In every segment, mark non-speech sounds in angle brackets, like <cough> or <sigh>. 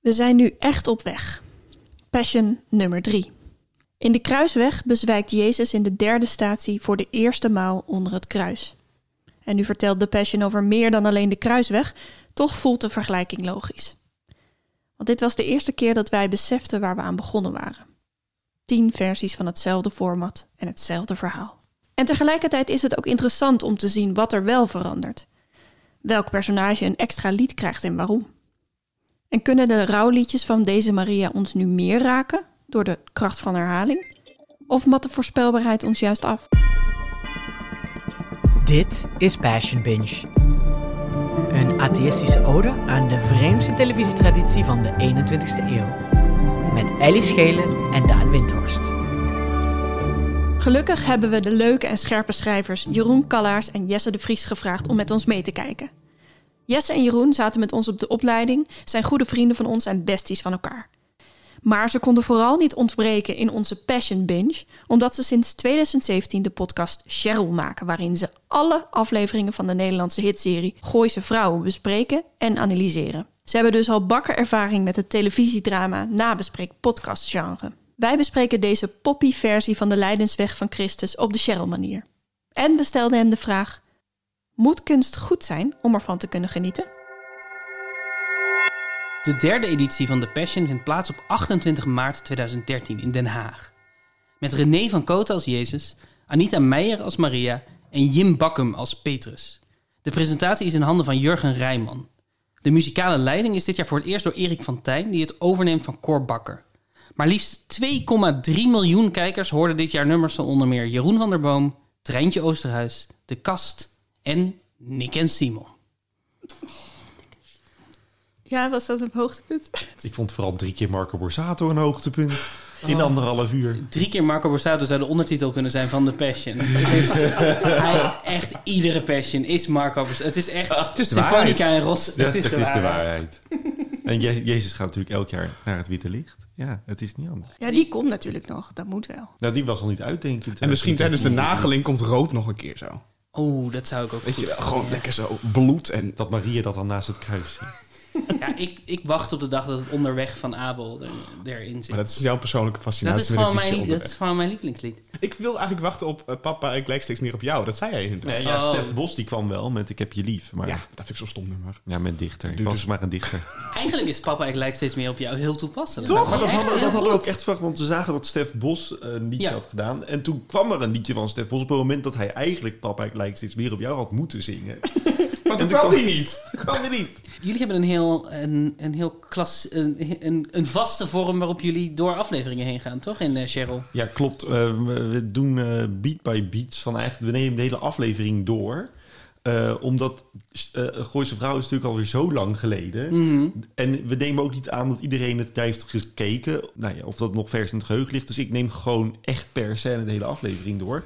We zijn nu echt op weg. Passion nummer 3. In de kruisweg bezwijkt Jezus in de derde statie voor de eerste maal onder het kruis. En nu vertelt de Passion over meer dan alleen de kruisweg, toch voelt de vergelijking logisch. Want dit was de eerste keer dat wij beseften waar we aan begonnen waren. Tien versies van hetzelfde format en hetzelfde verhaal. En tegelijkertijd is het ook interessant om te zien wat er wel verandert. Welk personage een extra lied krijgt en waarom. En kunnen de rouwliedjes van deze Maria ons nu meer raken door de kracht van herhaling? Of mat de voorspelbaarheid ons juist af? Dit is Passion Binge. Een atheïstische ode aan de vreemdste televisietraditie van de 21ste eeuw. Met Ellie Schelen en Daan Windhorst. Gelukkig hebben we de leuke en scherpe schrijvers Jeroen Kallaars en Jesse de Vries gevraagd om met ons mee te kijken. Jesse en Jeroen zaten met ons op de opleiding, zijn goede vrienden van ons en besties van elkaar. Maar ze konden vooral niet ontbreken in onze Passion Binge, omdat ze sinds 2017 de podcast Cheryl maken, waarin ze alle afleveringen van de Nederlandse hitserie Gooise Vrouwen bespreken en analyseren. Ze hebben dus al bakker ervaring met het televisiedrama nabespreek podcast genre. Wij bespreken deze poppy versie van de Leidensweg van Christus op de Cheryl manier. En we stelden hen de vraag: moet kunst goed zijn om ervan te kunnen genieten? De derde editie van The Passion vindt plaats op 28 maart 2013 in Den Haag. Met René van Kooten als Jezus, Anita Meijer als Maria en Jim Bakkum als Petrus. De presentatie is in handen van Jurgen Rijman. De muzikale leiding is dit jaar voor het eerst door Erik van Tijn, die het overneemt van Cor Bakker. Maar liefst 2,3 miljoen kijkers hoorden dit jaar nummers van onder meer Jeroen van der Boom, Treintje Oosterhuis, De Kast en Nick en Simon. Ja, was dat een hoogtepunt? Ik vond vooral drie keer Marco Borsato een hoogtepunt. In anderhalf uur. Drie keer Marco Borsato zou de ondertitel kunnen zijn van The Passion. <laughs> Het is, hij, echt iedere Passion is Marco Borsato. Het is echt Het is de waarheid. en Ros. Ja, het is, de, waarheid. En Je- Jezus gaat natuurlijk elk jaar naar het witte licht. Ja, het is niet anders. Ja, die komt natuurlijk nog. Dat moet wel. Nou, die was al niet uit, denk ik. En misschien tijdens de nageling komt rood nog een keer zo. Oeh, dat zou ik ook Weet je wel, gewoon lekker zo bloed en... Dat Maria dat dan naast het kruis ziet. Ja, ik, ik wacht op de dag dat het onderweg van Abel er, erin zit. Maar dat is jouw persoonlijke fascinatie. Dat is, gewoon mijn, dat is gewoon mijn lievelingslied. Ik wil eigenlijk wachten op eh, papa, ik lijk steeds meer op jou. Dat zei jij inderdaad. Nee, ja, Oh. Stef Bos die kwam wel met Ik heb je lief. Maar Ja, ja, dat vind ik zo'n stom nummer. met dichter. Ik was maar een dichter. <laughs> Eigenlijk is papa, ik lijk steeds meer op jou heel toepasselijk. Toch? Maar dat hadden, heel dat hadden we ook echt verwacht. Want we zagen dat Stef Bos eh, een liedje Ja. had gedaan. En toen kwam er een liedje van Stef Bos op het moment dat hij eigenlijk Papa, ik lijk steeds meer op jou had moeten zingen. <laughs> Maar toen kwam die niet. kwam er niet. Jullie hebben een heel, een, een heel klas, een, een, een vaste vorm waarop jullie door afleveringen heen gaan, toch? In eh, Cheryl. Ja, klopt. Eh, we- we doen eh, beat by beats van eigenlijk... We nemen de hele aflevering door. Eh, omdat eh Gooise Vrouw is natuurlijk alweer zo lang geleden. Mhm. En we nemen ook niet aan dat iedereen het heeft gekeken. Nou ja, of dat nog vers in het geheugen ligt. Dus ik neem gewoon echt per scène de hele aflevering door.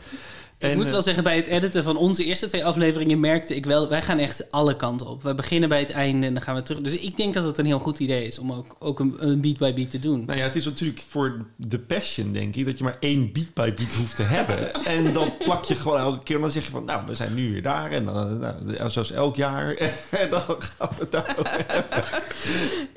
Ik moet eh, wel zeggen, bij het editen van onze eerste twee afleveringen merkte ik wel, wij gaan echt alle kanten op. We beginnen bij het einde en dan gaan we terug. Dus ik denk dat het een heel goed idee is om ook, ook een, een beat by beat te doen. Nou ja, het is natuurlijk voor de passion, denk ik, dat je maar één beat by beat hoeft te hebben. <laughs> en dan plak je gewoon elke keer en dan zeg je van, nou, we zijn nu weer daar. En dan, nou, zoals elk jaar. <laughs> en dan gaan we het daarover hebben.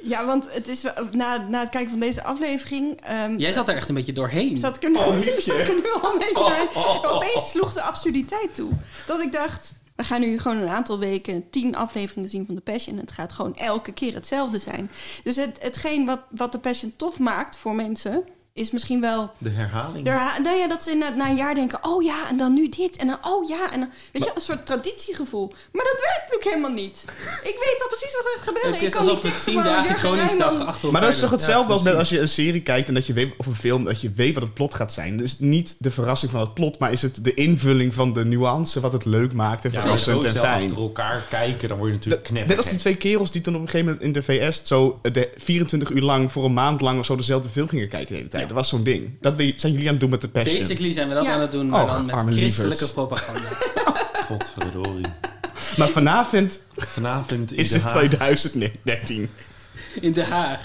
Ja, want het is na, na het kijken van deze aflevering. ehm, Jij zat er echt een beetje doorheen. Zat ik er nu, Oh, <laughs> zat liefje. ik er nu al een beetje doorheen. Opeens sloeg de absurditeit toe. Dat ik dacht, we gaan nu gewoon een aantal weken tien afleveringen zien van The Passion. En het gaat gewoon elke keer hetzelfde zijn. Dus het, hetgeen wat, wat The Passion tof maakt voor mensen... is misschien wel... De herhaling. de herha- nou ja, dat ze na, na een jaar denken... oh ja, en dan nu dit. En dan oh ja. En dan, weet je, een soort traditiegevoel. Maar dat werkt ook helemaal niet. Ik weet al precies wat er gaat gebeuren. het Ik is kan alsof fixen tien dagen Koningsdag achter Maar dat is toch hetzelfde als met als je een serie kijkt en dat je weet, of een film, dat je weet wat het plot gaat zijn. Dus niet de verrassing van het plot, maar is het de invulling van de nuance wat het leuk maakt en Ja, verrassend zo en fijn. achter elkaar kijken, dan word je natuurlijk Dat- knetter. Net als die twee kerels die toen op een gegeven moment in de VS zo eh, de 24 uur lang voor een maand lang of zo dezelfde film gingen kijken de hele tijd. Ja. Dat was zo'n ding. Dat zijn jullie aan het doen met de passion. Basically zijn we dat Ja. aan het doen, maar Och, dan met christelijke propaganda. <laughs> Godverdorie. Maar vanavond Vanavond in is de het Haag. 2013. In Den Haag.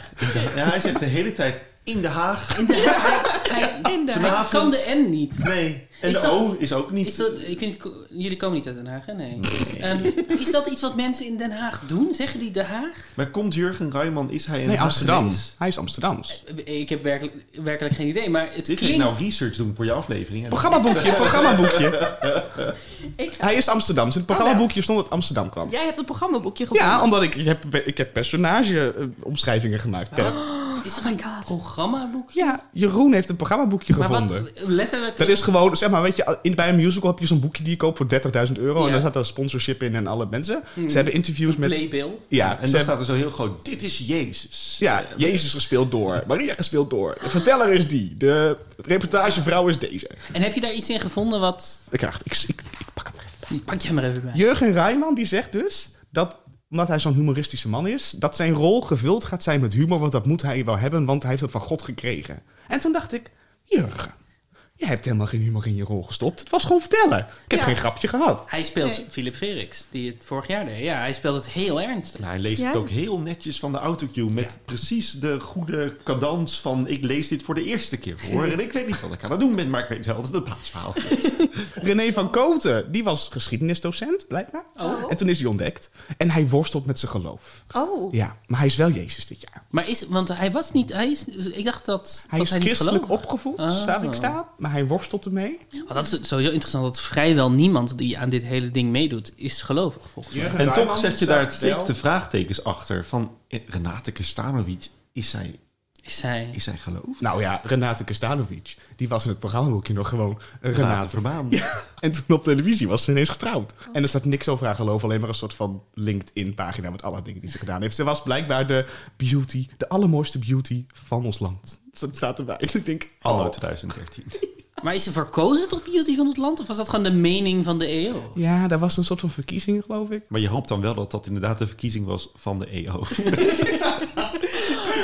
Ja, hij zegt de hele tijd In Den Haag. In de, hij, hij, In de hij Vanavond. kan de N niet. Nee. En Is de dat- O is ook niet. Is dat, ik vind, jullie komen niet uit Den Haag, hè? Nee. Ehm, is dat iets wat mensen in Den Haag doen? Zeggen die Den Haag? Maar komt Jurgen Rijman, is hij een Nee, Amsterdam. Hij is Amsterdams. Ik heb werkelijk, werkelijk geen idee, maar het Dit klinkt... nou research doen voor je aflevering. En- Programmaboekje, programmaboekje. <laughs> Ik ga- Hij is Amsterdams. In het programmaboekje stond dat Amsterdam kwam. Jij hebt het programmaboekje gevonden. Ja, omdat ik, ik heb, ik heb personage-omschrijvingen gemaakt. Per- Is er Oh een God. programmaboekje? Ja, Jeroen heeft een programmaboekje Maar gevonden. wat, letterlijk... Dat is gewoon, zeg maar, weet je, in, bij een musical heb je zo'n boekje die je koopt voor 30.000 euro. Ja. En daar staat er sponsorship in en alle mensen. Hmm. Ze hebben interviews met... Playbill. Ja, en ze dan hebben- staat er zo heel groot, dit is Jezus. ja, Jezus gespeeld door. Maria gespeeld door. De verteller is die. De reportagevrouw is deze. En heb je daar iets in gevonden wat... Ik, ik, ik, ik pak hem er even bij. Pak jij maar even bij. Jurgen Rijman die zegt dus dat omdat hij zo'n humoristische man is, dat zijn rol gevuld gaat zijn met humor, want dat moet hij wel hebben, want hij heeft dat van God gekregen. En toen dacht ik, Jurgen, je hebt helemaal geen humor in je rol gestopt. Het was gewoon vertellen. Ik heb Ja. geen grapje gehad. Hij speelt Nee. Philip Freriks, die het vorig jaar deed. Ja, hij speelt het heel ernstig. Nou, hij leest Ja? het ook heel netjes van de autocue. Met precies de goede cadans van... ik lees dit voor de eerste keer voor. En ik weet niet wat ik aan het doen ben, maar ik weet zelf dat het een paasverhaal is. <laughs> René van Koten, die was geschiedenisdocent, blijkbaar. Oh. En toen is hij ontdekt. En hij worstelt met zijn geloof. Oh. Ja, maar hij is wel Jezus dit jaar. Maar is... Want hij was niet... Hij is, ik dacht dat Hij dat is niet christelijk opgevoed, Oh. waar ik sta. Maar hij worstelt ermee. Want dat is sowieso interessant dat vrijwel niemand die aan dit hele ding meedoet, is gelovig volgens mij. En toch zet je daar steeds de vraagtekens achter. Van eh, Renate Kestanovic, is zij, Is zij... is zij geloof? Nou ja, Renate Kestanovic, die was in het programmaboekje nog gewoon een Renate Renate. Verbaan. En toen op televisie was ze ineens getrouwd. En er staat niks over haar geloof, alleen maar een soort van LinkedIn-pagina met alle dingen die ze gedaan heeft. Ze was blijkbaar de beauty, de allermooiste beauty van ons land. Dat staat erbij. <laughs> Ik denk, Anno oh. 2013. Maar is ze verkozen tot beauty van het land? Of was dat gewoon de mening van de EO? Ja, daar was een soort van verkiezing, geloof ik. Maar je hoopt dan wel dat dat inderdaad de verkiezing was van de EO. <laughs>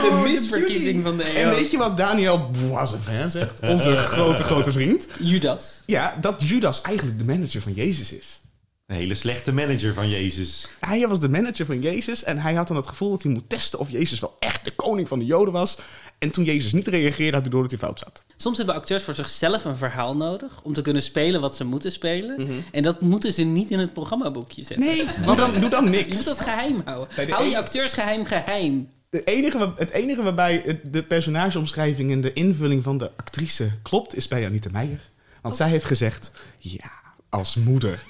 De misverkiezing van de E En EO. weet je wat Daniel Boisevin zegt? Onze <laughs> grote, grote vriend. Judas. Ja, dat Judas eigenlijk de manager van Jezus is. Een hele slechte manager van Jezus. Hij was de manager van Jezus en hij had dan het gevoel dat hij moet testen of Jezus wel echt de koning van de Joden was. En toen Jezus niet reageerde, had hij door dat hij fout zat. Soms hebben acteurs voor zichzelf een verhaal nodig om te kunnen spelen wat ze moeten spelen. En dat moeten ze niet in het programmaboekje zetten. Nee, Want <laughs> doe dan, doe dan Je niks. moet dat geheim houden. Hou je een- acteursgeheim geheim. De enige, wa- het enige waarbij het- de personageomschrijving en de invulling van de actrice klopt, is bij Anita Meijer. Want zij heeft gezegd, ja, als moeder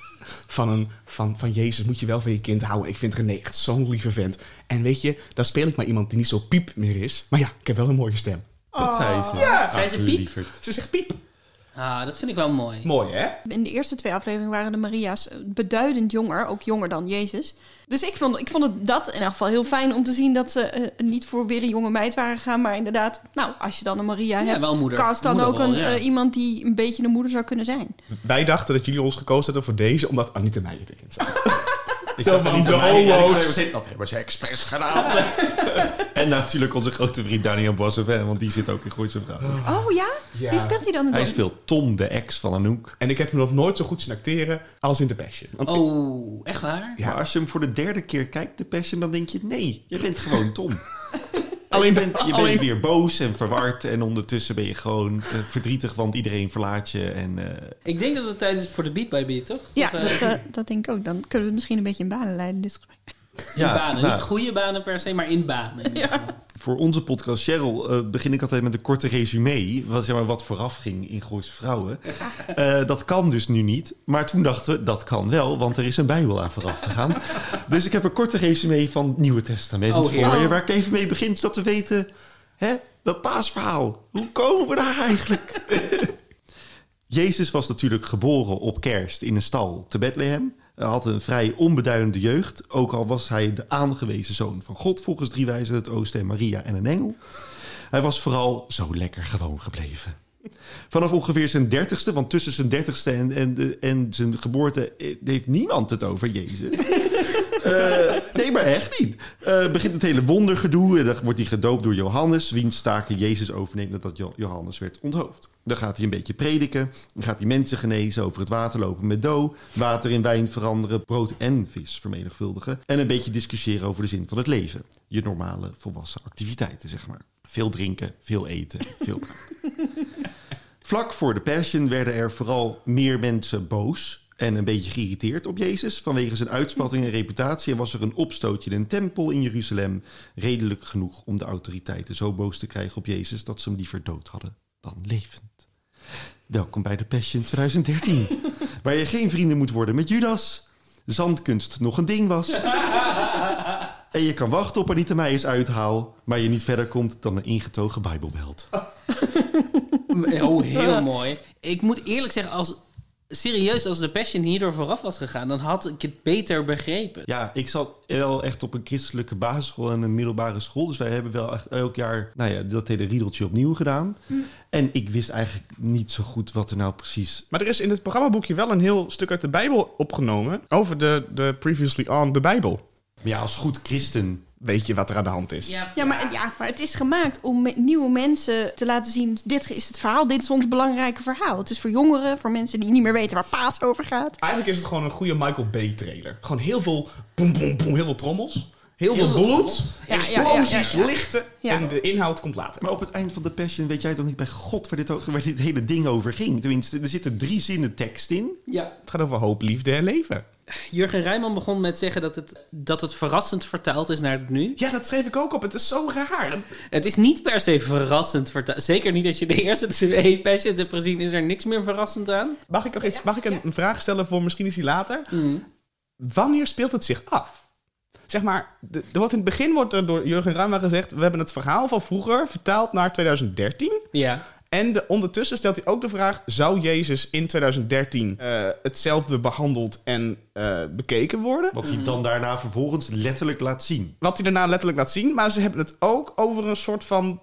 van, een, van, van Jezus moet je wel van je kind houden. Ik vind René echt zo'n lieve vent. En weet je, dan speel ik maar iemand die niet zo piep meer is. Maar ja, ik heb wel een mooie stem. Dat zei ze. Ja. Zei ze piep? lieverd. Ze zegt piep. Ah, dat vind ik wel mooi. Mooi, hè? In de eerste twee afleveringen waren de Maria's beduidend jonger, ook jonger dan Jezus. Dus ik vond, ik vond het dat in elk geval heel fijn om te zien dat ze eh, niet voor weer een jonge meid waren gegaan, maar inderdaad, nou, als je dan een Maria Ja, hebt, wel moeder- cast dan ook een, ja. eh, iemand die een beetje een moeder zou kunnen zijn. Wij dachten dat jullie ons gekozen hadden voor deze, omdat Anita Meijer erin zat. <laughs> Ik zag van niet de aan mij en ik homo's. zei, Dat hebben ze expres gedaan. <laughs> en natuurlijk onze grote vriend Daniel Bossevin, want die zit ook in Gooise Vrouw. Oh ja? Ja. Wie speelt hij dan? Hij dan? speelt Tom, de ex van Anouk. En ik heb hem nog nooit zo goed zien acteren als in The Passion. Want ik- Oh, echt waar? Ja. Maar als je hem voor de derde keer kijkt, de Passion, dan denk je... nee, je bent gewoon Tom. Alleen je bent, je alleen- bent weer boos en verward en ondertussen ben je gewoon eh, verdrietig, want iedereen verlaat je. En, eh, Ik denk dat het tijd is voor de beat by beat, toch? Ja, Of, dat, eh, dat denk ik ook. Dan kunnen we het misschien een beetje in banen leiden. Dit gesprek. In banen. nou, Niet goede banen per se, maar in banen. voor onze podcast Cheryl eh, begin ik altijd met een korte resume. Wat, zeg maar, wat vooraf ging in Gooise Vrouwen. Eh, dat kan dus nu niet. Maar toen dachten we, dat kan wel, want er is een Bijbel aan vooraf gegaan. <laughs> dus ik heb een korte resume van het Nieuwe Testament Oh, voor je. Waar ik even mee begin, zodat we weten... Hè, dat paasverhaal. Hoe komen we daar eigenlijk? <laughs> Jezus was natuurlijk geboren op kerst in een stal te Bethlehem. Had een vrij onbeduidende jeugd. Ook al was hij de aangewezen zoon van God volgens drie wijzen het oosten en Maria en een engel. Hij was vooral zo lekker gewoon gebleven. Vanaf ongeveer zijn dertigste, want tussen zijn dertigste en, en, en zijn geboorte eh, heeft niemand het over Jezus. Eh, nee, maar echt niet. Eh, begint het hele wondergedoe. En dan wordt hij gedoopt door Johannes, wiens taken Jezus overneemt nadat Jo- Johannes werd onthoofd. Dan gaat hij een beetje prediken. Dan gaat hij mensen genezen, over het water lopen met dood, water in wijn veranderen, brood en vis vermenigvuldigen. En een beetje discussiëren over de zin van het leven. Je normale volwassen activiteiten, zeg maar. Veel drinken, veel eten, veel praten. <laughs> Vlak voor de Passion werden er vooral meer mensen boos en een beetje geïrriteerd op Jezus vanwege zijn uitspatting en reputatie. En was er een opstootje in een tempel in Jeruzalem. Redelijk genoeg om de autoriteiten zo boos te krijgen op Jezus dat ze hem liever dood hadden dan levend. Welkom bij de Passion 2013, <laughs> waar je geen vrienden moet worden met Judas. Zandkunst nog een ding was. En je kan wachten op Anita Meijers uithaal, maar je niet verder komt dan een ingetogen Bijbelbelt. <laughs> Oh, heel mooi. Ik moet eerlijk zeggen, als, serieus, als de Passion hierdoor vooraf was gegaan, dan had ik het beter begrepen. Ja, ik zat wel echt op een christelijke basisschool en een middelbare school. Dus wij hebben wel echt elk jaar nou ja, dat hele riedeltje opnieuw gedaan. En ik wist eigenlijk niet zo goed wat er nou precies... Maar er is in het programmaboekje wel een heel stuk uit de Bijbel opgenomen over de, de Previously On, de Bijbel. Ja, als goed christen... Weet je wat er aan de hand is? Ja, maar, ja, maar het is gemaakt om met nieuwe mensen te laten zien... dit is het verhaal, dit is ons belangrijke verhaal. Het is voor jongeren, voor mensen die niet meer weten waar paas over gaat. Eigenlijk is het gewoon een goede Michael Bay trailer. Gewoon heel veel boem, boem, boem, heel veel trommels. Heel, Heel veel bloed, explosies, lichten. En de inhoud komt later. Maar op het eind van de Passion weet jij toch niet bij God waar dit, o- waar dit hele ding over ging? Tenminste, er zitten drie zinnen tekst in. Ja. Het gaat over hoop, liefde en leven. Jurgen Rijman begon met zeggen dat het, dat het verrassend vertaald is naar het nu. Ja, dat schreef ik ook op. Het is zo raar. Het is niet per se verrassend vertaald. Zeker niet als je de eerste <laughs> twee Passions hebt gezien, is er niks meer verrassend aan. Mag ik nog iets? Mag ik een, een vraag stellen voor misschien is die later? Mm. Wanneer speelt het zich af? Zeg maar, de, de- wat in het begin wordt er door Jurgen Ruima gezegd... we hebben het verhaal van vroeger vertaald naar 2013... Ja. En de, ondertussen stelt hij ook de vraag: zou Jezus in 2013 eh, hetzelfde behandeld en eh, bekeken worden? Wat hij dan daarna vervolgens letterlijk laat zien. Wat hij daarna letterlijk laat zien, maar ze hebben het ook over een soort van.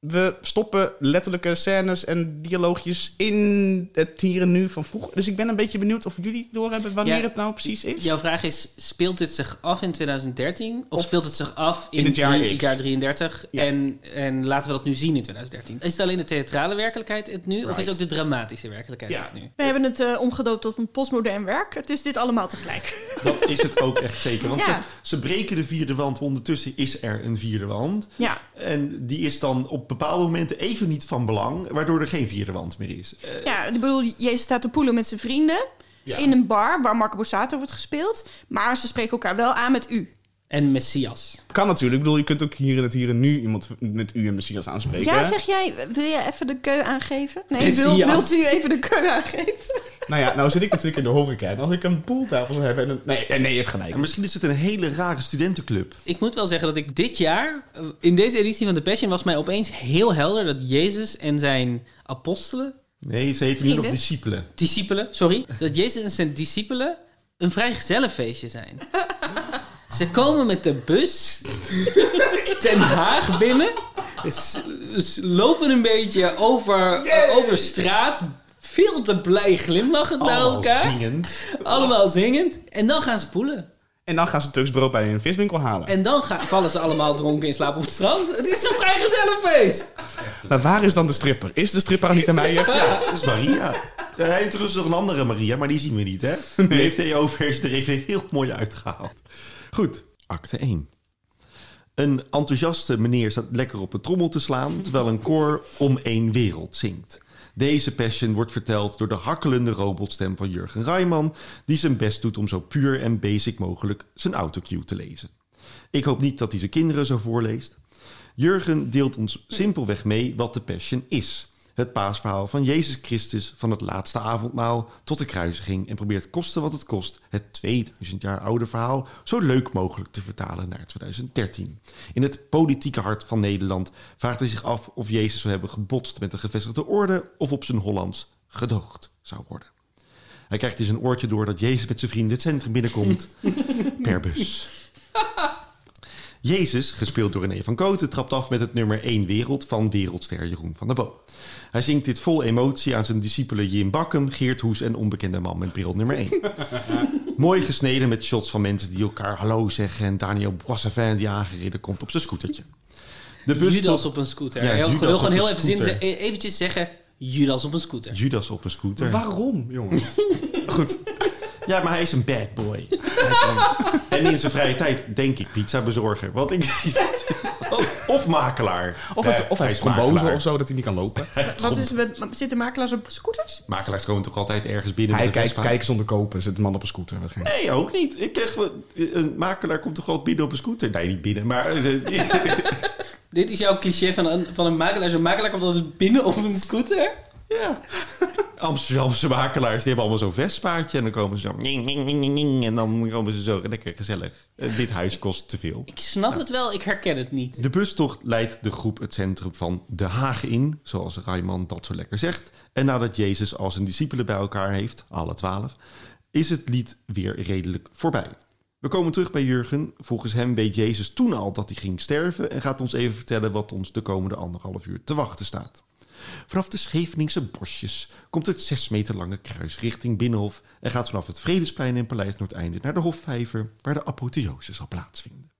We stoppen letterlijke scènes en dialoogjes in het hier en nu van vroeger. Dus ik ben een beetje benieuwd of jullie doorhebben wanneer Ja, het nou precies is. Jouw vraag is, speelt dit zich af in 2013? Of, Of speelt het zich af in, in het jaar drie- X? jaar 33? Ja. En, en laten we dat nu zien in 2013? Is het alleen de theatrale werkelijkheid het nu? Of is Right. ook de dramatische werkelijkheid Ja. het nu? We hebben het eh, omgedoopt tot een postmodern werk. Het is dit allemaal tegelijk. <laughs> Dat is het ook echt zeker. Want Ja. ze, ze breken de vierde wand. Ondertussen is er een vierde wand. Ja, En die is dan op bepaalde momenten even niet van belang. Waardoor er geen vierde wand meer is. Eh, ja ik bedoel, Jezus staat te poelen met zijn vrienden... Ja. in een bar waar Marco Borsato wordt gespeeld. Maar ze spreken elkaar wel aan met u. En Messias. Kan natuurlijk. Ik bedoel, je kunt ook hier in het hier en nu iemand met u en Messias aanspreken. Ja, zeg jij, wil je even de keu aangeven? Nee, wil, wilt u even de keu aangeven? Nou ja, nou zit ik natuurlijk in de horeca. En als ik een pooltafel zou hebben... En een... nee, nee, je hebt gelijk. en misschien is het een hele rare studentenclub. Ik moet wel zeggen dat ik dit jaar, eh, in deze editie van The Passion, was mij opeens heel helder dat Jezus en zijn apostelen, Nee, ze heten nu nog discipelen. discipelen, sorry, dat Jezus en zijn discipelen een vrij gezellenfeestje zijn. <laughs> Ze komen met de bus Den Haag binnen, lopen een beetje over, over straat, veel te blij glimlachend naar Allemaal elkaar, zingend. allemaal zingend, en dan gaan ze poelen. En dan gaan ze Turks brood bij een viswinkel halen. En dan gaan, vallen ze allemaal dronken in slaap op het strand. Het is een vrij gezellig feest. Maar waar is dan de stripper? Is de stripper Anita Meijer? Ja, dat is Maria. Hij heeft trouwens nog een andere Maria, maar die zien we niet, hè? Die heeft EO-vers er even heel mooi uitgehaald. Goed, acte 1. Een enthousiaste meneer staat lekker op een trommel te slaan... terwijl een koor om één wereld zingt. Deze passion wordt verteld door de hakkelende robotstem van Jurgen Rijman... die zijn best doet om zo puur en basic mogelijk zijn autocue te lezen. Ik hoop niet dat hij zijn kinderen zo voorleest. Jurgen deelt ons simpelweg mee wat de Passion is. Het paasverhaal van Jezus Christus van het laatste avondmaal tot de kruisiging en probeert koste wat het kost het 2000 jaar oude verhaal zo leuk mogelijk te vertalen naar 2013. In het politieke hart van Nederland vraagt hij zich af of Jezus zou hebben gebotst met de gevestigde orde of op zijn Hollands gedoogd zou worden. Hij krijgt in zijn oortje door dat Jezus met zijn vrienden het centrum binnenkomt <laughs> per bus. Jezus, gespeeld door René van Kooten, trapt af met het nummer 1 Wereld van wereldster Jeroen van der Bo. Hij zingt dit vol emotie aan zijn discipelen Jim Bakkum, Geert Hoes en onbekende man met bril nummer 1. <laughs> Mooi gesneden met shots van mensen die elkaar hallo zeggen. En Daniel Boissevin die aangereden komt op zijn scootertje. De bus Judas stopt- op een scooter. Ja, Judas wil gewoon heel even zin, scooter. e- eventjes zeggen... Judas op een scooter. Judas op een scooter. Waarom, jongens? <laughs> Goed. Ja, maar hij is een bad boy. En in zijn vrije tijd denk ik pizza bezorger. Want ik... of makelaar. Of, het, Eh, of hij is makelaar. of zo, dat hij niet kan lopen. Wat is met, zitten makelaars op scooters? Makelaars komen toch altijd ergens binnen Hij met een kijkt, kijken zonder kopen, zit een man op een scooter. Nee, ook niet. Ik krijg een makelaar komt toch wel binnen op een scooter? Nee, niet binnen, maar... <laughs> Dit is jouw cliché van een, van een makelaar. Zo'n makelaar komt altijd binnen op een scooter. Ja. Amsterdamse makelaars, die hebben allemaal zo'n vestpaardje. En dan komen ze zo... ning, ning, ning, ning, ning, en dan komen ze zo lekker gezellig. Eh, dit huis kost te veel. Ik snap het wel, ik herken het niet. De bustocht leidt de groep het centrum van De Haag in, zoals Raiman dat zo lekker zegt. En nadat Jezus al zijn discipelen bij elkaar heeft, alle twaalf, is het lied weer redelijk voorbij. We komen terug bij Jurgen. Volgens hem weet Jezus toen al dat hij ging sterven en gaat ons even vertellen wat ons de komende anderhalf uur te wachten staat. Vanaf de Scheveningse bosjes komt het zes meter lange kruis richting Binnenhof en gaat vanaf het Vredesplein en Paleis Noordeinde naar de Hofvijver, waar de apotheose zal plaatsvinden.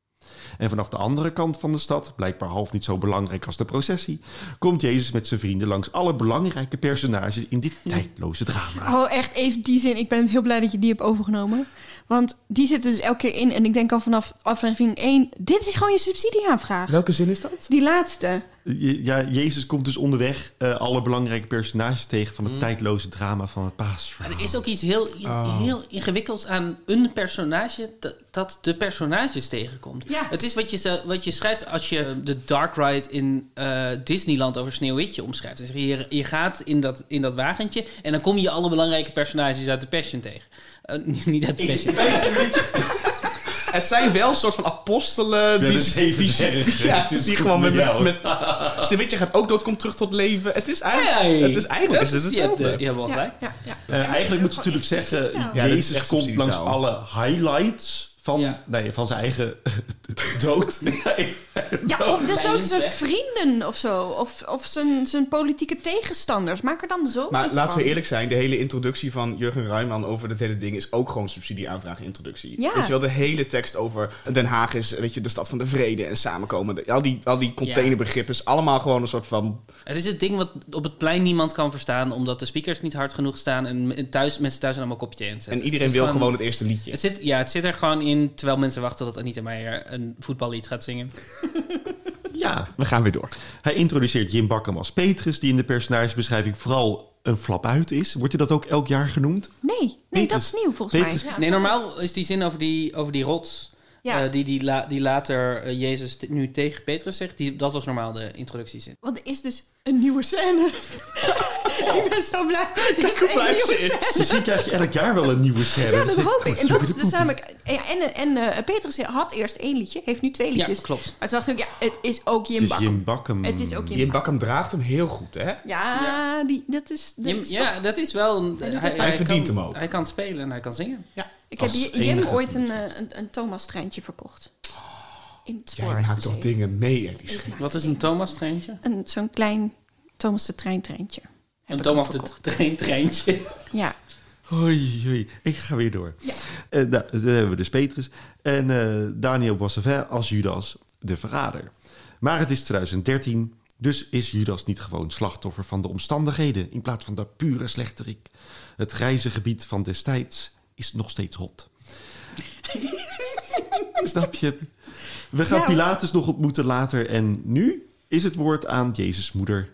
En vanaf de andere kant van de stad, blijkbaar half niet zo belangrijk als de processie, komt Jezus met zijn vrienden langs alle belangrijke personages in dit tijdloze drama. Oh, echt even die zin. Ik ben heel blij dat je die hebt overgenomen. Want die zitten dus elke keer in. En ik denk al vanaf aflevering 1... Dit is gewoon je subsidieaanvraag. Welke zin is dat? Die laatste. Ja, Jezus komt dus onderweg eh, alle belangrijke personages tegen van het Mm. tijdloze drama van het Maar paasverhaal. er is ook iets heel, heel ingewikkelds aan een personage dat, dat de personages tegenkomt. Ja. Het is wat je, wat je schrijft als je de dark ride in eh, Disneyland over Sneeuwwitje omschrijft. Dus je, je gaat in dat, in dat wagentje en dan kom je alle belangrijke personages uit de Passion tegen. Eh, <laughs> niet uit de Passion. Het zijn wel een soort van apostelen. Ja, die, de zeven die, <laughs> ja, Het is die gewoon met... met met, Sneeuwwitje gaat ook dood, komt terug tot leven. Het is eigenlijk, Hey. het is, eigenlijk is Dat het hetzelfde. je hebt wel gelijk. Eh, eigenlijk moet je natuurlijk zeggen, Jezus komt langs alle highlights van, Ja. nee, van zijn eigen <laughs> dood. <laughs> Nee. Ja, of desnoods zijn vrienden of zo. Of, of zijn, zijn politieke tegenstanders. Maak er dan zo Maar iets laten van. we eerlijk zijn, de hele introductie van Jurgen Ruijman over dit hele ding is ook gewoon subsidieaanvraag introductie. Ja. Weet je wel, de hele tekst over Den Haag is, weet je, de stad van de vrede en samenkomen. Al die, al die containerbegrippen is allemaal gewoon een soort van... Het is het ding wat op het plein niemand kan verstaan, omdat de speakers niet hard genoeg staan en thuis, mensen thuis allemaal kopje thee. En iedereen wil gewoon het eerste liedje. Het zit, ja, het zit er gewoon in, terwijl mensen wachten tot Anita Meijer een voetballied gaat zingen. <laughs> Ja, We gaan weer door. hij introduceert Jim Bakkum als Petrus, die in de personagebeschrijving vooral een flap uit is. Wordt hij dat ook elk jaar genoemd? Nee, nee Petrus- dat is nieuw volgens Petrus- mij. Ja. Nee, normaal is die zin over die, over die rots, Ja. eh, die, die, la- die later eh, Jezus nu tegen Petrus zegt, die, dat was normaal de introductiezin. Want er is dus een nieuwe scène. <laughs> ik ben zo blij. Is hoe blij ze is. Misschien krijg je elk jaar wel een nieuwe scène. Ja, dat <laughs> hoop ik. En dat is dus namelijk... Ja, en en eh, Petrus had eerst één liedje, heeft nu twee Ja, liedjes. klopt. Maar toen dacht ik, ja, het is ook Jim Het is. Jim Bakkum. Het is ook Jim, Jim Bakker. Bakkum draagt hem heel goed, hè? Ja, Ja. Die, dat is, dat Jim- is ja, dat is wel... Een, Hij verdient kan, hem ook. Hij kan spelen en hij kan zingen. Ja. Ik heb Jim ooit een, eh, een, een Thomas-treintje verkocht. In het Jij spoor. maakt toch dingen mee? Ik maak Wat is een Thomas-treintje? een Zo'n klein Thomas de treintreintje. Een Thomas de verkocht. trein treintje. <laughs> Ja. Hoi, hoi. Ik ga weer door. Ja. Eh, nou, dan hebben we dus Petrus. En eh, Daniel Boissevin als Judas, de verrader. Maar het is 2013, dus is Judas niet gewoon slachtoffer van de omstandigheden... in plaats van de pure slechterik. Het grijze gebied van destijds is nog steeds hot. <laughs> Snap je? We gaan Ja. Pilatus nog ontmoeten later en nu is het woord aan Jezus' moeder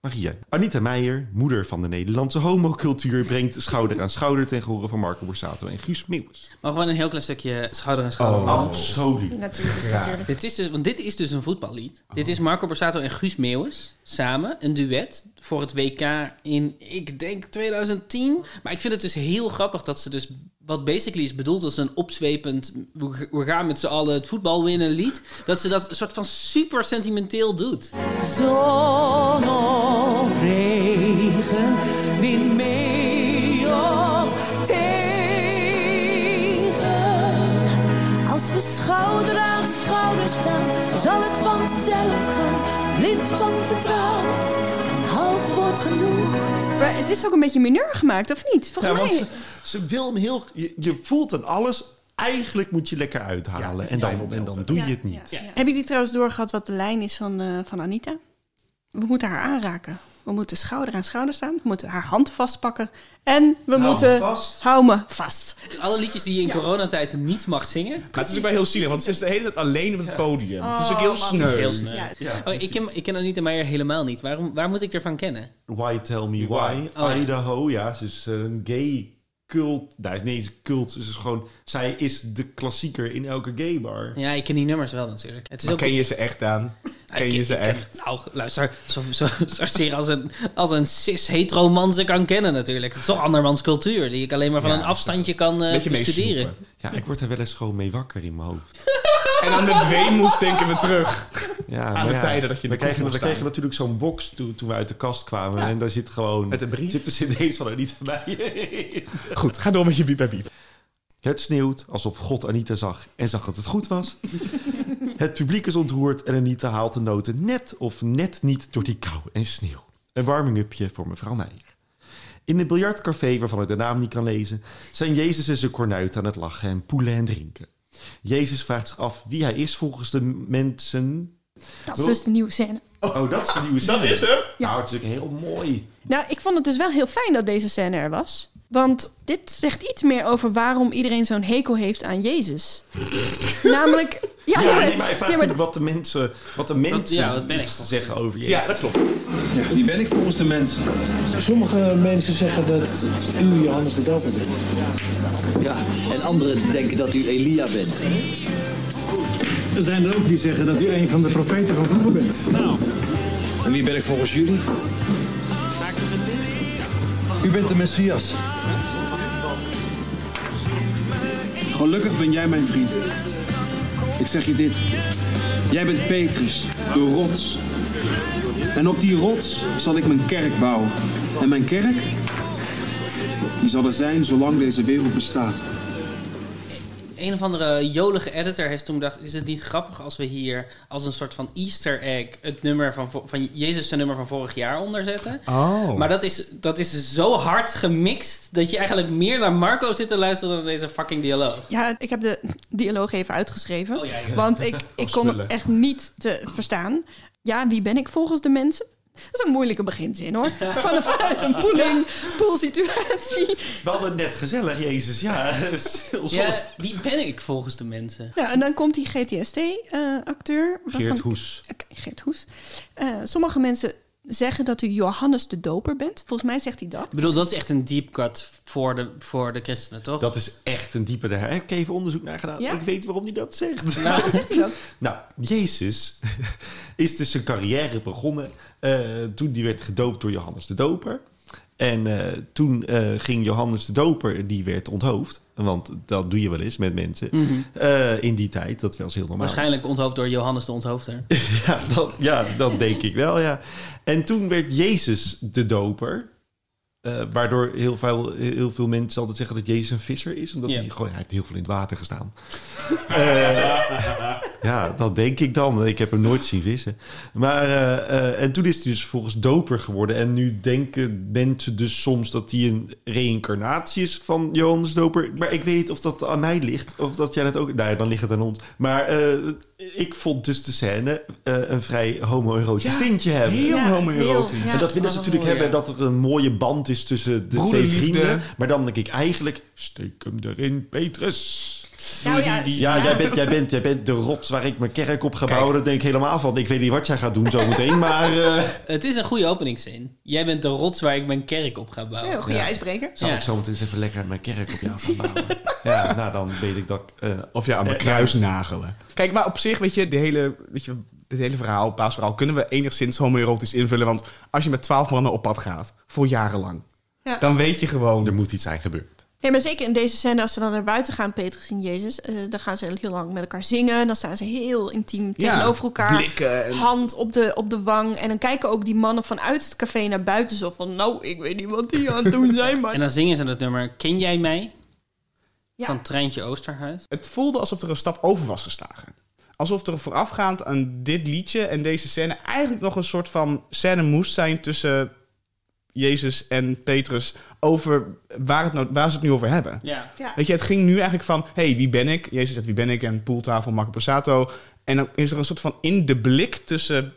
Maria. Anita Meijer, moeder van de Nederlandse homocultuur, brengt schouder aan schouder ten gehore van Marco Borsato en Guus Meeuwis. Mogen we een heel klein stukje schouder aan schouder Oh, absoluut. Natuurlijk. Dit is dus, want dit is dus een voetballied. Dit is Marco Borsato en Guus Meeuwis samen, een duet voor het WK in, ik denk 2010. Maar ik vind het dus heel grappig dat ze dus, wat basically is bedoeld als een opzwepend, we gaan met z'n allen het voetbal winnen lied, dat ze dat een soort van super sentimenteel doet. Zon of regen, wind mee of tegen. Als we schouder aan schouder staan, zal het vanzelf gaan. Blind van vertrouwen, en half wordt genoeg. Maar het is ook een beetje mineur gemaakt, of niet? Ja, Volgens want mij... ze, ze wil hem heel... Je, je voelt aan alles. Eigenlijk moet je lekker uithalen. Ja, en, dan, en dan doe je Ja, het niet. ja, ja. Hebben jullie trouwens doorgehad wat de lijn is van, eh, van Anita? We moeten haar aanraken. We moeten schouder aan schouder staan. We moeten haar hand vastpakken. En we moeten... vast. Hou me vast. Alle liedjes die je in coronatijd niet mag zingen. Maar het is ook wel heel zielig, want ze is de hele tijd alleen op het podium. het is ook heel Oh, man. sneu. Is heel sneu. Ja. Ja, Oh, ik, ken, ik ken Anita Meijer helemaal niet. Waarom, waar moet ik ervan kennen? Why Tell Me Why? Oh, ja. Idaho, ja. Ze is eh, een gay cult. Nee, is cult. Ze is gewoon... Zij is de klassieker in elke gay bar. Ja, ik ken die nummers wel natuurlijk. Het is Maar ook ken je ze echt aan? Ken je ze ken- echt? Nou, luister, zo, zo, als een, als een cis-hetero man ze kan kennen natuurlijk. Het is toch andermans cultuur, die ik alleen maar van Ja, een afstandje kan eh, bestuderen. Ja, ik word er wel eens gewoon mee wakker in mijn hoofd. <laughs> En aan met weemoed denken we terug. Ja, Aan maar de ja, tijden dat je we de kregen, we kregen natuurlijk zo'n box toen, toen we uit de kast kwamen. En daar zit gewoon... Met een brief? Zitten cd's van Anita in. <laughs> Goed, ga door met je biep bij biep. Het sneeuwt alsof God Anita zag en zag dat het goed was. <laughs> het publiek is ontroerd en Anita haalt de noten net of net niet door die kou en sneeuw. Een warming-upje voor mevrouw Meijer. In een biljartcafé waarvan ik de naam niet kan lezen, zijn Jezus en zijn kornuit aan het lachen en poelen en drinken. Jezus vraagt zich af wie hij is volgens de mensen. Dat is dus de nieuwe scène. Oh, dat is de nieuwe Dat scène. is hem. Nou, het is ook heel mooi. Nou, ik vond het dus wel heel fijn dat deze scène er was. Want dit zegt iets meer over waarom iedereen zo'n hekel heeft aan Jezus. <laughs> Namelijk... Ja, Ja, nee, maar hij vraagt maar- natuurlijk wat de mensen, wat de mensen ja, wat ben ik? zeggen over Jezus. Ja, dat klopt. Wie ben ik volgens de mensen? Sommige mensen zeggen dat u Johannes de Doper bent. Ja, en anderen denken dat u Elia bent. Er zijn er ook die zeggen dat u een van de profeten van vroeger bent. Nou, en wie ben ik volgens jullie? U bent de Messias. Gelukkig ben jij mijn vriend. Ik zeg je dit. Jij bent Petrus, de rots. En op die rots zal ik mijn kerk bouwen. En mijn kerk, die zal er zijn zolang deze wereld bestaat. Een of andere jolige editor heeft toen bedacht... is het niet grappig als we hier als een soort van easter egg... het nummer van, van Jezus' nummer van vorig jaar onderzetten? Oh. Maar dat is, dat is zo hard gemixt... dat je eigenlijk meer naar Marco zit te luisteren... dan deze fucking dialoog. Ja, ik heb de dialoog even uitgeschreven. Oh ja, ja. Want ik, <laughs> ik kon echt niet te verstaan. Ja, wie ben ik volgens de mensen? Dat is een moeilijke beginzin hoor. Van, vanuit een pooling, poolsituatie. We hadden het net gezellig, Jezus. Ja, Ja, wie ben ik volgens de mensen? Nou, en dan komt die GTST-acteur. Geert Hoes. Geert Hoes. Eh, sommige mensen zeggen dat u Johannes de Doper bent. Volgens mij zegt hij dat. Ik bedoel, dat is echt een deep cut voor de, voor de christenen, toch? Dat is echt een diepe... Daar heb ik even onderzoek naar gedaan. Ja? Ik weet waarom hij dat zegt. Waarom <laughs> zegt hij dat? Nou, Jezus <laughs> is dus zijn carrière begonnen eh, toen hij werd gedoopt door Johannes de Doper. En eh, toen eh, ging Johannes de Doper, die werd onthoofd. Want dat doe je wel eens met mensen. eh, in die tijd, dat was heel normaal. Waarschijnlijk onthoofd door Johannes de Onthoofder. <laughs> Ja, dat, ja, dat denk ik wel, ja. En toen werd Jezus de doper. Waardoor heel veel, heel veel mensen altijd zeggen dat Jezus een visser is. Omdat hij gewoon, hij heeft heel veel in het water gestaan. <laughs> Ja, dat denk ik dan. Ik heb hem nooit zien vissen. Maar, eh, eh, en toen is hij dus volgens doper geworden. En nu denken mensen dus soms dat hij een reïncarnatie is van Johannes Doper. Maar ik weet of dat aan mij ligt. Of dat jij dat ook... Nou ja, dan ligt het aan ons. Maar eh, ik vond dus de scène eh, een vrij homoerotisch tintje hebben. Heel Ja, homoerotisch. heel, ja. En dat willen ze natuurlijk hebben, dat er een mooie band is tussen de twee vrienden. Maar dan denk ik eigenlijk, steek hem erin, Petrus. Nou ja, Ja, Jij, bent, jij, bent, jij bent de rots waar ik mijn kerk op ga bouwen. Daar denk ik helemaal van. Ik weet niet wat jij gaat doen zometeen, maar... eh Het is een goede openingszin. Jij bent de rots waar ik mijn kerk op ga bouwen. Heel goede ijsbreker. zal Ja. ik zometeen eens even lekker mijn kerk op jou gaan <laughs> bouwen? ja, nou dan weet ik dat... eh, Of ja, aan mijn Eh, kruis nagelen. Kijk, maar op zich, weet je, de hele, weet je, dit hele verhaal, paasverhaal, kunnen we enigszins homoerotisch invullen. Want als je met twaalf mannen op pad gaat, voor jarenlang, Ja. dan weet je gewoon... er moet iets zijn gebeurd. Ja, maar zeker in deze scène, als ze dan naar buiten gaan, Petrus en Jezus, eh, dan gaan ze heel lang met elkaar zingen. Dan staan ze heel intiem Ja, tegenover elkaar. blikken Hand op de, op de wang. En dan kijken ook die mannen vanuit het café naar buiten. Zo van, nou, ik weet niet wat die aan het doen zijn, maar... <laughs> En dan zingen ze het nummer Ken jij mij? Ja. Van Treintje Oosterhuis. Het voelde alsof er een stap over was geslagen. Alsof er voorafgaand aan dit liedje en deze scène eigenlijk nog een soort van scène moest zijn tussen Jezus en Petrus over waar, het nou, waar ze het nu over hebben. Ja. Ja. Weet je, het ging nu eigenlijk van, hey, wie ben ik? Jezus zegt, wie ben ik? En poeltafel, Marco Passato. En dan is er een soort van in de blik tussen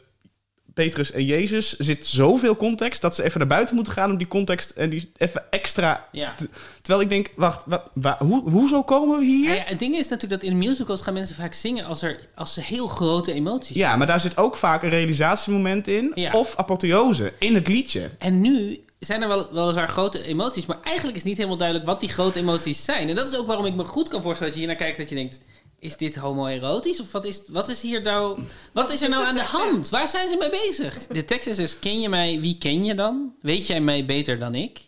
Petrus en Jezus zit zoveel context dat ze even naar buiten moeten gaan om die context en die even extra. Ja. te- terwijl ik denk, wacht, wa, wa- hoe, hoezo komen we hier? Ja, het ding is natuurlijk dat in musicals gaan mensen vaak zingen als, er, als ze heel grote emoties Ja, maar daar zit ook vaak een realisatiemoment in. Ja. Of apotheose in het liedje. En nu zijn er wel, weliswaar grote emoties, maar eigenlijk is niet helemaal duidelijk wat die grote emoties zijn. En dat is ook waarom ik me goed kan voorstellen dat je hier naar kijkt dat je denkt, is dit homoerotisch? Of wat is, wat is hier nou, wat is er nou aan de hand? Waar zijn ze mee bezig? De tekst is dus, ken je mij, wie ken je dan? Weet jij mij beter dan ik?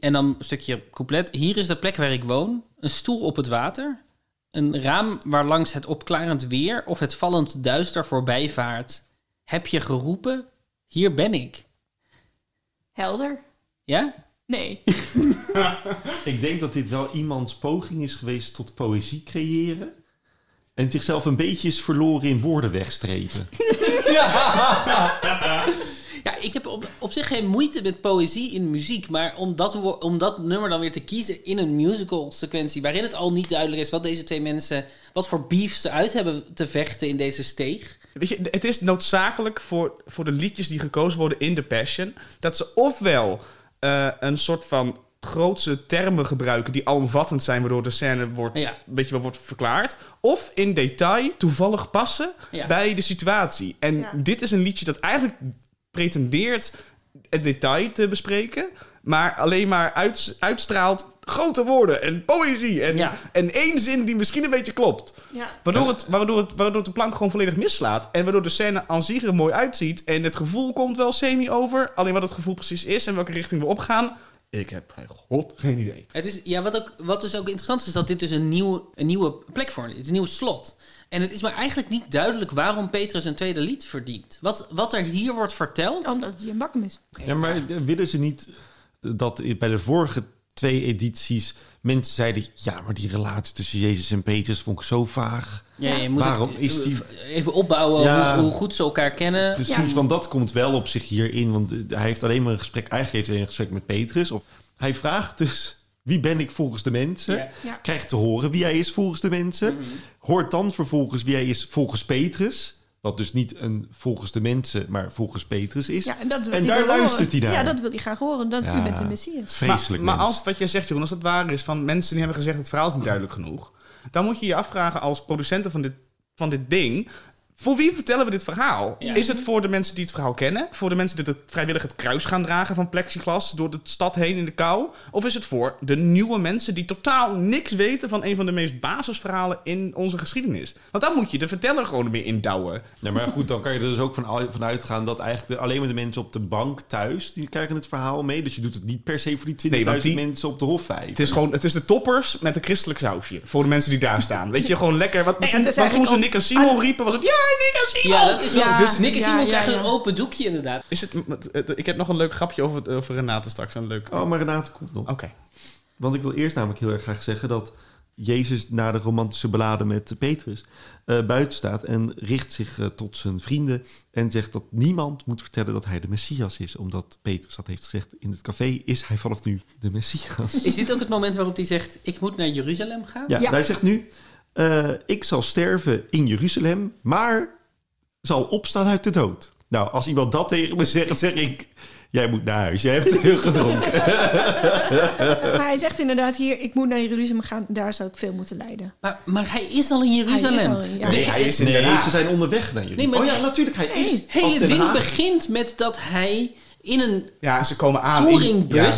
En dan een stukje couplet. Hier is de plek waar ik woon. Een stoel op het water. Een raam waar langs het opklarend weer of het vallend duister voorbij vaart. Heb je geroepen? Hier ben ik. Helder? Ja? Nee. <laughs> Ik denk dat dit wel iemands poging is geweest tot poëzie creëren. En zichzelf een beetje is verloren in woorden wegstrepen. <laughs> Ja, ik heb op, op zich geen moeite met poëzie in muziek. Maar om dat, wo- om dat nummer dan weer te kiezen in een musical sequentie... waarin het al niet duidelijk is wat deze twee mensen... wat voor beef ze uit hebben te vechten in deze steeg. Weet je, het is noodzakelijk voor, voor de liedjes die gekozen worden in The Passion... dat ze ofwel eh, een soort van grootse termen gebruiken... die alomvattend zijn, waardoor de scène wordt, Ja. weet je wel, wordt verklaard... of in detail toevallig passen Ja. bij de situatie. En Ja. dit is een liedje dat eigenlijk pretendeert het detail te bespreken... maar alleen maar uit, uitstraalt grote woorden en poëzie... En, Ja. en één zin die misschien een beetje klopt... Ja. Waardoor, het, waardoor, het, waardoor de plank gewoon volledig mislaat. En waardoor de scène aan zich er mooi uitziet. En het gevoel komt wel semi over. Alleen wat het gevoel precies is en welke richting we opgaan. Ik heb bij god geen idee. Het is, ja, wat, ook, wat dus ook interessant is, is dat dit dus een nieuwe, een nieuwe plek voor is. Een nieuwe slot. En het is maar eigenlijk niet duidelijk waarom Petrus een tweede lied verdient. Wat, wat er hier wordt verteld... Omdat het Jan Bakkum is. Ja, maar willen ze niet dat bij de vorige twee edities mensen zeiden... ja, maar die relatie tussen Jezus en Petrus vond ik zo vaag. Ja, je moet Waarom het is die- even opbouwen Ja. hoe, hoe goed ze elkaar kennen. Precies, want dat komt wel op zich hierin. Want eh, hij heeft alleen maar een gesprek... Eigenlijk heeft hij een gesprek met Petrus. Of hij vraagt dus... Wie ben ik volgens de mensen? Ja. Ja. Krijgt te horen wie hij is volgens de mensen. Hoort dan vervolgens wie hij is volgens Petrus. Wat dus niet een volgens de mensen, maar volgens Petrus is. Ja, en dat daar luistert horen. hij naar. Ja, dat wil hij graag horen. Dat, Ja. U bent de Messias. Vreselijk maar als wat jij zegt, Jeroen, als dat waar is van mensen die hebben gezegd het verhaal is niet duidelijk genoeg. Dan moet je je afvragen als producenten van dit, van dit ding. Voor wie vertellen we dit verhaal? Ja. Is het voor de mensen die het verhaal kennen? Voor de mensen die het vrijwillig het kruis gaan dragen van plexiglas door de stad heen in de kou? Of is het voor de nieuwe mensen die totaal niks weten van een van de meest basisverhalen in onze geschiedenis? Want dan moet je de verteller gewoon weer indouwen. Ja, maar goed, dan kan je er dus ook van, van uitgaan dat eigenlijk alleen maar de mensen op de bank thuis, die krijgen het verhaal mee. Dus je doet het niet per se voor die 20.000 Nee, mensen op de Hofvijver. Het is gewoon, het is de toppers met een christelijk sausje. Voor de mensen die daar staan. Weet je, gewoon lekker. Wat, Nee, toen, toen ze Nick en Simon riepen, was het... Ja, Nick! Ja, dat is wel... Ja, dus Nick en ja, Simon ja, krijgen ja. een open doekje inderdaad. Is het, ik heb nog een leuk grapje over, over Renate straks. Een leuk... Oh, maar Renate komt nog. Oké. Want ik wil eerst namelijk heel erg graag zeggen dat Jezus na de romantische beladen met Petrus eh, buiten staat en richt zich eh, tot zijn vrienden en zegt dat niemand moet vertellen dat hij de Messias is. Omdat Petrus dat heeft gezegd in het café, is hij vanaf nu de Messias. Is dit ook het moment waarop hij zegt, ik moet naar Jeruzalem gaan? Ja, Ja. hij zegt nu, eh, ik zal sterven in Jeruzalem, maar zal opstaan uit de dood. Nou, als iemand dat tegen me zegt, zeg ik, jij moet naar huis, jij hebt te veel gedronken. <laughs> Maar hij zegt inderdaad hier, ik moet naar Jeruzalem gaan. Daar zou ik veel moeten lijden. Maar, maar hij is al in Jeruzalem. Hij is al in- ja. De- Nee, hij is in Nee, ze zijn onderweg naar. Nee, maar oh het- ja, natuurlijk, hij is het ding begint met dat hij in een Ja, ze komen aan. in-. Ja,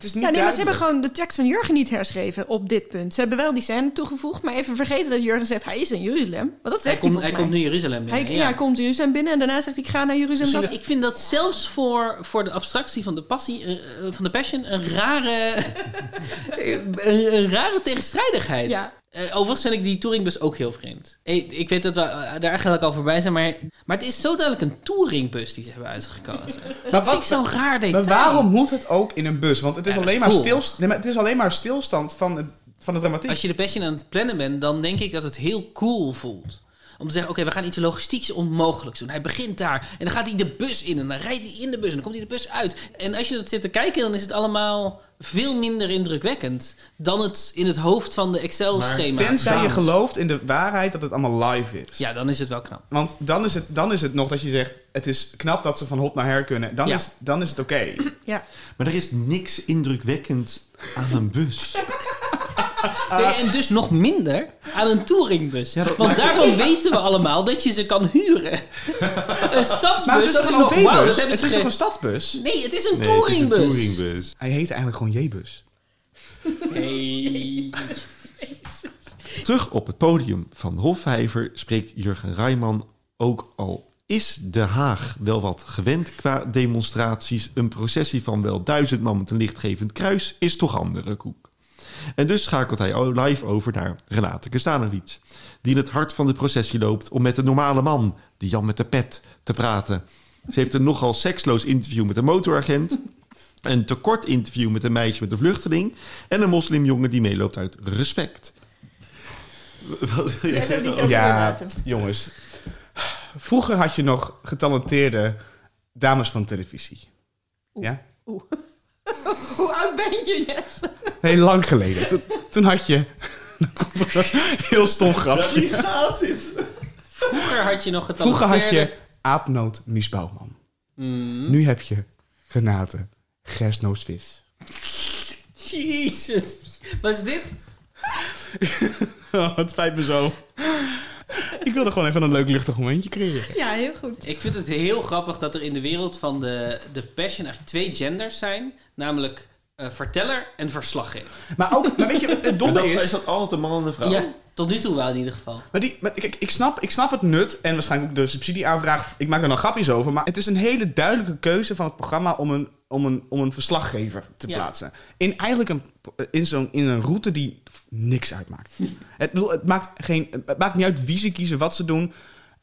het is niet Ja, nee, maar ze hebben gewoon de tekst van Jurgen niet herschreven op dit punt. Ze hebben wel die scène toegevoegd, maar even vergeten dat Jurgen zegt, hij is in Jeruzalem. Want dat Hij, zegt hij, komt, hij mij. komt nu Jeruzalem binnen. Hij, ja. hij komt in Jeruzalem binnen en daarna zegt hij, ik ga naar Jeruzalem. Dat- Ik vind dat zelfs voor, voor de abstractie van de passie, eh, eh, van de passion, een rare, <laughs> een, een rare tegenstrijdigheid. Ja. Eh, overigens vind ik die touringbus ook heel vreemd. Ik, ik weet dat we eh, daar eigenlijk al voorbij zijn, maar, maar het is zo duidelijk een touringbus die ze hebben uitgekozen. <laughs> Dat ik zo'n raar detail. Maar waarom moet het ook in een bus? Want het is, Ja, alleen, is maar cool. stilst, nee, maar het is alleen maar stilstand van, van de dramatiek. Als je de passion aan het plannen bent, dan denk ik dat het heel cool voelt. Om te zeggen: oké, we gaan iets logistieks onmogelijks doen. Hij begint daar en dan gaat hij de bus in en dan rijdt hij in de bus en dan komt hij de bus uit. En als je dat zit te kijken, dan is het allemaal veel minder indrukwekkend dan het in het hoofd van de Excel-schema. Tenzij je gelooft in de waarheid dat het allemaal live is. Ja, dan is het wel knap. Want dan is, het, dan is het nog dat je zegt... het is knap dat ze van hot naar her kunnen. Dan, Ja. is, dan is het oké. Ja. Maar er is niks indrukwekkend aan een bus. <laughs> Nee, en dus nog minder aan een touringbus. Ja, Want <laughs> daarvan weten we allemaal dat je ze kan huren. <laughs> Een stadsbus, Maar het is dat toch is een nog wauw. Dat OV-bus? hebben Het ze is toch ge- een stadsbus? Nee, het is een Nee, het is een touringbus. touringbus. Hij heet eigenlijk gewoon J-bus. <laughs> Hey. Terug op het podium van de Hofvijver spreekt Jurgen Rijman ook al is De Haag wel wat gewend qua demonstraties. Een processie van wel duizend man met een lichtgevend kruis is toch andere koek. En dus schakelt hij live over naar Renate Kastanovic, die in het hart van de processie loopt om met een normale man, die Jan met de pet, te praten. Ze heeft een nogal seksloos interview met een motoragent, een tekort interview met een meisje met een vluchteling en een moslimjongen die meeloopt uit respect. <laughs> Wat wil je zeggen? Ja, jongens. Vroeger had je nog getalenteerde dames van televisie. Ja? <laughs> Hoe oud ben je, Jesse? Heel lang geleden. Toen, toen had je... <laughs> Heel stom grapje. gaat dit? Vroeger had je nog het Vroeger had je Aapnoot Mies Bouwman. Mm. Nu heb je Renate Gersnoosvis. Jezus. Wat is dit? <laughs> Oh, het spijt me zo. Ik wilde gewoon even een leuk luchtig momentje creëren. Ja, heel goed. Ik vind het heel grappig dat er in de wereld van de, de passion eigenlijk twee genders zijn. Namelijk eh, verteller en verslaggever. Maar ook, maar weet je, het domme dat, is... is dat altijd een man en een vrouw? Ja, tot nu toe wel in ieder geval. Maar, die, maar kijk, ik snap, ik snap het nut en waarschijnlijk ook de subsidieaanvraag. Ik maak er dan grapjes over. Maar het is een hele duidelijke keuze van het programma om een, om een, om een verslaggever te Ja. plaatsen. In eigenlijk een, in zo'n, in een route die niks uitmaakt. het, bedoel, het, maakt geen, het maakt niet uit wie ze kiezen, wat ze doen.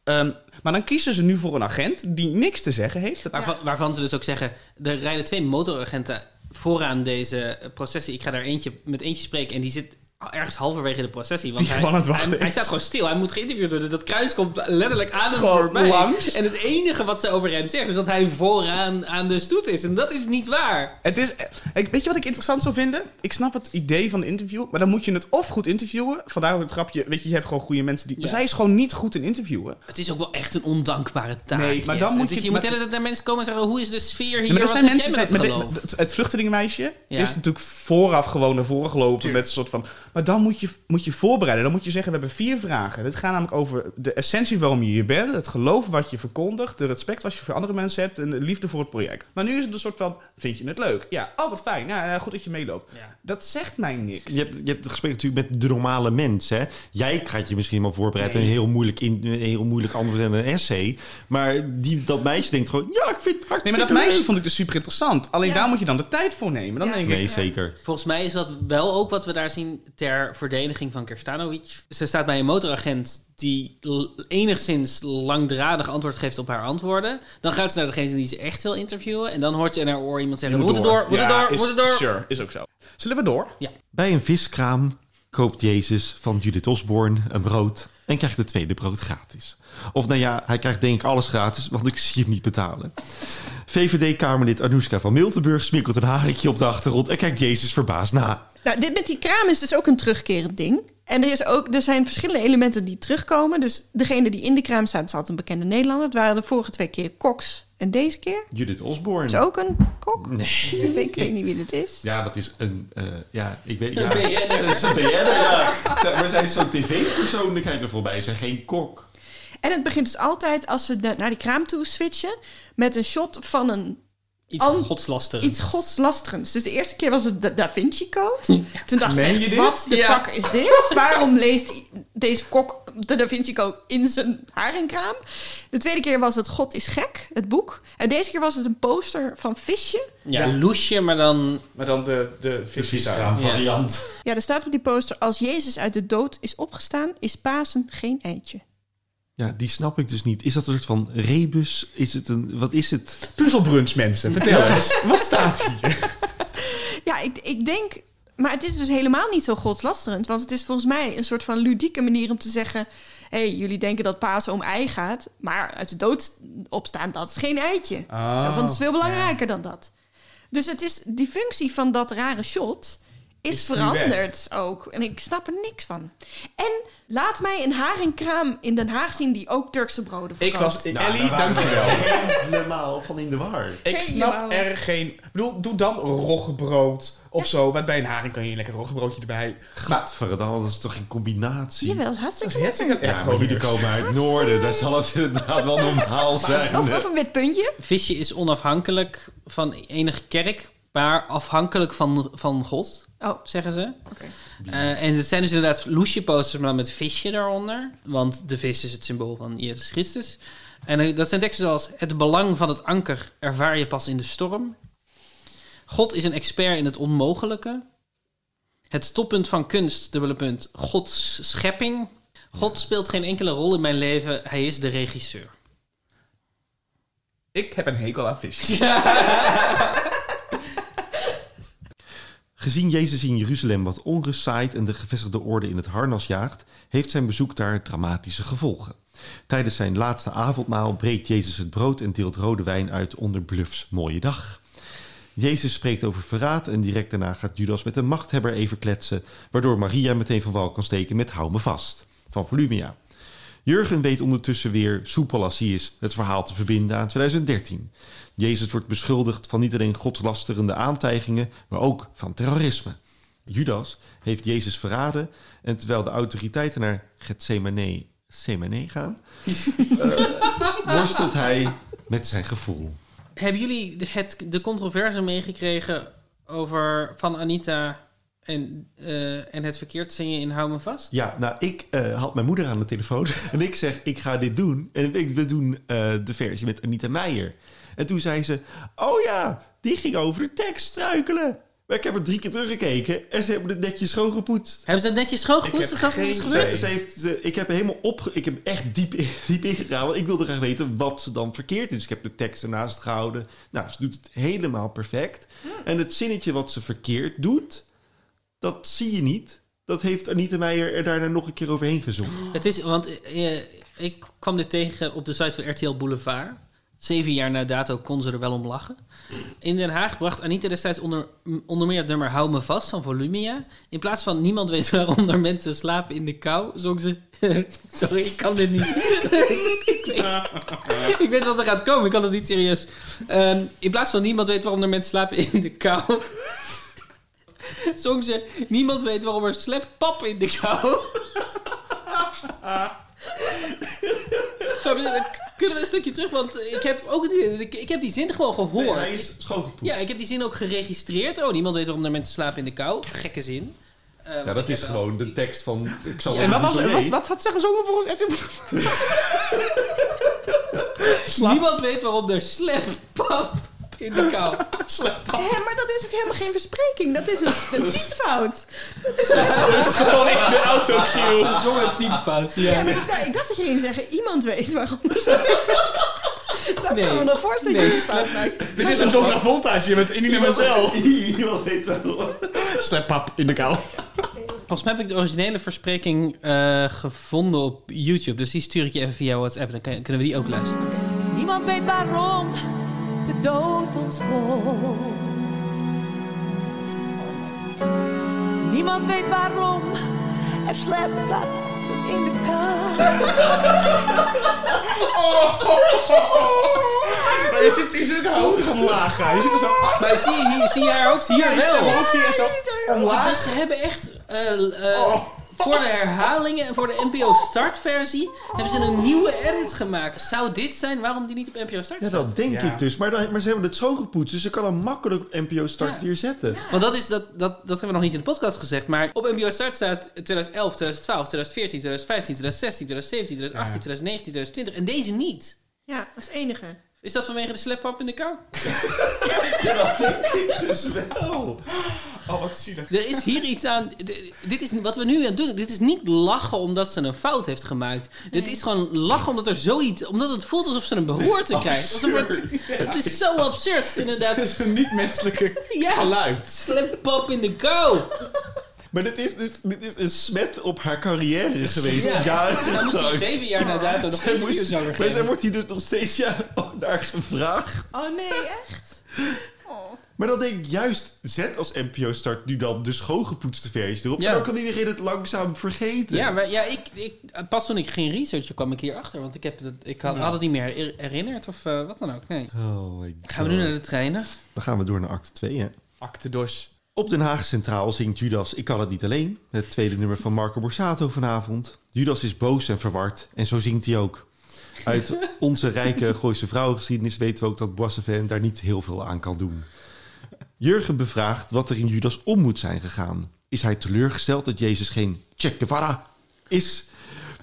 Ehm, maar dan kiezen ze nu voor een agent die niks te zeggen heeft. Waarvan, waarvan ze dus ook zeggen, er rijden twee motoragenten vooraan deze processie. Ik ga daar eentje, met eentje spreken en die zit ergens halverwege de processie. Want Die hij, hij, hij staat gewoon stil. Hij moet geïnterviewd worden. Dat kruis komt letterlijk aan hem Gewoon voorbij. langs. En het enige wat ze over hem zegt is dat hij vooraan aan de stoet is. En dat is niet waar. Het is, ik, weet je wat ik interessant zou vinden? Ik snap het idee van de interview, maar dan moet je het of goed interviewen. Vandaar het grapje, weet je, je hebt gewoon goede mensen die... Maar zij is gewoon niet goed in interviewen. Het is ook wel echt een ondankbare taak. Nee, maar dan moet je- je moet maar- hele tijd naar mensen komen en zeggen... hoe is de sfeer hier? Ja, maar er Wat zijn mensen met het het, het vluchtelingenmeisje Ja. is natuurlijk vooraf gewoon naar voren gelopen met een soort van. Maar dan moet je, moet je voorbereiden. Dan moet je zeggen: we hebben vier vragen. Dit gaat namelijk over de essentie waarom je hier bent, het geloof wat je verkondigt, de respect wat je voor andere mensen hebt en de liefde voor het project. Maar nu is het een soort van: vind je het leuk? Ja, oh wat fijn. Ja, ja, goed dat je meeloopt. Ja. Dat zegt mij niks. Je hebt, je hebt het gesprek natuurlijk met de normale mens. Hè? Jij gaat je misschien wel voorbereiden. Een heel moeilijk, in, een heel moeilijk antwoord en een essay. Maar die, dat meisje denkt gewoon... Ja, ik vind het Nee, hartstikke maar dat meisje leuk. vond ik dus super interessant. Alleen Ja. daar moet je dan de tijd voor nemen. Dan Ja. denk ik, Nee, zeker. Volgens mij is dat wel ook wat we daar zien ter verdediging van Kerstanovic. Ze staat bij een motoragent die enigszins langdradig antwoord geeft op haar antwoorden. Dan gaat ze naar degene die ze echt wil interviewen. En dan hoort ze in haar oor iemand zeggen... We moeten door, we moeten Ja, door, is- moeten door. Sure, is ook zo. Zullen we door? Bij een viskraam koopt Jezus van Judith Osborne een brood... en krijgt het tweede brood gratis. Of nou ja, hij krijgt denk ik alles gratis... want ik zie hem niet betalen. VVD-Kamerlid Anoushka van Miltenburg smikkelt een haringje op de achtergrond... en kijkt Jezus verbaasd na. Nou, dit met die kraam is dus ook een terugkerend ding. En er, is ook, er zijn verschillende elementen die terugkomen. Dus degene die in de kraam staat, is altijd een bekende Nederlander. Het waren de vorige twee keer koks. En deze keer Judith Osborne. is ook een kok. Nee. Ik weet, ik weet niet wie dit is. Ja, dat is een... eh, ja, ik weet... Ja, BN'er. dat is een BN'er, ja. Maar zij is zo'n tv-persoonlijkheid er voorbij. Ze zijn geen kok. En het begint dus altijd als ze de- naar die kraam toe switchen... met een shot van een Iets An- godslasterends. iets godslasterends. Dus de eerste keer was het de Da Vinci Code. Toen dacht Meen ik echt, wat de Ja. fuck is dit? Waarom leest deze kok de Da Vinci Code in zijn haringkraam? De tweede keer was het God is gek, het boek. En deze keer was het een poster van Visje. Ja, Ja. loesje, maar dan... Maar dan de, de viskraam. Ja. variant. Ja, er staat op die poster... als Jezus uit de dood is opgestaan, is Pasen geen eitje. Ja, die snap ik dus niet. Is dat een soort van rebus? Is het een... Wat is het? Puzzelbrunch mensen, vertel eens. Wat staat hier? Ja, ik, ik denk... Maar het is dus helemaal niet zo godslasterend. Want het is volgens mij een soort van ludieke manier om te zeggen... hey, jullie denken dat Pasen om ei gaat, maar uit de dood opstaan, dat is geen eitje. Oh, Zo, want het is veel belangrijker dan dat. Dus het is, die functie van dat rare shot is, veranderd ook. En ik snap er niks van. En laat mij een haringkraam in Den Haag zien die ook Turkse broden Ik verkoopt. was... Nou, Ellie, daar waren we dankjewel. <laughs> Helemaal van in de war. Ik snap er geen... Ik bedoel, doe dan roggebrood of zo. Want bij een haring kan je een lekker roggebroodje erbij. Maar Gadverdamme, dat is toch geen combinatie? Jawel, dat is hartstikke is lekker. Ja, maar jullie komen uit het noorden. Daar zal het inderdaad wel normaal zijn. Of, of een wit puntje. Visje is onafhankelijk van enige kerk, maar afhankelijk van, van God, Oh, zeggen ze. oké. Eh, en het zijn dus inderdaad loesje posters, maar dan met visje daaronder. Want de vis is het symbool van Jezus Christus. En eh, dat zijn teksten zoals... Het belang van het anker ervaar je pas in de storm. God is een expert in het onmogelijke. Het stoppunt van kunst, dubbele punt, Gods schepping. God speelt geen enkele rol in mijn leven, hij is de regisseur. ik heb een hekel aan vis. <laughs> Gezien Jezus in Jeruzalem wat onrust zaait en de gevestigde orde in het harnas jaagt, heeft zijn bezoek daar dramatische gevolgen. Tijdens zijn laatste avondmaal breekt Jezus het brood en deelt rode wijn uit onder Bluffs mooie dag. Jezus spreekt over verraad en direct daarna gaat Judas met een machthebber even kletsen, waardoor Maria meteen van wal kan steken met Hou me vast, van Volumia. Jurgen weet ondertussen weer, soepel als hij is, het verhaal te verbinden aan 2013. Jezus wordt beschuldigd van niet alleen godslasterende aantijgingen, maar ook van terrorisme. Judas heeft Jezus verraden en terwijl de autoriteiten naar Gethsemane Semane gaan, <laughs> eh, worstelt hij met zijn gevoel. Hebben jullie de- het, de controverse meegekregen over van Anita en, eh, en het verkeerd zingen in Hou me vast? Ja, nou, ik eh, had mijn moeder aan de telefoon <laughs> en ik zeg, ik ga dit doen. En ik- we doen eh, de versie met Anita Meijer. En toen zei ze, oh ja, die ging over de tekst struikelen. Maar ik heb er drie keer teruggekeken en ze hebben het netjes schoongepoetst. Hebben ze het netjes schoongepoetst? Ik Is heb dat wat is geen gebeurd? Ze, ze heeft, ze- ik heb helemaal op, ik heb echt diep, <laughs> diep ingegaan, want ik wilde graag weten wat ze dan verkeerd is. Dus ik heb de tekst ernaast gehouden. Nou, ze doet het helemaal perfect. En het zinnetje wat ze verkeerd doet, dat zie je niet. Dat heeft Anita Meijer er daarna nog een keer overheen gezongen. Het is, want eh, ik kwam dit tegen op de site van RTL Boulevard. Zeven jaar na dato kon ze er wel om lachen. In Den Haag bracht Anita destijds onder, onder meer het nummer Hou me vast van Volumia. In plaats van Niemand weet waarom er mensen slapen in de kou, zong ze... <laughs> Sorry, ik kan dit niet. <laughs> ik, weet, wat er gaat komen, ik kan het niet serieus. Ehm, in plaats van Niemand weet waarom er mensen slapen in de kou... <laughs> zong ze... Niemand weet waarom er sleppap in de kou... Kunnen we een stukje terug? Want ik heb ook die, ik, ik heb die zin gewoon gehoord. hij is schoongepoetst. ja, ik heb die zin ook geregistreerd. Oh, niemand weet waarom er mensen slapen in de kou. Gekke zin. Ja, dat ik is gewoon de tekst van... Ik zal Ja, En wat, was, zo wat, wat had ze gezongen volgens RTL? <laughs> Niemand weet waarom er sleppap in de kou. Hé, maar dat is ook helemaal geen verspreking. Dat is een, een typfout. Dat is gewoon echt de autocue. <laughs> Ze zongen typfout. Ja, Ja. maar ik, dacht, ik dacht dat je ging zeggen, iemand weet waarom. <laughs> dat Nee. kan me nog voorstellen Nee, dat je een fout maakt. Dit is een John Travoltaatje met Indie Marcel. Iemand weet wel. Sleppap in de kou. Volgens mij heb ik de originele verspreking eh, gevonden op YouTube. Dus die stuur ik je even via WhatsApp. Dan kunnen we die ook luisteren. Niemand weet waarom de dood ons volgt. Niemand weet waarom er slept in de kou. <laughs> Maar je zit, je zit ook hoofd omlaag. ga. Je zit er zo... Maar zie je, hier, zie je haar hoofd hier Je stem wel? hoofd hier zo omlaag. Dus ze hebben echt eh, eh, voor de herhalingen en voor de NPO startversie hebben ze een nieuwe edit gemaakt. Zou dit zijn waarom die niet op NPO start Ja, staat? dat denk Ja. ik dus. Maar, dan, maar ze hebben het schoongepoetst, dus ze kan hem makkelijk op NPO Start Ja. weer zetten. Want dat, is, dat, dat, dat hebben we nog niet in de podcast gezegd. Maar op NPO Start staat 2011, 2012, 2014, 2015, 2016, 2017, 2018, 2019, 2020. En deze niet. Ja, dat is enige. Is dat vanwege de sleppap in de kou? Dus <laughs> wel. Oh, wat zielig. Er is hier iets aan. Dit is wat we nu aan het doen. Dit is niet lachen omdat ze een fout heeft gemaakt. Dit is gewoon lachen omdat er zoiets. Omdat het voelt alsof ze een beroerte krijgt. Alsof het, het is zo absurd, inderdaad. Het is een niet-menselijke Ja. geluid. Sleppap in de kou. Maar dit is, dit, dit is een smet op haar carrière geweest. Ja. Dan moest hij zeven jaar na dato nog interviews moest- over Maar geven. zij wordt hier dus nog steeds ja, naar gevraagd. Oh nee, echt? <laughs> Maar dan denk ik juist, zet als NPO Start nu dan de schoongepoetste versie erop. Ja. En dan kan iedereen het langzaam vergeten. Ja, maar ja, ik, ik, pas toen ik ging researchen kwam ik hierachter. Want ik, heb het, ik had, had het niet meer her- herinnerd of eh, wat dan ook. Nee. Oh my Gaan we nu naar de treinen? Dan gaan we door naar acte 2, hè. Acte dos. Op Den Haag Centraal zingt Judas Ik kan het niet alleen. Het tweede nummer van Marco Borsato vanavond. Judas is boos en verward. En zo zingt hij ook. Uit onze rijke Gooise vrouwengeschiedenis weten we ook dat Boissevin daar niet heel veel aan kan doen. Jurgen bevraagt wat er in Judas om moet zijn gegaan. Is hij teleurgesteld dat Jezus geen Che Guevara is?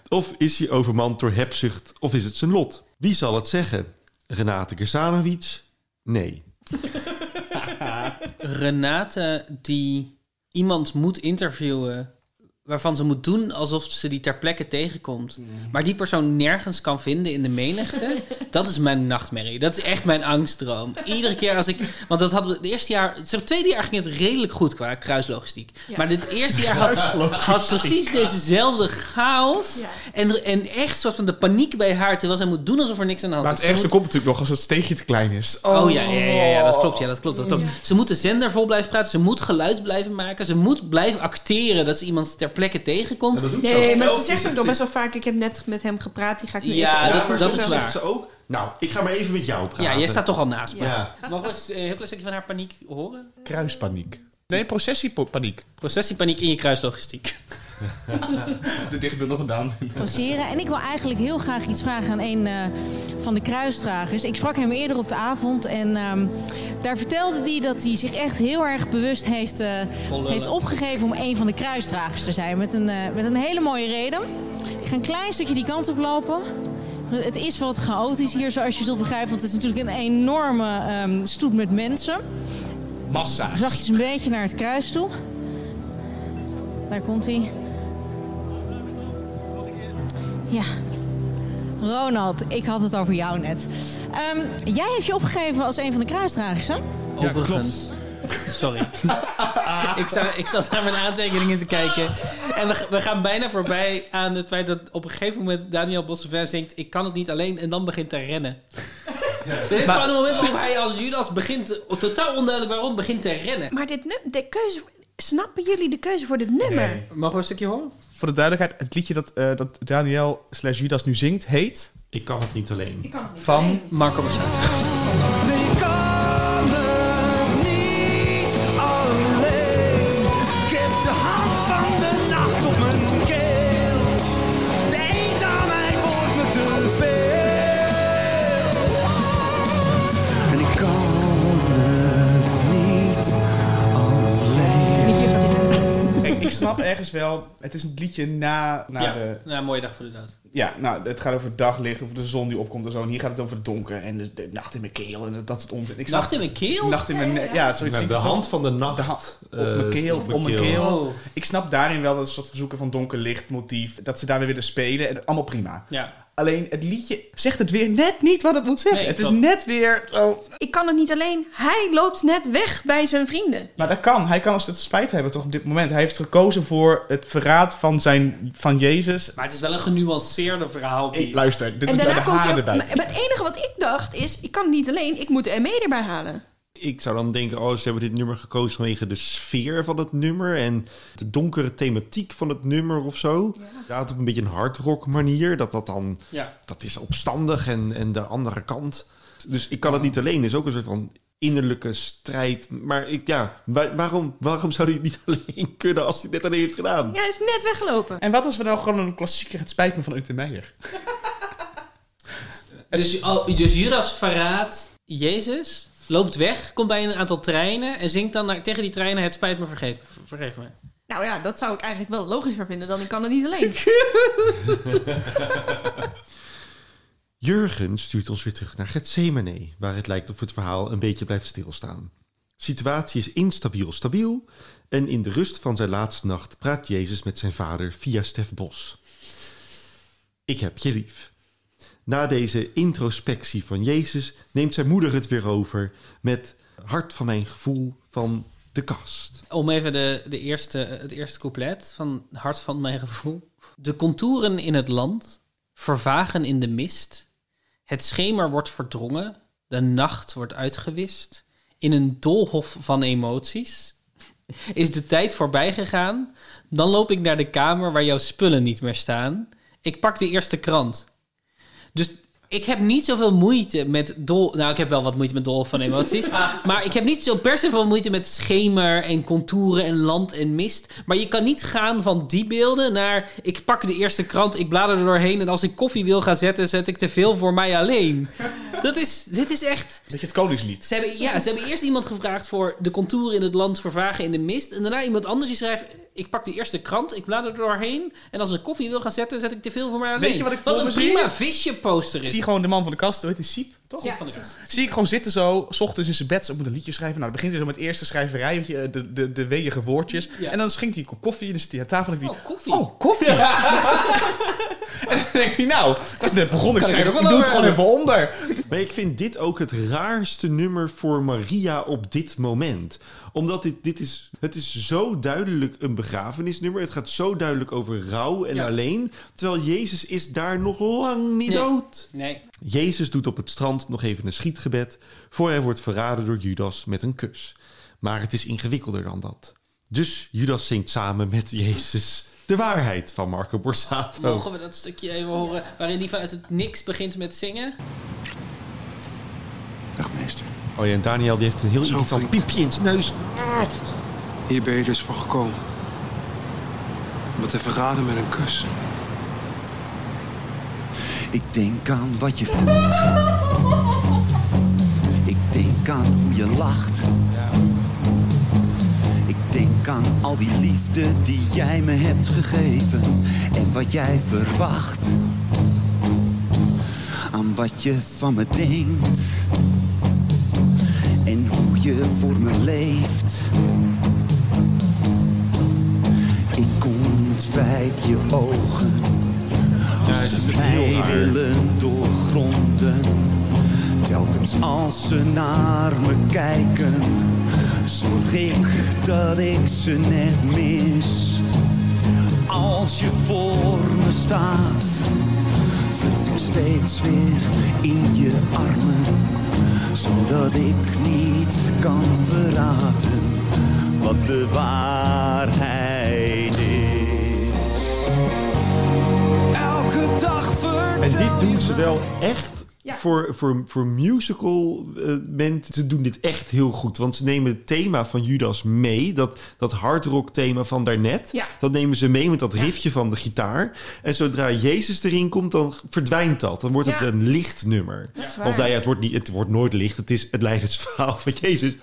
Of is hij overmand door hebzucht? Of is het zijn lot? Wie zal het zeggen? Renate Gersanovic? Nee. Renate die iemand moet interviewen waarvan ze moet doen alsof ze die ter plekke tegenkomt. Maar die persoon nergens kan vinden in de menigte. <laughs> dat is mijn nachtmerrie. Dat is echt mijn angstdroom. Iedere keer als ik... Want dat hadden we het eerste jaar... Het tweede jaar ging het redelijk goed qua kruislogistiek. Maar dit eerste jaar had, had precies dezezelfde chaos. Ja. En, en echt soort van de paniek bij haar. Terwijl zij moet doen alsof er niks aan de hand Maar is. het Ze ergste moet- komt natuurlijk nog als het steegje te klein is. Oh ja, ja, ja, ja, dat klopt. Ja, dat klopt, dat klopt. Ze moet de zender vol blijven praten. Ze moet geluid blijven maken. Ze moet blijven acteren dat ze iemand ter plekke tegenkomt. Ja, Nee, maar ze zegt ook nog best wel vaak... Ik heb net met hem gepraat, die ga ik nu Ja, even dat- over dat zo is waar. zegt ze ook. Nou, ik ga maar even met jou praten. jij staat toch al naast me. Ja. Mogen we eens, eh, een heel klein stukje van haar paniek horen? Kruispaniek. Nee, processiepaniek. Processiepaniek in je kruislogistiek. De dichtbundel gedaan. passeren. En ik wil eigenlijk heel graag iets vragen aan een eh, van de kruisdragers. Ik sprak hem eerder op de avond en ehm, daar vertelde hij dat hij zich echt heel erg bewust heeft, eh, heeft opgegeven om een van de kruisdragers te zijn. Met een, eh, met een hele mooie reden. Ik ga een klein stukje die kant op lopen. Het is wat chaotisch hier, zoals je zult begrijpen. Want het is natuurlijk een enorme ehm, stoet met mensen. Massa. Zachtjes een beetje naar het kruis toe. Daar komt hij. Ja. Ronald, ik had het over jou net. Ehm, jij heeft je opgegeven als een van de kruisdragers, hè? Overigens. Sorry. <laughs> ik, zou, ik zat naar mijn aantekeningen te kijken. En we, we gaan bijna voorbij aan het feit dat op een gegeven moment Daniel Bossevin zingt... Ik kan het niet alleen en dan begint te rennen. Er is Maar- gewoon een moment waarop hij als Judas begint... Totaal onduidelijk waarom, begint te rennen. Maar dit de keuze... Snappen jullie de keuze voor dit nummer? Mogen we een stukje horen? Voor de duidelijkheid, het liedje dat, eh, dat Daniel slash Judas nu zingt, heet... Ik kan het niet alleen. Van... Marco Borsato. Ik snap ergens wel, het is een liedje na, na ja, de... ja, mooie dag voor de dood. Ja, nou, het gaat over het daglicht, over de zon die opkomt en zo. En hier gaat het over het donker en de, de nacht in mijn keel en dat, dat soort onzin. Ik snap- Nacht in mijn keel? Nacht in mijn nek. Ja, zoiets. Nou, de hand van de nacht. De hand op eh, mijn keel of om mijn keel. Oh. Ik snap daarin wel dat soort verzoeken van donker licht motief. Dat ze daarmee willen spelen. En allemaal prima. Ja. Alleen het liedje zegt het weer net niet wat het moet zeggen. Nee, het is net weer zo. Ik kan het niet alleen. Hij loopt net weg bij zijn vrienden. Maar dat kan. Hij kan als het spijt hebben toch op dit moment. Hij heeft gekozen voor het verraad van, zijn, van Jezus. Maar het is wel een genuanceerde verhaal. Ik, luister, dit En is bij daarna de komt ook... Maar het enige wat ik dacht is... Ik kan het niet alleen. Ik moet de ME erbij halen. Ik zou dan denken, oh, ze hebben dit nummer gekozen vanwege de sfeer van het nummer en de donkere thematiek van het nummer of zo. Ja, op een beetje een hardrock manier. Dat dat dan, Ja. dat is opstandig en, en de andere kant. Dus ik kan het niet alleen. Het is ook een soort van innerlijke strijd. Maar ik, ja, wa- waarom, waarom zou hij het niet <laughs> alleen kunnen als hij het net alleen heeft gedaan? Ja, hij is net weggelopen. En wat als we nou gewoon een klassieker Het spijt me van Ute Meijer? <laughs> Dus, oh, dus Judas verraadt Jezus, loopt weg, komt bij een aantal treinen en zingt dan naar, tegen die treinen: Het spijt me, vergeef, vergeef me. Nou ja, dat zou ik eigenlijk wel logischer vinden dan ik kan het niet alleen. <laughs> <laughs> Jurgen stuurt ons weer terug naar Gethsemane, waar het lijkt of het verhaal een beetje blijft stilstaan. Situatie is instabiel stabiel en in de rust van zijn laatste nacht praat Jezus met zijn vader via Stef Bos. Ik heb je lief. Na deze introspectie van Jezus neemt zijn moeder het weer over met hart van mijn gevoel van de kast. Om even de, de eerste, het eerste couplet van Hart van mijn gevoel. De contouren in het land vervagen in de mist. Het schemer wordt verdrongen, de nacht wordt uitgewist. In een doolhof van emoties is de tijd voorbij gegaan. Dan loop ik naar de kamer waar jouw spullen niet meer staan. Ik pak de eerste krant. Dus ik heb niet zoveel moeite met dol... Nou, ik heb wel wat moeite met dol van emoties. <laughs> maar ik heb niet zo per se veel moeite met schemer en contouren en land en mist. Maar je kan niet gaan van die beelden naar... Ik pak de eerste krant, ik blader er doorheen... en als ik koffie wil gaan zetten, zet ik te veel voor mij alleen. Dat is... Dit is echt... Dat je het koningslied. Ze hebben, ja, ze hebben eerst iemand gevraagd voor de contouren in het land vervagen in de mist. En daarna iemand anders die schrijft... Ik pak de eerste krant, ik blader er doorheen. En als ik koffie wil gaan zetten, zet ik te veel voor mij alleen. Weet je wat ik voor een zie? prima visje poster is. Zie gewoon de man van de kast, heet die Siep, toch? Ja, van de kast. Zie ik gewoon zitten zo, s ochtends in zijn bed, zo moet een liedje schrijven. Nou, dan begint hij zo met het eerste schrijverij, weet je, de, de, de weeige woordjes. Ja. En dan schenkt hij een kop koffie en dan zit hij aan tafel en dan Oh, koffie. oh, koffie. <laughs> <laughs> en dan denk hij, nou, ik was net begonnen, ik ik schrijf, ik doe het gewoon even onder. Maar ik vind dit ook het raarste nummer voor Maria op dit moment. Omdat dit, dit is, het is zo duidelijk een begrafenisnummer. Het gaat zo duidelijk over rouw en Ja. alleen. Terwijl Jezus is daar nog lang niet Nee. dood. Nee. Jezus doet op het strand nog even een schietgebed... voor hij wordt verraden door Judas met een kus. Maar het is ingewikkelder dan dat. Dus Judas zingt samen met Jezus de waarheid van Marco Borsato. Mogen we dat stukje even horen waarin die vanuit het niks begint met zingen? Dag meester. Oh ja, en Daniel die heeft een heel Zo irritant flink. piepje in zijn neus. Hier ben je dus voor gekomen. Om me te verraden met een kus. Ik denk aan wat je voelt. Ik denk aan hoe je lacht. Ik denk aan al die liefde die jij me hebt gegeven en wat jij verwacht. Aan wat je van me denkt en hoe je voor me leeft. Ik ontwijk je ogen als ze mij willen doorgronden. Telkens als ze naar me kijken, zorg ik dat ik ze net mis. Als je voor me staat, vlucht ik steeds weer in je armen, zodat ik niet kan verraden wat de waarheid is. Elke dag En dit doen ze wel echt voor, voor, voor musical eh, mensen. Ze doen dit echt heel goed. Want ze nemen het thema van Judas mee. Dat, dat hardrock thema van daarnet. Ja. Dat nemen ze mee met dat riffje van de gitaar. En zodra Jezus erin komt, dan verdwijnt dat. Dan wordt het een licht nummer. Nou ja, het wordt, niet, het wordt nooit licht. Het is het lijdensverhaal van Jezus.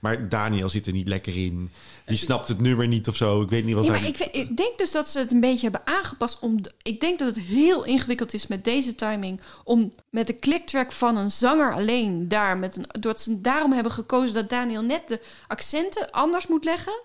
Maar Daniel zit er niet lekker in. Die snapt het nummer niet of zo. Ik weet niet wat Ja, hij... maar ik, ik denk dus dat ze het een beetje hebben aangepast. Om ik denk dat het heel ingewikkeld is met deze timing. Om met de clicktrack van een zanger alleen daar. Met een, dat ze daarom hebben gekozen dat Daniel net de accenten anders moet leggen.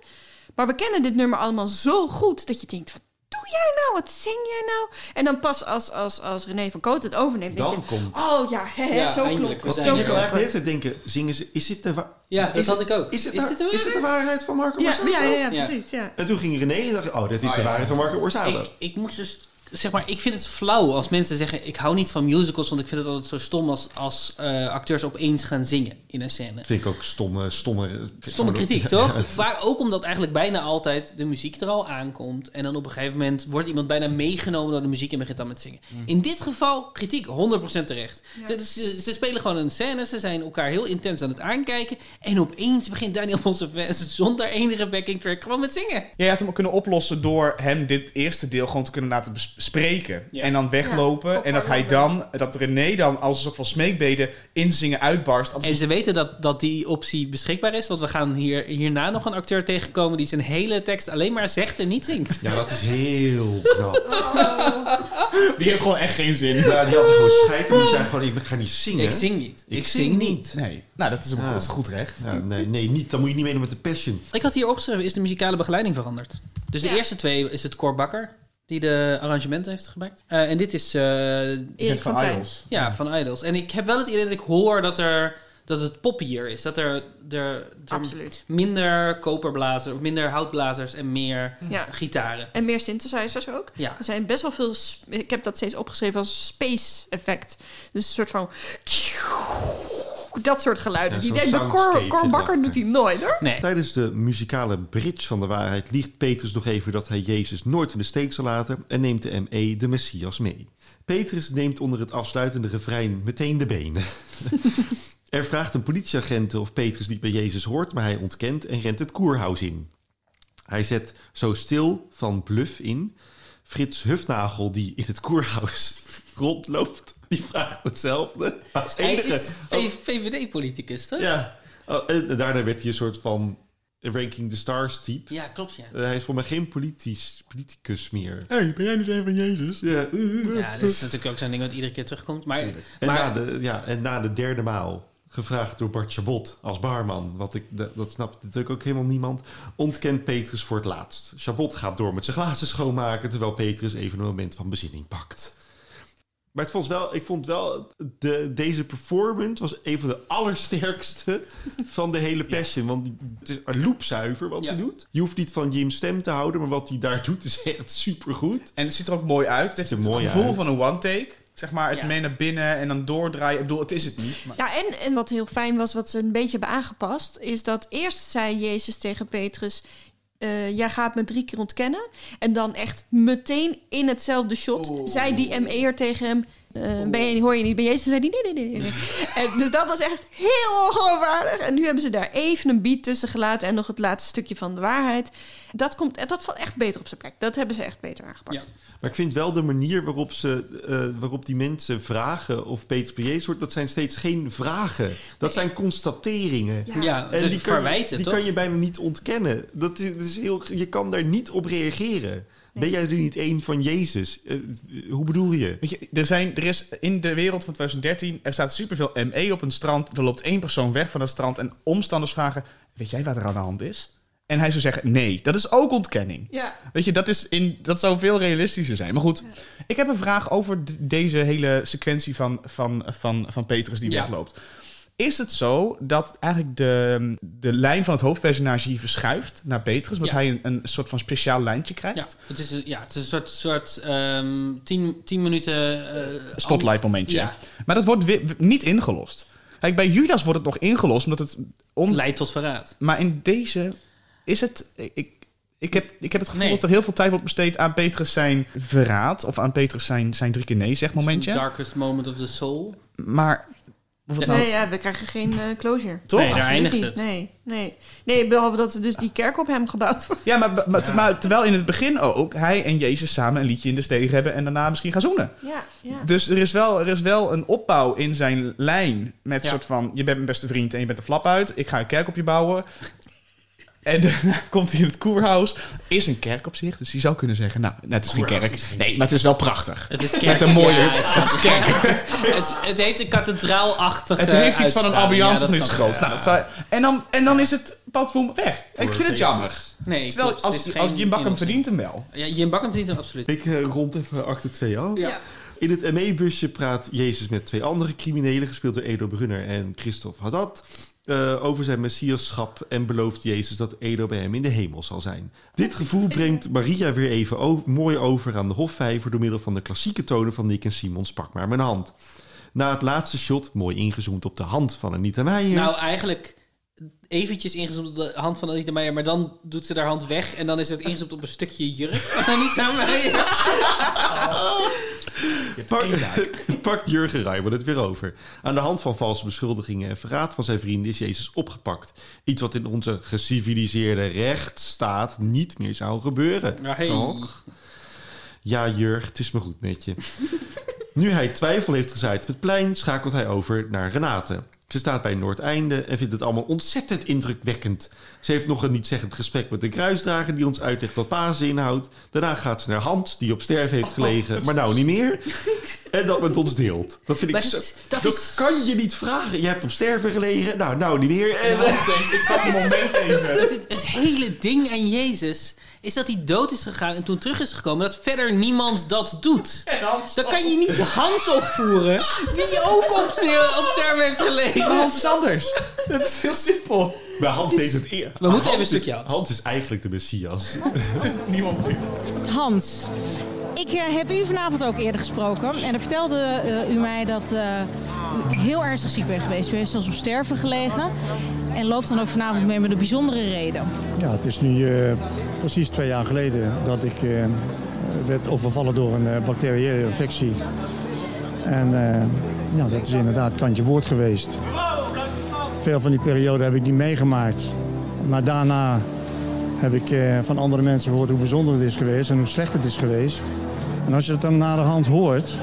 Maar we kennen dit nummer allemaal zo goed dat je denkt: wat doe jij nou? Wat zing jij nou? En dan pas als, als, als René van Koot het overneemt, denk Dan je: komt- oh ja, hè, hè, Ja, zo eindelijk, klopt het. Zo klopt het. tijd denken, zingen ze, is dit de, Ja, dat had ik ook. Is het, Is de, dit de is het de waarheid van Marco Ja, Borsato? ja, ja, ja, Ja. precies. Ja. En toen ging René en dacht, oh, dit is de waarheid van Marco Borsato. Ik, ik moest dus, zeg maar, ik vind het flauw als mensen zeggen: Ik hou niet van musicals, want ik vind het altijd zo stom als, als eh, acteurs opeens gaan zingen in een scène. Dat vind ik ook stomme, stomme... Stomme kritiek, toch? <laughs> Maar ook omdat eigenlijk bijna altijd de muziek er al aankomt. En dan op een gegeven moment wordt iemand bijna meegenomen door de muziek en begint dan met zingen. In dit geval kritiek, 100% terecht. Ze, ze, ze spelen gewoon een scène, ze zijn elkaar heel intens aan het aankijken. En opeens begint Daniel Monseves zonder enige backing track gewoon met zingen. Jij had hem kunnen oplossen door hem dit eerste deel gewoon te kunnen laten bes- bespreken. Ja. En dan weglopen. Ja, en dat hij dan, dat René dan als een soort van smeekbeden in zingen uitbarst. Als En ze weten dat, dat die optie beschikbaar is. Want we gaan hier, hierna nog een acteur tegenkomen die zijn hele tekst alleen maar zegt en niet zingt. Ja, dat is heel knap. <laughs> Die heeft gewoon echt geen zin. Ja, die had gewoon scheid en die zei gewoon, ik ga niet zingen. Ik zing niet. Ik, Ik zing, zing niet. Nee, nou dat is, ook, Ja. dat is goed recht. Ja, nee, nee, niet. Dan moet je niet meedoen met de passion. Ik had hier opgeschreven, is de muzikale begeleiding veranderd. Dus de eerste twee is het Cor Bakker, die de arrangementen heeft gemaakt. Eh, en dit is... eh, Erik van. Idols. ja, van Idols. En ik heb wel het idee dat ik hoor dat er... dat het poppier is. Dat er, er, er Absoluut. minder koperblazers, minder houtblazers en meer Ja. gitaren. En meer synthesizers ook. Ja. Er zijn best wel veel... Ik heb dat steeds opgeschreven als space effect. Dus een soort van... Dat soort geluiden. Ja, die zo'n denkt, de Cor, Cor Bakker doet hij nooit hoor. Nee. Tijdens de muzikale bridge van de waarheid liegt Petrus nog even dat hij Jezus nooit in de steek zal laten en neemt de ME de Messias mee. Petrus neemt onder het afsluitende refrein meteen de benen. <laughs> er vraagt een politieagent of Petrus niet bij Jezus hoort, maar hij ontkent en rent het koerhuis in. Hij zet zo stil van bluff in. Frits Hufnagel, die in het koerhuis <laughs> rondloopt, die vraagt hetzelfde als Hij is VVD-politicus, toch? Ja. Oh, en daarna werd hij een soort van Ranking the Stars type. Ja, klopt, ja. Eh, hij is voor mij geen politisch, politicus meer. hey, ben jij nu een van Jezus? Ja. Ja, dat is natuurlijk ook zo'n ding wat iedere keer terugkomt. Maar, En, maar na de, ja, en na de derde maal, gevraagd door Bart Chabot als barman, wat ik, dat, dat snapt natuurlijk ook helemaal niemand, ontkent Petrus voor het laatst. Chabot gaat door met zijn glazen schoonmaken, terwijl Petrus even een moment van bezinning pakt. Maar het vond wel, ik vond wel, de, deze performance was een van de allersterkste van de hele Passion. Want het is een loopzuiver wat hij doet. Je hoeft niet van Jim's stem te houden, maar wat hij daar doet is echt supergoed. En het ziet er ook mooi uit. Het, mooi gevoel uit. van een one-take. Zeg maar, het Ja. mee naar binnen en dan doordraaien. Ik bedoel, het is het niet. Maar... Ja, en, en wat heel fijn was, wat ze een beetje hebben aangepast, is dat eerst zei Jezus tegen Petrus: eh, Jij gaat me drie keer ontkennen. En dan echt meteen in hetzelfde shot zei die ME'er tegen hem: eh, ben je, Hoor je niet bij Jezus? Zei die: Nee, nee, nee. nee. <laughs> en, dus dat was echt heel ongeloofwaardig. En nu hebben ze daar even een beat tussen gelaten en nog het laatste stukje van de waarheid. Dat, komt, dat valt echt beter op zijn plek. Dat hebben ze echt beter aangepakt. Maar ik vind wel de manier waarop, ze, eh, waarop die mensen vragen of Peter P. Jezus wordt, dat zijn steeds geen vragen. Dat zijn constateringen. Ja, is die kan, verwijten, die toch? kan je bijna niet ontkennen. Dat is, dat is heel, je kan daar niet op reageren. Ben jij er niet één van Jezus? Eh, hoe bedoel je? Weet je, er, zijn, er is in de wereld van 2013, er staat superveel ME op een strand. Er loopt één persoon weg van het strand en omstanders vragen, weet jij wat er aan de hand is? En hij zou zeggen, nee, dat is ook ontkenning. Ja. Weet je, dat, is in, dat zou veel realistischer zijn. Maar goed, ik heb een vraag over deze hele sequentie van, van, van, van Petrus die Ja. wegloopt. Is het zo dat eigenlijk de, de lijn van het hoofdpersonage hier verschuift naar Petrus, omdat Ja. hij een, een soort van speciaal lijntje krijgt? Ja, het is, een- ja, het is een soort, soort ehm, tien, tien minuten... eh, spotlight momentje. Ja. Maar dat wordt weer, niet ingelost. Kijk, bij Judas wordt het nog ingelost, omdat het... On... Leidt tot verraad. Maar in deze is het... Ik, ik, heb, ik heb het gevoel Nee. dat er heel veel tijd wordt besteed aan Petrus zijn verraad. Of aan Petrus zijn, zijn drie keer nee zeg momentje. Darkest moment of the soul. Maar... Nee, nou- ja, we krijgen geen eh, closure. Toch? Nee, daar eindigt het. Nee, nee. Nee, behalve dat er dus die kerk op hem gebouwd wordt. Ja, maar, maar, maar terwijl in het begin ook hij en Jezus samen een liedje in de steeg hebben en daarna misschien gaan zoenen. Ja, ja. Dus er is, wel, er is wel een opbouw in zijn lijn met Ja. soort van... je bent mijn beste vriend en je bent een flap uit. Ik ga een kerk op je bouwen. En daarna <laughs> komt hij in het koerhuis. Is een kerk op zich, dus je zou kunnen zeggen... nou, het is geen kerk. Nee, maar het is wel prachtig. Het is kerk. Met een mooie... Ja, het is kerk. het, het heeft een kathedraalachtige Het heeft iets van een ambiance Ja, van dat iets groots. Nou, dat zou- en, dan, en dan is het padboom weg. En ik vind het jammer. Nee, Terwijl klopt, als, als Jim inlossing. verdient hem wel. Ja, Jim Bakker verdient hem absoluut. Ik eh, rond even achter twee af. Ja. In het ME-busje praat Jezus met twee andere criminelen, gespeeld door Edo Brunner en Christophe Haddad, eh, over zijn messiaschap en belooft Jezus dat Edo bij hem in de hemel zal zijn. Dit gevoel brengt Maria weer even mooi over aan de hofvijver door middel van de klassieke tonen van Nick en Simon Pak maar mijn hand. Na het laatste shot, mooi ingezoomd op de hand van Anita Meijer. Nou, eigenlijk eventjes ingezoomd op de hand van Anita Meijer, maar dan doet ze haar hand weg en dan is het ingezoomd op een stukje jurk van Anita Meijer. <laughs> Pak, pakt Jurgen Rijman het weer over. Aan de hand van valse beschuldigingen en verraad van zijn vrienden is Jezus opgepakt. Iets wat in onze geciviliseerde rechtsstaat niet meer zou gebeuren. Hey. Toch? Ja, Jurg, het is me goed met je. nu hij twijfel heeft gezaaid op het plein, schakelt hij over naar Renate. Ze staat bij Noordeinde en vindt het allemaal ontzettend indrukwekkend. Ze heeft nog een niet-zeggend gesprek met de kruisdrager die ons uitlegt wat Pasen inhoudt. Daarna gaat ze naar Hans, die op sterven heeft gelegen, maar nou niet meer. En dat met ons deelt. Dat vind ik Maar zo... dat is- Dat, dat is- kan je niet vragen. Je hebt op sterven gelegen, nou, nou niet meer. En, ik pak een moment even. <laughs> Dat is het, het hele ding aan Jezus is dat hij dood is gegaan en toen terug is gekomen. Dat verder niemand dat doet. Dan kan je niet Hans opvoeren, die ook op, op sterven heeft gelegen. Maar Hans is anders. Dat is heel simpel. Maar Hans deed het eer. We moeten Hans even een is- stukje Hans. Hans is eigenlijk de Messias. <laughs> Niemand weet Hans, ik eh, heb u vanavond ook eerder gesproken. En dan vertelde eh, u mij dat eh, u heel ernstig ziek bent geweest. U heeft zelfs op sterven gelegen. En loopt dan ook vanavond mee met een bijzondere reden. Ja, het is nu eh, precies twee jaar geleden dat ik eh, werd overvallen door een eh, bacteriële infectie. En ja, dat is inderdaad kantje woord geweest. Veel van die periode heb ik niet meegemaakt. Maar daarna heb ik van andere mensen gehoord hoe bijzonder het is geweest en hoe slecht het is geweest. En als je het dan naderhand hoort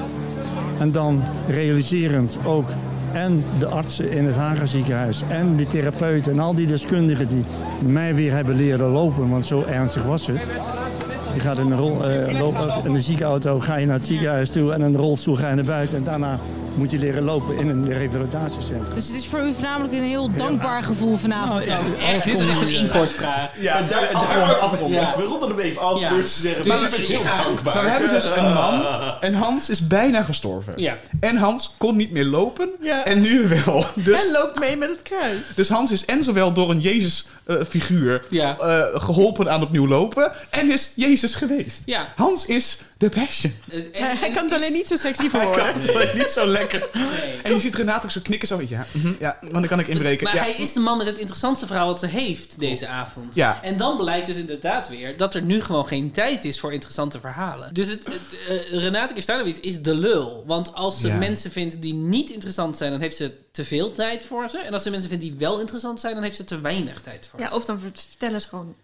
en dan realiserend ook en de artsen in het Haga ziekenhuis en die therapeuten en al die deskundigen die mij weer hebben leren lopen, want zo ernstig was het. Je gaat in een, rol, of in een ziekenauto ga je naar het ziekenhuis toe en een rolstoel ga je naar buiten. En daarna moet je leren lopen in een revalidatiecentrum. Dus het is voor u voornamelijk een heel dankbaar gevoel vanavond Nou, ook. Echt, dit is echt een inkortvraag. Ja, En daar, en afronden, afronden. Ja, we ronden hem even af Ja. door te zeggen... Dus- maar we zijn heel ja. dankbaar. Maar we hebben dus een man en Hans is bijna gestorven. Ja. En Hans kon niet meer lopen Ja. en nu wel. <laughs> Dus, En loopt mee met het kruis. dus Hans is en zowel door een Jezus-figuur Ja. geholpen aan opnieuw lopen en is Jezus geweest. Ja. Hans is de passion. En- Hij, hij kan het is- alleen niet zo sexy Hij voor kan het alleen niet zo lekker. Nee. En je ziet Renate ook zo knikken zo. Ja, mhm, ja want dan kan ik inbreken. Maar ja. hij is de man met het interessantste verhaal wat ze heeft deze avond. Ja. En dan blijkt dus inderdaad weer dat er nu gewoon geen tijd is voor interessante verhalen. Dus het, het, eh, Renate Kerstanovic is de lul. Want als ze Ja. mensen vindt die niet interessant zijn, dan heeft ze te veel tijd voor ze. En als ze mensen vindt die wel interessant zijn, dan heeft ze te weinig tijd voor Ja, ze. of dan vertellen ze gewoon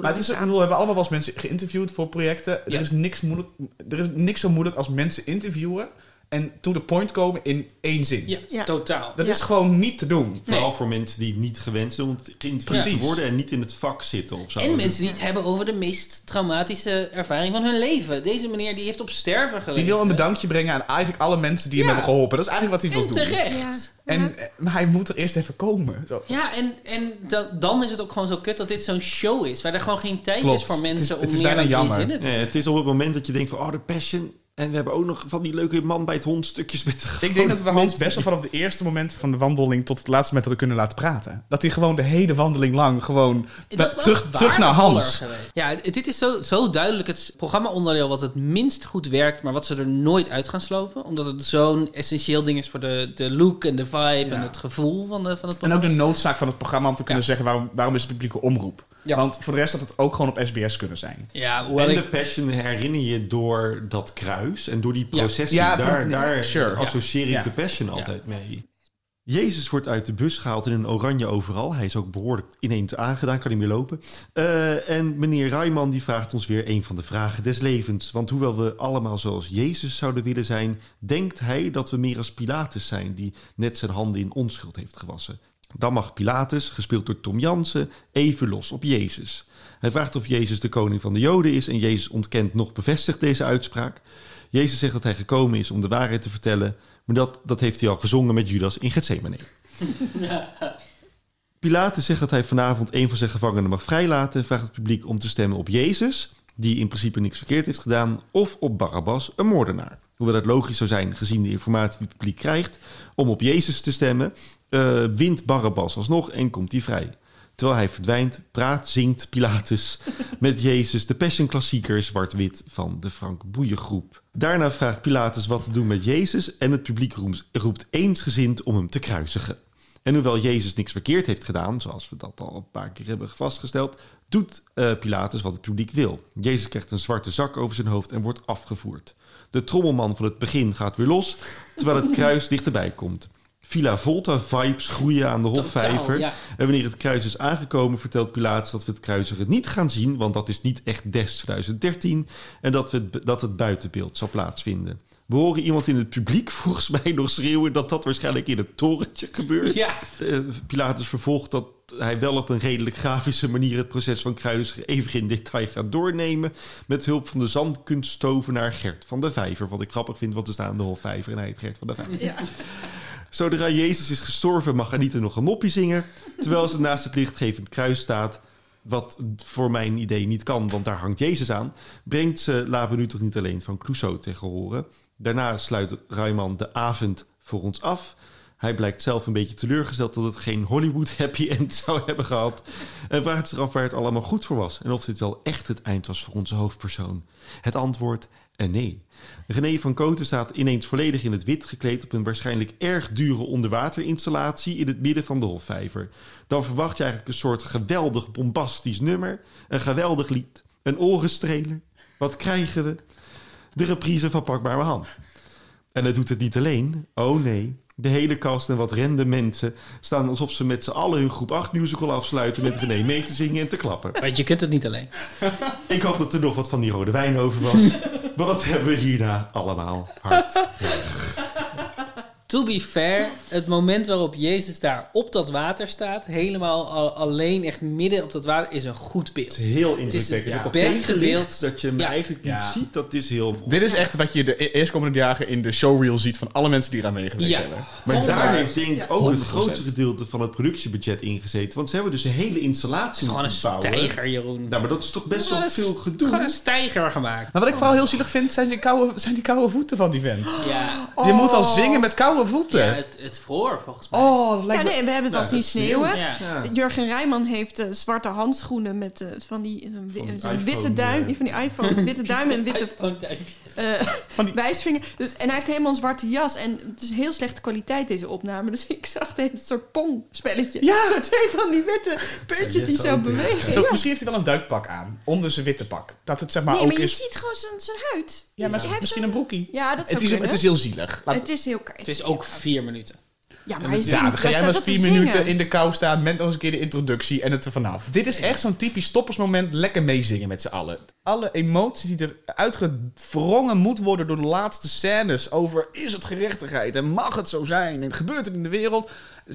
Maar het is, ik bedoel, we hebben allemaal wel eens mensen geïnterviewd voor projecten. Ja. Er, is niks moeilijk, er is niks zo moeilijk als mensen interviewen en to the point komen in één zin. Ja, Ja. totaal. Dat Ja. is gewoon niet te doen. Vooral voor mensen die niet gewend zijn om geïnterviewd te worden en niet in het vak zitten of zo. En mensen die het hebben over de meest traumatische ervaring van hun leven. Deze meneer die heeft op sterven gelegen. Die wil een bedankje brengen aan eigenlijk alle mensen die hem hebben geholpen. Dat is eigenlijk wat hij En wil doen. terecht. En, eh, maar hij moet er eerst even komen. Zo. Ja, en, en da- dan is het ook gewoon zo kut dat dit zo'n show is. Waar er gewoon geen tijd Klopt. is voor Het is- mensen het is om meer bijna dan drie jammer. zinnen te Nee, het is op het moment dat je denkt van, oh, de passion. En we hebben ook nog van die leuke man bij het hond stukjes met de Ik denk dat we Hans mensen best wel vanaf de eerste moment van de wandeling tot het laatste moment hadden kunnen laten praten. Dat hij gewoon de hele wandeling lang gewoon da- terug, terug naar Hans. geweest. Ja, het- dit is zo, zo duidelijk het programma-onderdeel wat het minst goed werkt, maar wat ze er nooit uit gaan slopen. Omdat het zo'n essentieel ding is voor de, de look en de vibe en het gevoel van, de, van het En programma. ook de noodzaak van het programma om te kunnen Ja. zeggen waarom, waarom is het publieke omroep. Ja. Want voor de rest had het ook gewoon op SBS kunnen zijn. Ja, En ik- de passion herinner je door dat kruis en door die processie. Ja, daar ja, daar sure. associeer ik Ja. de passion altijd mee. Jezus wordt uit de bus gehaald in een oranje overal. Hij is ook behoorlijk ineens aangedaan, kan niet meer lopen. Eh, en meneer Rijman die vraagt ons weer een van de vragen des levens. Want hoewel we allemaal zoals Jezus zouden willen zijn... denkt hij dat we meer als Pilatus zijn... die net zijn handen in onschuld heeft gewassen. Dan mag Pilatus, gespeeld door Tom Jansen, even los op Jezus. Hij vraagt of Jezus de koning van de Joden is... en Jezus ontkent nog bevestigt deze uitspraak. Jezus zegt dat hij gekomen is om de waarheid te vertellen... maar dat, dat heeft hij al gezongen met Judas in Gethsemane. <laughs> Pilatus zegt dat hij vanavond een van zijn gevangenen mag vrijlaten... en vraagt het publiek om te stemmen op Jezus... die in principe niks verkeerd heeft gedaan... of op Barabbas, een moordenaar. Hoewel het logisch zou zijn, gezien de informatie die het publiek krijgt... om op Jezus te stemmen, eh, wint Barabbas alsnog en komt hij vrij. Terwijl hij verdwijnt, praat, zingt Pilatus <laughs> met Jezus de Passion klassieker zwart-wit van de Frank Boeiengroep. Daarna vraagt Pilatus wat te doen met Jezus en het publiek roept eensgezind om hem te kruisigen. En hoewel Jezus niks verkeerd heeft gedaan, zoals we dat al een paar keer hebben vastgesteld, doet eh, Pilatus wat het publiek wil. Jezus krijgt een zwarte zak over zijn hoofd en wordt afgevoerd. De trommelman van het begin gaat weer los, terwijl het kruis dichterbij komt. Villa Volta-vibes groeien aan de Hofvijver. Ja. En wanneer het kruis is aangekomen, vertelt Pilatus dat we het kruisigen niet gaan zien, want dat is niet echt des 2013, en dat, we het, dat het buitenbeeld zal plaatsvinden. We horen iemand in het publiek <laughs> volgens mij nog schreeuwen dat dat waarschijnlijk in het torentje gebeurt. Ja. Eh, Pilatus vervolgt dat hij wel op een redelijk grafische manier het proces van kruisigen even in detail gaat doornemen. Met hulp van de zandkunsttovenaar Gert van der Vijver. Wat ik grappig vind, want we staan aan de Hofvijver en hij heet Gert van der Vijver. Ja. <laughs> Zodra Jezus is gestorven, mag Anita nog een moppie zingen. Terwijl ze naast het lichtgevend kruis staat. wat voor mijn idee niet kan, want daar hangt Jezus aan, brengt ze Laben nu toch niet alleen van Clouseau tegen horen. Daarna sluit Rayman de avond voor ons af. Hij blijkt zelf een beetje teleurgesteld dat het geen Hollywood happy end zou hebben gehad. En vraagt zich af waar het allemaal goed voor was. En of dit wel echt het eind was voor onze hoofdpersoon. Het antwoord en nee. René van Koten staat ineens volledig in het wit gekleed op een waarschijnlijk erg dure onderwaterinstallatie in het midden van de Hofvijver. Dan verwacht je eigenlijk een soort geweldig bombastisch nummer, een geweldig lied, een orenstreler. Wat krijgen we? De reprise van Pak maar mijn hand. En hij doet het niet alleen. Oh nee. De hele cast en wat rende mensen staan alsof ze met z'n allen hun groep 8 musical afsluiten met René mee te zingen en te klappen. Want je kunt het niet alleen. Ik hoop dat er nog wat van die rode wijn over was. <laughs> Dat hebben we allemaal hard. <laughs> To be fair, het moment waarop Jezus daar op dat water staat, helemaal al- alleen, echt midden op dat water, is een goed beeld. Het is heel Het is indrukwekkend. het beste beeld. Dat je hem Ja. eigenlijk niet Ja. ziet, dat is heel... Dit is echt wat je de e- eerstkomende dagen in de showreel ziet van alle mensen die eraan meegewerkt Ja. hebben. Maar daar heeft denk ik ook het 100%. grootste gedeelte van het productiebudget ingezeten. Want ze hebben dus een hele installatie Het is gewoon een moeten bouwen. stijger, Jeroen. Nou, maar dat is toch best wel veel gedoe. Gewoon een stijger gemaakt. Maar wat ik vooral heel zielig vind, zijn die koude, zijn die koude voeten van die vent. Ja, Je moet al zingen met koude voeten. ja het, het vroor volgens mij. Oh, dat Ja, lijkt nee, we hebben het Ja, al zien het sneeuwen. Ja. Ja. Jurgen Rijman heeft eh, zwarte handschoenen met eh, van die, eh, wi- zo'n witte duim, van die iPhone, witte duim en <laughs> witte eh, Van <laughs> die- wijsvinger. Dus, en hij heeft helemaal een zwarte jas. En het is heel slechte kwaliteit, deze opname. Dus ik zag het een soort pong-spelletje. Ja. Zo twee van die witte puntjes Ja, die zo ook, bewegen. Zo, Ja. Misschien heeft hij wel een duikpak aan, onder zijn witte pak. Dat het zeg maar nee, ook maar je is... ziet gewoon zijn, zijn huid. Ja, maar hebt misschien een broekie. Ja, dat zou Het is, kunnen. het is heel zielig. Laat- Het is heel Het is ook vier minuten. Ja, maar hij zingt. ja, dan ga jij maar vier zingen. minuten in de kou staan met nog eens een keer de introductie en het er vanaf. Dit is echt zo'n typisch stoppersmoment, lekker meezingen met z'n allen. Alle emotie die er uitgewrongen moet worden door de laatste scènes over is het gerechtigheid en mag het zo zijn en gebeurt het in de wereld.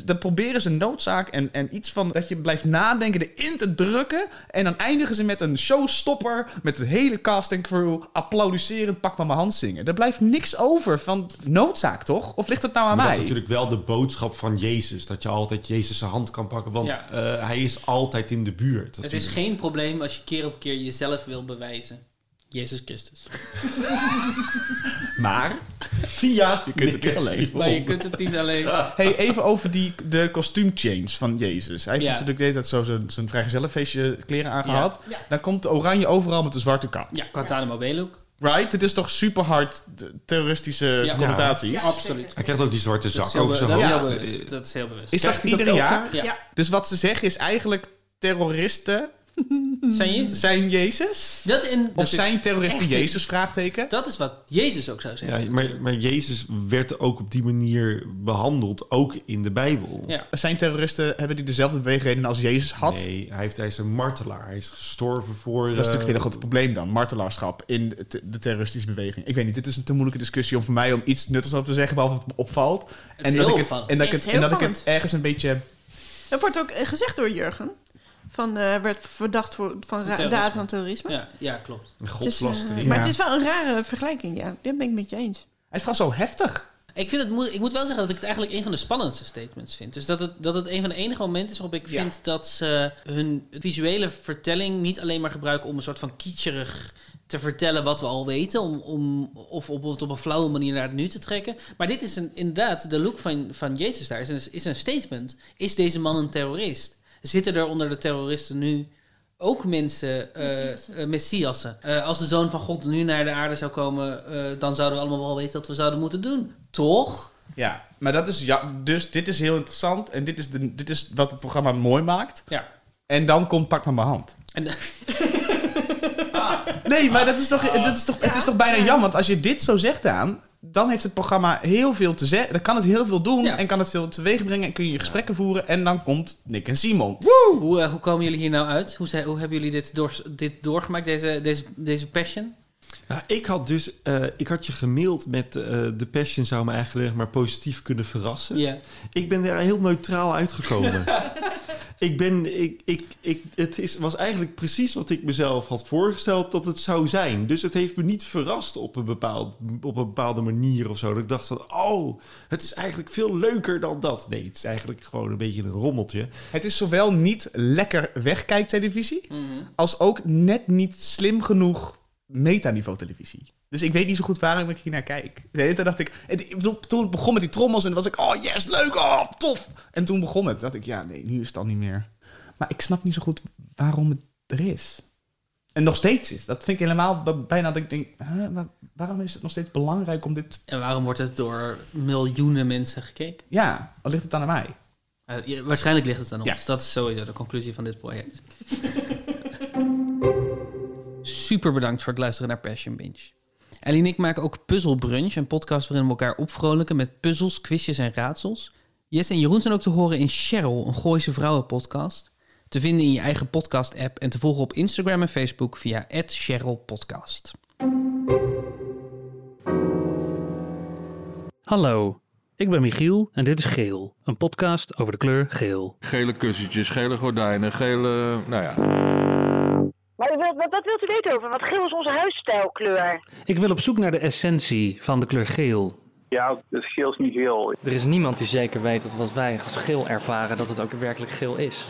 Dan proberen ze noodzaak en, en iets van dat je blijft nadenken erin te drukken. En dan eindigen ze met een showstopper met de hele cast en crew applaudisserend pak maar mijn hand zingen. Er blijft niks over van noodzaak, toch? Of ligt het nou aan Maar mij? dat is natuurlijk wel de boodschap van Jezus. Dat je altijd Jezus zijn hand kan pakken. Want Ja. eh, hij is altijd in de buurt. Het is geen probleem als je keer op keer jezelf wil bewijzen. Jezus Christus. <laughs> Maar Via Je kunt het niet alleen. Maar je kunt het niet alleen. <laughs> Hey, even over die, de kostuumchange van Jezus. Hij heeft Ja. natuurlijk de hele tijd zo zijn, zijn vrijgezellenfeestje kleren aangehad. Ja. Dan komt de oranje overal met een zwarte kap. Ja, Guantanamo Bay look. Right? Het is toch super hard terroristische Ja. connotaties? Ja, absoluut. Hij krijgt ook die zwarte zak over zijn dat is hoofd. heel bewust. Dat is heel bewust. Is dat Krijgt hij dat ieder elk jaar? Ja. Ja. Dus wat ze zeggen is eigenlijk terroristen Zijn Jezus? zijn Jezus? Dat, in, Of dat zijn terroristen Jezus? Vraagteken. Dat is wat Jezus ook zou zeggen. Ja, maar, maar Jezus werd ook op die manier behandeld, ook in de Bijbel. Ja. Zijn terroristen, hebben die dezelfde beweegredenen als Jezus had? Nee, hij, heeft, hij is een martelaar. Hij is gestorven voor... Dat is natuurlijk het hele eh, grote probleem dan. Martelaarschap in de, de terroristische beweging. Ik weet niet, dit is een te moeilijke discussie om voor mij om iets nuttigs over te zeggen, behalve dat het me opvalt. is en heel dat ik het, en dat ik het, en dat ik het ergens een beetje... Dat wordt ook gezegd door Jurgen. Van, eh, werd verdacht voor, van ra- daad van terrorisme. Ja, ja, klopt. Eh, godslastering. maar Ja. het is wel een rare vergelijking, ja. Dat ben ik met je eens. Hij is vooral zo heftig. Ik, vind het, moe- ik moet wel zeggen dat ik het eigenlijk een van de spannendste statements vind. Dus dat het, dat het een van de enige momenten is waarop ik Ja. vind dat ze hun visuele vertelling niet alleen maar gebruiken om een soort van kitscherig te vertellen wat we al weten. Om, om, of op, op een flauwe manier naar het nu te trekken. Maar dit is een, inderdaad, de look van, van Jezus daar is een, is een statement. Is deze man een terrorist? Zitten er onder de terroristen nu ook mensen, eh eh, messiassen? Eh, als de zoon van God nu naar de aarde zou komen, eh, dan zouden we allemaal wel weten wat we zouden moeten doen. Toch? Ja, maar dat is... Ja, dus dit is heel interessant. En dit is, de, dit is wat het programma mooi maakt. Ja. En dan komt Pak maar mijn hand. En, <laughs> Nee, maar dat is toch, dat is toch, het is toch bijna jammer. Want als je dit zo zegt aan, dan heeft het programma heel veel te zeggen. Dan kan het heel veel doen Ja. en kan het veel teweeg brengen. En kun je gesprekken voeren. En dan komt Nick en Simon. hoe, eh, hoe komen jullie hier nou uit? Hoe, hoe hebben jullie dit, door, dit doorgemaakt, deze, deze, deze passion? Nou, ik had dus, eh, ik had je gemaild met eh de Passion zou me eigenlijk maar positief kunnen verrassen. Ja. Ik ben daar heel neutraal uitgekomen. <laughs> Ik ben, ik, ik, ik, het is, was eigenlijk precies wat ik mezelf had voorgesteld dat het zou zijn. Dus het heeft me niet verrast op een, bepaald, op een bepaalde manier of zo. Dat ik dacht van, oh, het is eigenlijk veel leuker dan dat. Nee, het is eigenlijk gewoon een beetje een rommeltje. Het is zowel niet lekker wegkijktelevisie, als ook net niet slim genoeg metaniveau televisie. Dus ik weet niet zo goed waarom ik hier naar kijk. De hele tijd dacht ik, het- toen het begon met die trommels en was ik, oh yes, leuk, oh tof. En toen begon het, dacht ik, ja nee, nu is het al niet meer. Maar ik snap niet zo goed waarom het er is. En nog steeds is. Dat vind ik helemaal bijna dat ik denk, huh, maar waarom is het nog steeds belangrijk om dit... En waarom wordt het door miljoenen mensen gekeken? Ja, wat ligt het dan aan mij? Eh, ja, waarschijnlijk ligt het aan Ja. ons. Dat is sowieso de conclusie van dit project. <laughs> Super bedankt voor het luisteren naar Passion Binge. Ellie en ik maken ook Puzzle Brunch, een podcast waarin we elkaar opvrolijken met puzzels, quizjes en raadsels. Jess en Jeroen zijn ook te horen in Cheryl, een Gooise vrouwenpodcast. Te vinden in je eigen podcast-app en te volgen op Instagram en Facebook via @CherylPodcast. Hallo, ik ben Michiel en dit is Geel, een podcast over de kleur geel. Gele kussentjes, gele gordijnen, gele... Nou ja. Maar wat, wat wilt u weten over? Want geel is onze huisstijlkleur. Ik wil op zoek naar de essentie van de kleur geel. Ja, het geel is niet geel. Er is niemand die zeker weet dat wat wij als geel ervaren, dat het ook werkelijk geel is.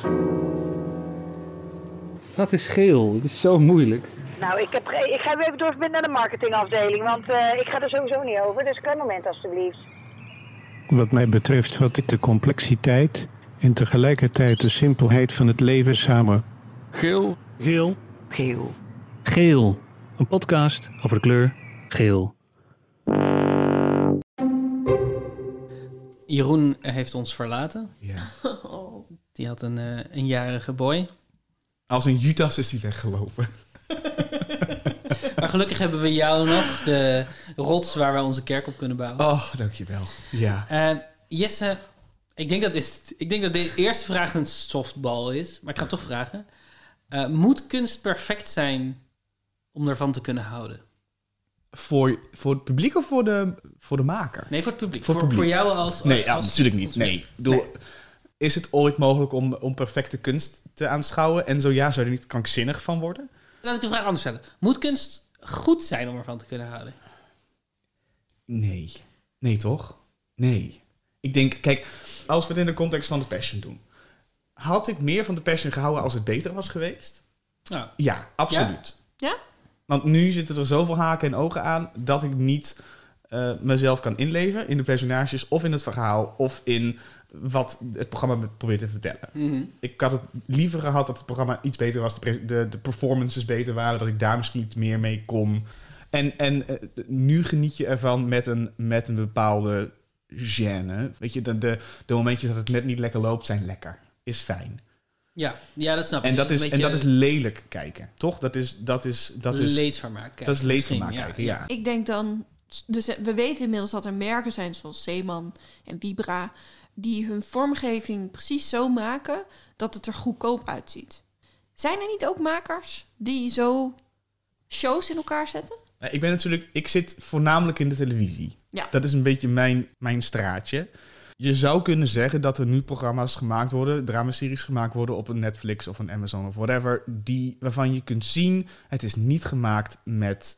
Wat is geel? Het is zo moeilijk. Nou, ik, heb, ik ga even doorverbinden naar de marketingafdeling, want eh, ik ga er sowieso niet over. Dus een klein moment alstublieft. Wat mij betreft vat ik de complexiteit en tegelijkertijd de simpelheid van het leven samen. Geel. Geel. Geel. Geel, een podcast over de kleur geel. Jeroen heeft ons verlaten. Ja. <laughs> Die had een, eh, een jarige boy. Als een Judas is die weggelopen. <laughs> Maar gelukkig hebben we jou nog, de rots waar wij onze kerk op kunnen bouwen. Oh, dankjewel. Ja. Eh, Jesse, ik denk, dat dit, ik denk dat de eerste vraag een softball is, maar ik ga hem toch vragen. Eh, moet kunst perfect zijn om ervan te kunnen houden? Voor, voor het publiek of voor de, voor de maker? Nee, voor het publiek. Voor, Voor, het publiek. voor jou als... Nee, ja, als- natuurlijk niet. Nee. Is het ooit mogelijk om, om perfecte kunst te aanschouwen? En zo ja, zou je er niet krankzinnig van worden? Laat ik de vraag anders stellen. Moet kunst goed zijn om ervan te kunnen houden? Nee. Nee, toch? Nee. Ik denk, kijk, als we het in de context van de Passion doen. Had ik meer van de Passion gehouden als het beter was geweest? Ja. Ja, absoluut. Ja? Want nu zitten er zoveel haken en ogen aan dat ik niet eh, mezelf kan inleven in de personages of in het verhaal of in wat het programma probeert te vertellen. Mhm. Ik had het liever gehad dat het programma iets beter was, de, de performances beter waren, dat ik daar misschien iets meer mee kon. En, en eh, nu geniet je ervan met een, met een bepaalde gêne. Weet je, de, de, de momentjes dat het net niet lekker loopt zijn lekker. Is fijn. Ja, ja dat snap ik. En dat, Dus is, een en dat is lelijk kijken, toch? Dat is, dat is, dat is Leedvermaak kijken, Dat is leedvermaak ja. kijken, ja. Ik denk dan, dus we weten inmiddels dat er merken zijn zoals Zeeman en Vibra, die hun vormgeving precies zo maken dat het er goedkoop uitziet. Zijn er niet ook makers die zo shows in elkaar zetten? Eh, Ik ben natuurlijk, ik zit voornamelijk in de televisie. Ja. Dat is een beetje mijn, mijn straatje. Je zou kunnen zeggen dat er nu programma's gemaakt worden, dramaseries gemaakt worden op een Netflix of een Amazon of whatever, die, waarvan je kunt zien, het is niet gemaakt met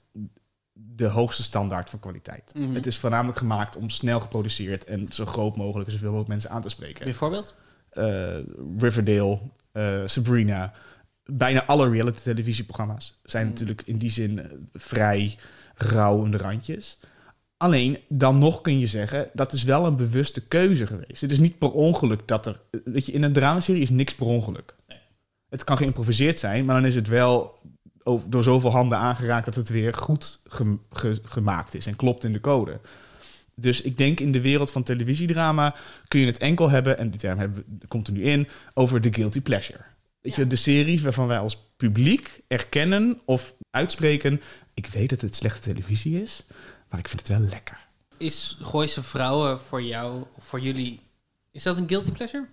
de hoogste standaard van kwaliteit. Mhm. Het is voornamelijk gemaakt om snel geproduceerd en zo groot mogelijk en zoveel mogelijk mensen aan te spreken. Bijvoorbeeld? Eh, Riverdale, eh, Sabrina. Bijna alle reality televisieprogramma's zijn Mm. natuurlijk in die zin eh, vrij rauw in de randjes. Alleen, dan nog kun je zeggen, dat is wel een bewuste keuze geweest. Het is niet per ongeluk dat er... Weet je, in een dramaserie is niks per ongeluk. Het kan geïmproviseerd zijn, maar dan is het wel door zoveel handen aangeraakt... dat het weer goed gem- ge- gemaakt is en klopt in de code. Dus ik denk in de wereld van televisiedrama kun je het enkel hebben, en die term hebben, komt er nu in, over de guilty pleasure. Weet je, de series waarvan wij als publiek erkennen of uitspreken, ik weet dat het slechte televisie is, maar ik vind het wel lekker. Is Gooise Vrouwen voor jou, voor jullie, is dat een guilty pleasure?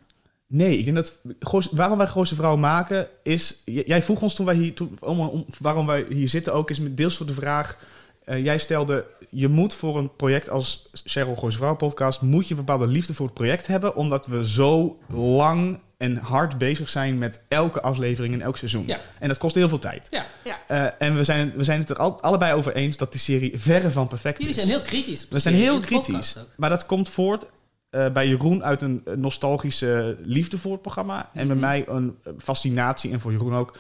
Nee, ik denk dat waarom wij Grootste Vrouwen maken is. Jij vroeg ons toen wij hier, toen, om, om- waarom wij hier zitten ook, is deels voor de vraag. eh, jij stelde, je moet voor een project als Cheryl Gooise Vrouw podcast, moet je een bepaalde liefde voor het project hebben, omdat we zo lang en hard bezig zijn met elke aflevering in elk seizoen. Ja. En dat kost heel veel tijd. Ja. Ja. Eh, en we zijn, we zijn het er al, allebei over eens dat die serie verre van perfect Jullie is. zijn heel kritisch. op de We zijn heel kritisch. Maar dat komt voort eh, bij Jeroen uit een nostalgische liefde voor het programma. En bij Mhm. mij een fascinatie. En voor Jeroen ook.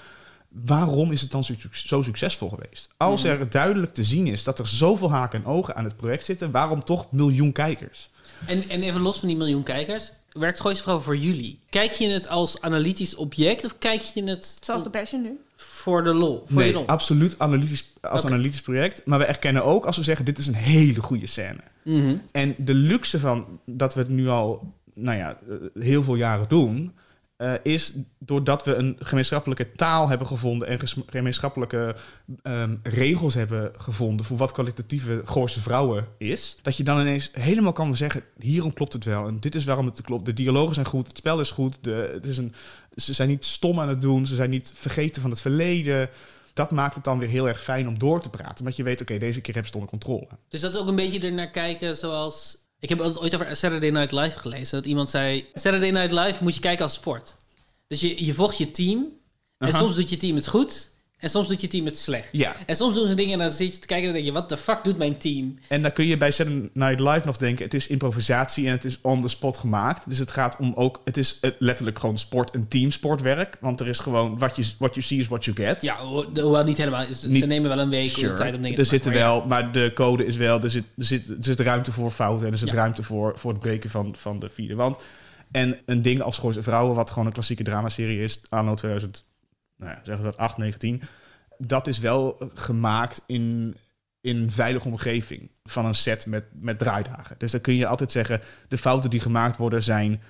Waarom is het dan zo, zo succesvol geweest? Als Mhm. er duidelijk te zien is dat er zoveel haken en ogen aan het project zitten, waarom toch miljoen kijkers? En, en even los van die miljoen kijkers. Werkt Gooise Vrouwen voor jullie? Kijk je het als analytisch object of kijk je het Zoals de Passion nu. voor de lol? Voor nee, lol? absoluut analytisch, als Oké. analytisch project. Maar we erkennen ook als we zeggen: dit is een hele goede scène. Mhm. En de luxe van dat we het nu al nou ja, eh, heel veel jaren doen, eh, is doordat we een gemeenschappelijke taal hebben gevonden en gemeenschappelijke ehm, regels hebben gevonden voor wat kwalitatieve Goorse vrouwen is, dat je dan ineens helemaal kan zeggen: hierom klopt het wel en dit is waarom het klopt. De dialogen zijn goed, het spel is goed, de, het is een, ze zijn niet stom aan het doen, ze zijn niet vergeten van het verleden. Dat maakt het dan weer heel erg fijn om door te praten. Want je weet, oké, deze keer hebben ze het onder controle. Dus dat is ook een beetje er naar kijken zoals... Ik heb altijd ooit over Saturday Night Live gelezen. Dat iemand zei... Saturday Night Live moet je kijken als sport. Dus je, je volgt je team. En soms doet je team het goed. En soms doet je team het slecht. Ja. En soms doen ze dingen en dan zit je te kijken en dan denk je... Wat de fuck doet mijn team? En dan kun je bij Saturday Night Live nog denken... het is improvisatie en het is on the spot gemaakt. Dus het gaat om ook... het is eh, letterlijk gewoon sport en teamsportwerk. Want er is gewoon... what you, what you see is what you get. Ja, ho- hoewel niet helemaal. Ze Niet- nemen wel een week Sure. de tijd om dingen er te maken. zitten maar ja. wel, maar de code is wel... er zit, er zit, er zit ruimte voor fouten... en er zit Ja. ruimte voor, voor het breken van, van de vierde wand. En een ding als Gooise Vrouwen... wat gewoon een klassieke dramaserie is... anno 2000, nou ja, zeggen we dat, 8, 19... dat is wel gemaakt in, in een veilige omgeving... van een set met, met draaidagen. Dus dan kun je altijd zeggen... de fouten die gemaakt worden zijn...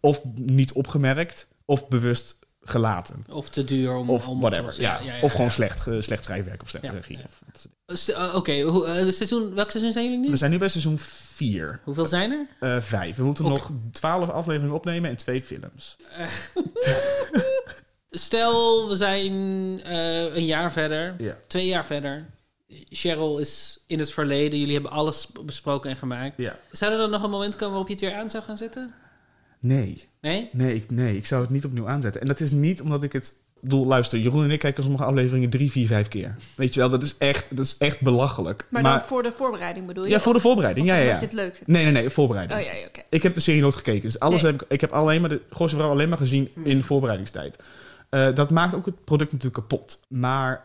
of niet opgemerkt... of bewust gelaten. Of te duur om... Of om whatever. te- Ja, ja, ja, of gewoon slecht, slecht schrijfwerk of slechte Ja, regie. eh, Oké, hoe- eh, seizoen, welk seizoen zijn jullie nu? We zijn nu bij seizoen 4. Hoeveel zijn er? Eh, vijf. We moeten nog 12 afleveringen opnemen en twee films. <laughs> Stel, we zijn eh, een jaar verder, Ja. twee jaar verder. Cheryl is in het verleden. Jullie hebben alles besproken en gemaakt. Ja. Zou er dan nog een moment komen waarop je het weer aan zou gaan zetten? Nee. Nee? Nee ik, nee, ik zou het niet opnieuw aanzetten. En dat is niet omdat ik het... Ik bedoel, luister, Jeroen en ik kijken sommige afleveringen drie, vier, vijf keer. Weet je wel, dat is echt, dat is echt belachelijk. Maar, dan voor de voorbereiding bedoel je? Ja, voor de voorbereiding. of Ja, ja, omdat ja. je het leuk vindt? Nee, nee, nee, voorbereiding. Oh ja, oké. Ik heb de serie nooit gekeken. Dus alles Nee. heb ik, ik heb alleen maar de Gooise Vrouw alleen maar gezien Hmm. in voorbereidingstijd. Eh, dat maakt ook het product natuurlijk kapot. Maar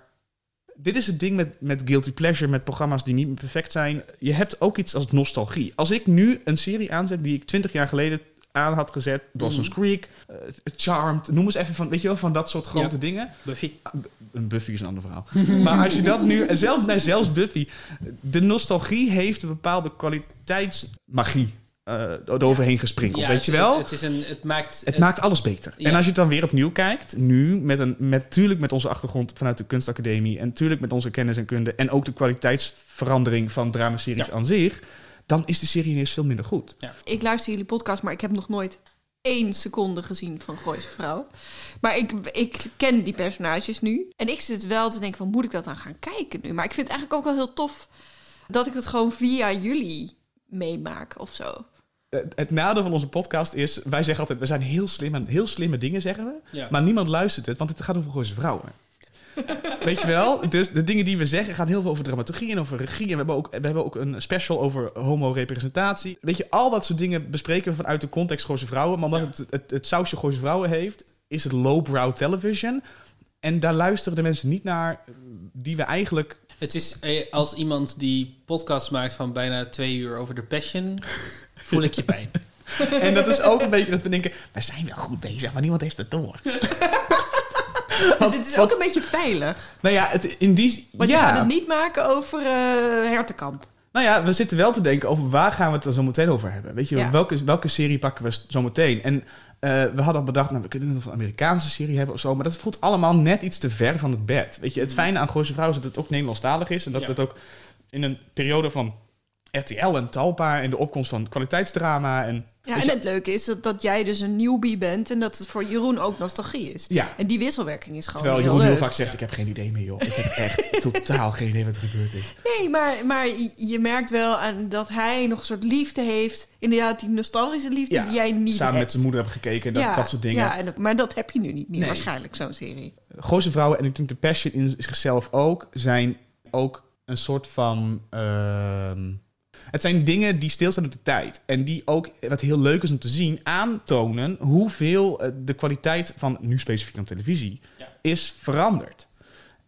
dit is het ding met, met Guilty Pleasure, met programma's die niet meer perfect zijn. Je hebt ook iets als nostalgie. Als ik nu een serie aanzet die ik twintig jaar geleden aan had gezet, Dawson's Mhm. Creek, eh, Charmed, noem eens even van, weet je wel, van dat soort grote Ja. dingen. Buffy. Ah, Een Buffy is een ander verhaal. <laughs> maar als je dat nu, zelfs, nee, zelfs Buffy, de nostalgie heeft een bepaalde kwaliteitsmagie eh eroverheen gesprinkeld, Ja, weet het- je wel? Het, het, is een, het maakt... Het maakt alles beter. Ja. En als je het dan weer opnieuw kijkt, nu met een met natuurlijk met onze achtergrond vanuit de kunstacademie en natuurlijk met onze kennis en kunde en ook de kwaliteitsverandering van dramaseries aan zich, dan is de serie ineens veel minder goed. Ik luister jullie podcast, maar ik heb nog nooit één seconde gezien van Gooise Vrouw. Maar ik, ik ken die personages nu. En ik zit wel te denken van, moet ik dat dan gaan kijken nu? Maar ik vind het eigenlijk ook wel heel tof dat ik het gewoon via jullie meemaak of zo. Het, nadeel van onze podcast is, wij zeggen altijd, we zijn heel slim en heel slimme dingen zeggen we, Ja. maar niemand luistert het, want het gaat over Gooise vrouwen. <laughs> Weet je wel? Dus de dingen die we zeggen gaan heel veel over dramaturgie en over regie. En we hebben ook, we hebben ook een special over homo-representatie. Weet je, al dat soort dingen bespreken we vanuit de context Gooise vrouwen. Maar omdat het, het, het sausje Gooise vrouwen heeft, is het lowbrow television. En daar luisteren de mensen niet naar die we eigenlijk... Het is eh, als iemand die podcasts maakt van bijna twee uur over de passion, <laughs> voel ik je pijn. <laughs> En dat is ook een beetje dat we denken, wij zijn wel goed bezig, maar niemand heeft het door. <laughs> Dus <laughs> het is ook een beetje veilig. Nou ja, het, in die... Want ja. je gaat het niet maken over eh Hertenkamp. Nou ja, we zitten wel te denken over waar gaan we het er zo meteen over hebben. Weet je, Ja. welke, welke serie pakken we zo meteen? En eh, we hadden al bedacht, nou, we kunnen nog een Amerikaanse serie hebben of zo. Maar dat voelt allemaal net iets te ver van het bed. Weet je, het fijne aan Gooise Vrouw is dat het ook Nederlandstalig is. En dat Ja. het ook in een periode van RTL en Talpa en de opkomst van kwaliteitsdrama. En Ja, en het leuke is dat, dat jij dus een newbie bent en dat het voor Jeroen ook nostalgie is. Ja. En die wisselwerking is gewoon Terwijl heel Jeroen heel vaak zegt, ik heb geen idee meer joh. Ik heb echt <laughs> totaal geen idee wat er gebeurd is. Nee, maar, maar je- merkt wel aan dat hij nog een soort liefde heeft. Inderdaad, die nostalgische liefde Ja, die jij niet Samen hebt. met zijn moeder hebben gekeken, dat, ja, dat soort dingen. Ja, en, maar dat heb je nu niet meer Nee. waarschijnlijk, zo'n serie. Gooise vrouwen en ik denk de passion in zichzelf ook zijn ook een soort van. ehm, het zijn dingen die stilstaan op de tijd. En die ook, wat heel leuk is om te zien, aantonen hoeveel eh, de kwaliteit van, nu specifiek op televisie, is veranderd.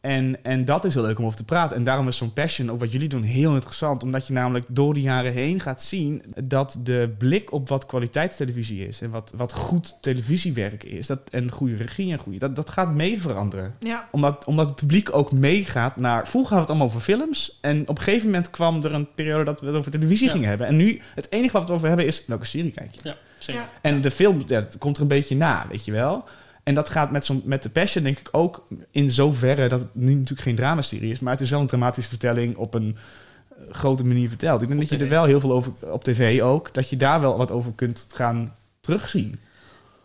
En, en dat is heel leuk om over te praten. En daarom is zo'n passion, ook wat jullie doen, heel interessant. Omdat je namelijk door de jaren heen gaat zien dat de blik op wat kwaliteitstelevisie is. En wat, wat goed televisiewerk is. Dat, en goede regie en goede. Dat, dat gaat mee veranderen. Ja. Omdat, omdat het publiek ook meegaat naar. Vroeger hadden we het allemaal over films. En op een gegeven moment kwam er een periode dat we het over televisie Ja. gingen hebben. En nu, het enige wat we het over hebben is welke serie kijk je. Ja, zeker. En de film, ja, dat komt er een beetje na, weet je wel. En dat gaat met, zo'n met de Passion denk ik ook in zoverre dat het nu natuurlijk geen dramaserie is, maar het is wel een dramatische vertelling op een eh, grote manier verteld. Ik denk dat je er wel heel veel over, op tv ook, dat je daar wel wat over kunt gaan terugzien.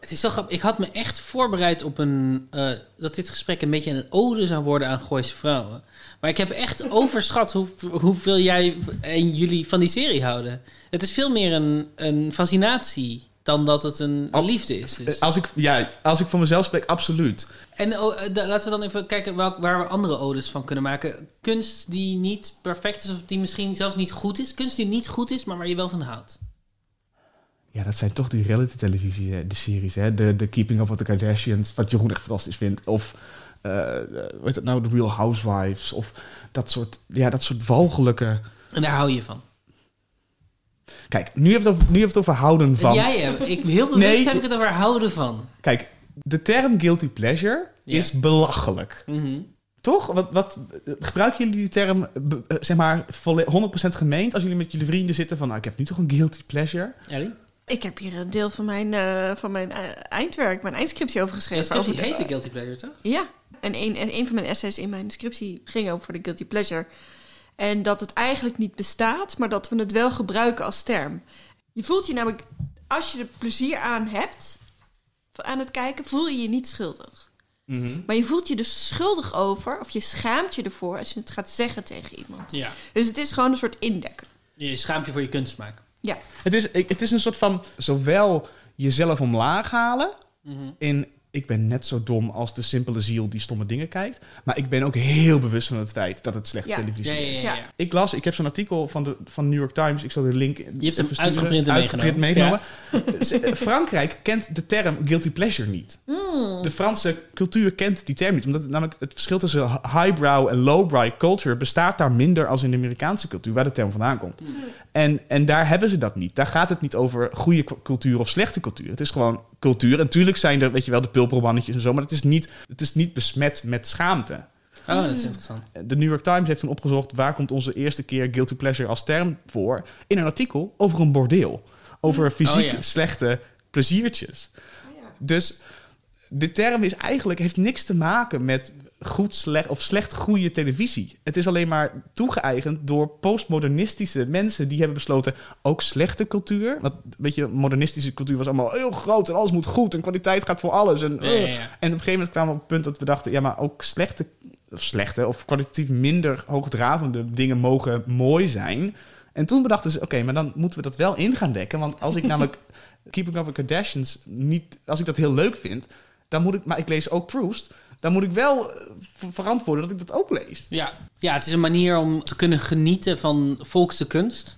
Het is zo grappig. Ik had me echt voorbereid op een. eh, dat dit gesprek een beetje een ode zou worden aan Gooise vrouwen. Maar ik heb echt <laughs> overschat hoe, hoeveel jij en jullie van die serie houden. Het is veel meer een, een fascinatie dan dat het een, een liefde is. Dus. Eh, Als ik, ja, als ik voor mezelf spreek, absoluut. En oh, eh, laten we dan even kijken welk, waar we andere odes van kunnen maken. Kunst die niet perfect is of die misschien zelfs niet goed is. Kunst die niet goed is, maar waar je wel van houdt. Ja, dat zijn toch die reality televisie, hè, de series, hè? De, de Keeping Up with the Kardashians, wat Jeroen echt fantastisch vindt. Of, eh eh, heet het nou, The Real Housewives. Of dat soort, ja, dat soort walgelijke... En daar hou je van. Kheb nu heeft het over, nu het over houden van. Jij hebt. Ik, heel bewust Nee. heb ik het over houden van. Kijk, de term guilty pleasure Ja. is belachelijk. Mhm. Toch? Wat, wat, gebruiken jullie die term, eh, zeg maar, volle- 100% gemeend als jullie met jullie vrienden zitten van, nou, ik heb nu toch een guilty pleasure? Ellie? Ik heb hier een deel van mijn, eh, van mijn eh, eindwerk, mijn eindscriptie over Ja, geschreven. scriptie over de- heet de Guilty Pleasure, toch? Ja, en een, een van mijn essays in mijn scriptie ging over de guilty pleasure. En dat het eigenlijk niet bestaat, maar dat we het wel gebruiken als term. Je voelt je namelijk, als je er plezier aan hebt, aan het kijken, voel je je niet schuldig. Maar je voelt je dus schuldig over, of je schaamt je ervoor als je het gaat zeggen tegen iemand. Ja. Dus het is gewoon een soort indekken. Je schaamt je voor je kunstsmaak. Ja. Het is, het is een soort van zowel jezelf omlaag halen Mhm. in ik ben net zo dom als de simpele ziel die stomme dingen kijkt. Maar ik ben ook heel bewust van het feit dat het slechte Ja. televisie Ja, ja, is. ja, ja. Ik las, ik heb zo'n artikel van de van New York Times. Ik zal de link. Je hebt hem uitgeprint en meegenomen. meegenomen. <laughs> Ze- Frankrijk kent de term guilty pleasure niet. Hmm. De Franse cultuur kent die term niet. Omdat het, namelijk het verschil tussen highbrow en lowbrow culture bestaat daar minder als in de Amerikaanse cultuur, waar de term vandaan komt. En, en daar hebben ze dat niet. Daar gaat het niet over goede cultuur of slechte cultuur. Het is gewoon cultuur. En natuurlijk zijn er, weet je wel, de pulpermannetjes en zo, maar het is niet, het is niet besmet met schaamte. Oh, dat is interessant. De New York Times heeft toen opgezocht waar komt onze eerste keer guilty pleasure als term voor. In een artikel over een bordeel. Over fysiek Oh, ja. slechte pleziertjes. Dus de term is eigenlijk, heeft niks te maken met goed, slecht of slecht goede televisie. Het is alleen maar toegeëigend door postmodernistische mensen die hebben besloten ook slechte cultuur. Want weet je, modernistische cultuur was allemaal heel groot en alles moet goed en kwaliteit gaat voor alles. En, Ja, ja, ja. en op een gegeven moment kwamen we op het punt dat we dachten, ja, maar ook slechte, of slechte of kwalitatief minder hoogdravende dingen mogen mooi zijn. En toen bedachten ze, oké, maar dan moeten we dat wel in gaan dekken. Want als ik <laughs> namelijk Keeping Up with the Kardashians niet, als ik dat heel leuk vind, dan moet ik, maar ik lees ook Proust, dan moet ik wel eh, ver- verantwoorden dat ik dat ook lees. Ja. ja, het is een manier om te kunnen genieten van volkse kunst.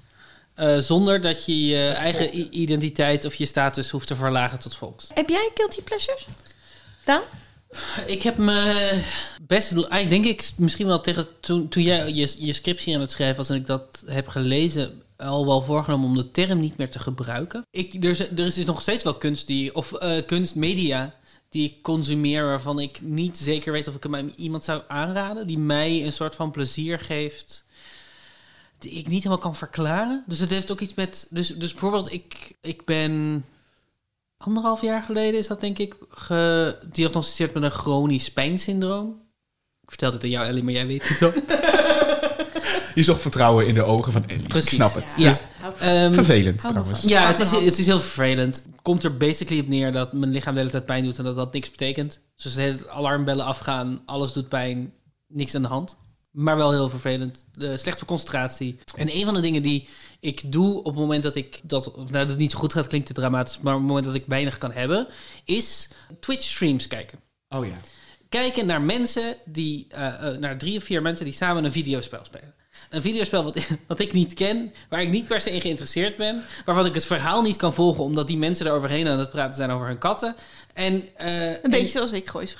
eh, zonder dat je je eigen identiteit of je status hoeft te verlagen tot volks. Heb jij guilty pleasures? Dan? Ik heb me best, eigenlijk denk ik misschien wel tegen toen, toen jij je, je scriptie aan het schrijven was en ik dat heb gelezen, al wel voorgenomen om de term niet meer te gebruiken. Ik, er, is, er is dus nog steeds wel kunst die, of eh, kunstmedia die ik consumeer waarvan ik niet zeker weet of ik hem aan iemand zou aanraden, die mij een soort van plezier geeft die ik niet helemaal kan verklaren. Dus het heeft ook iets met. Dus, dus bijvoorbeeld, ik, ik ben anderhalf jaar geleden is dat denk ik gediagnosticeerd met een chronisch pijnsyndroom. Ik vertel dit aan jou, Ellie, maar jij weet het wel. <laughs> Je zocht vertrouwen in de ogen van Ellie. Precies. Ik snap het. Ja. Dus- Ehm, Vervelend trouwens. Ja, het is, het is heel vervelend. Komt er basically op neer dat mijn lichaam de hele tijd pijn doet en dat dat niks betekent. Dus tijd alarmbellen afgaan, alles doet pijn, niks aan de hand. Maar wel heel vervelend. Uh, slecht voor concentratie. En een van de dingen die ik doe op het moment dat ik dat, of nou, dat het niet zo goed gaat, klinkt te dramatisch, maar op het moment dat ik weinig kan hebben, is Twitch streams kijken. Oh ja. Kijken naar mensen die, uh, uh, naar drie of vier mensen die samen een videospel spelen. Een videospel wat, <laughs> wat ik niet ken, waar ik niet per se in geïnteresseerd ben, waarvan ik het verhaal niet kan volgen omdat die mensen er overheen aan het praten zijn over hun katten. En, een beetje zoals ik Goois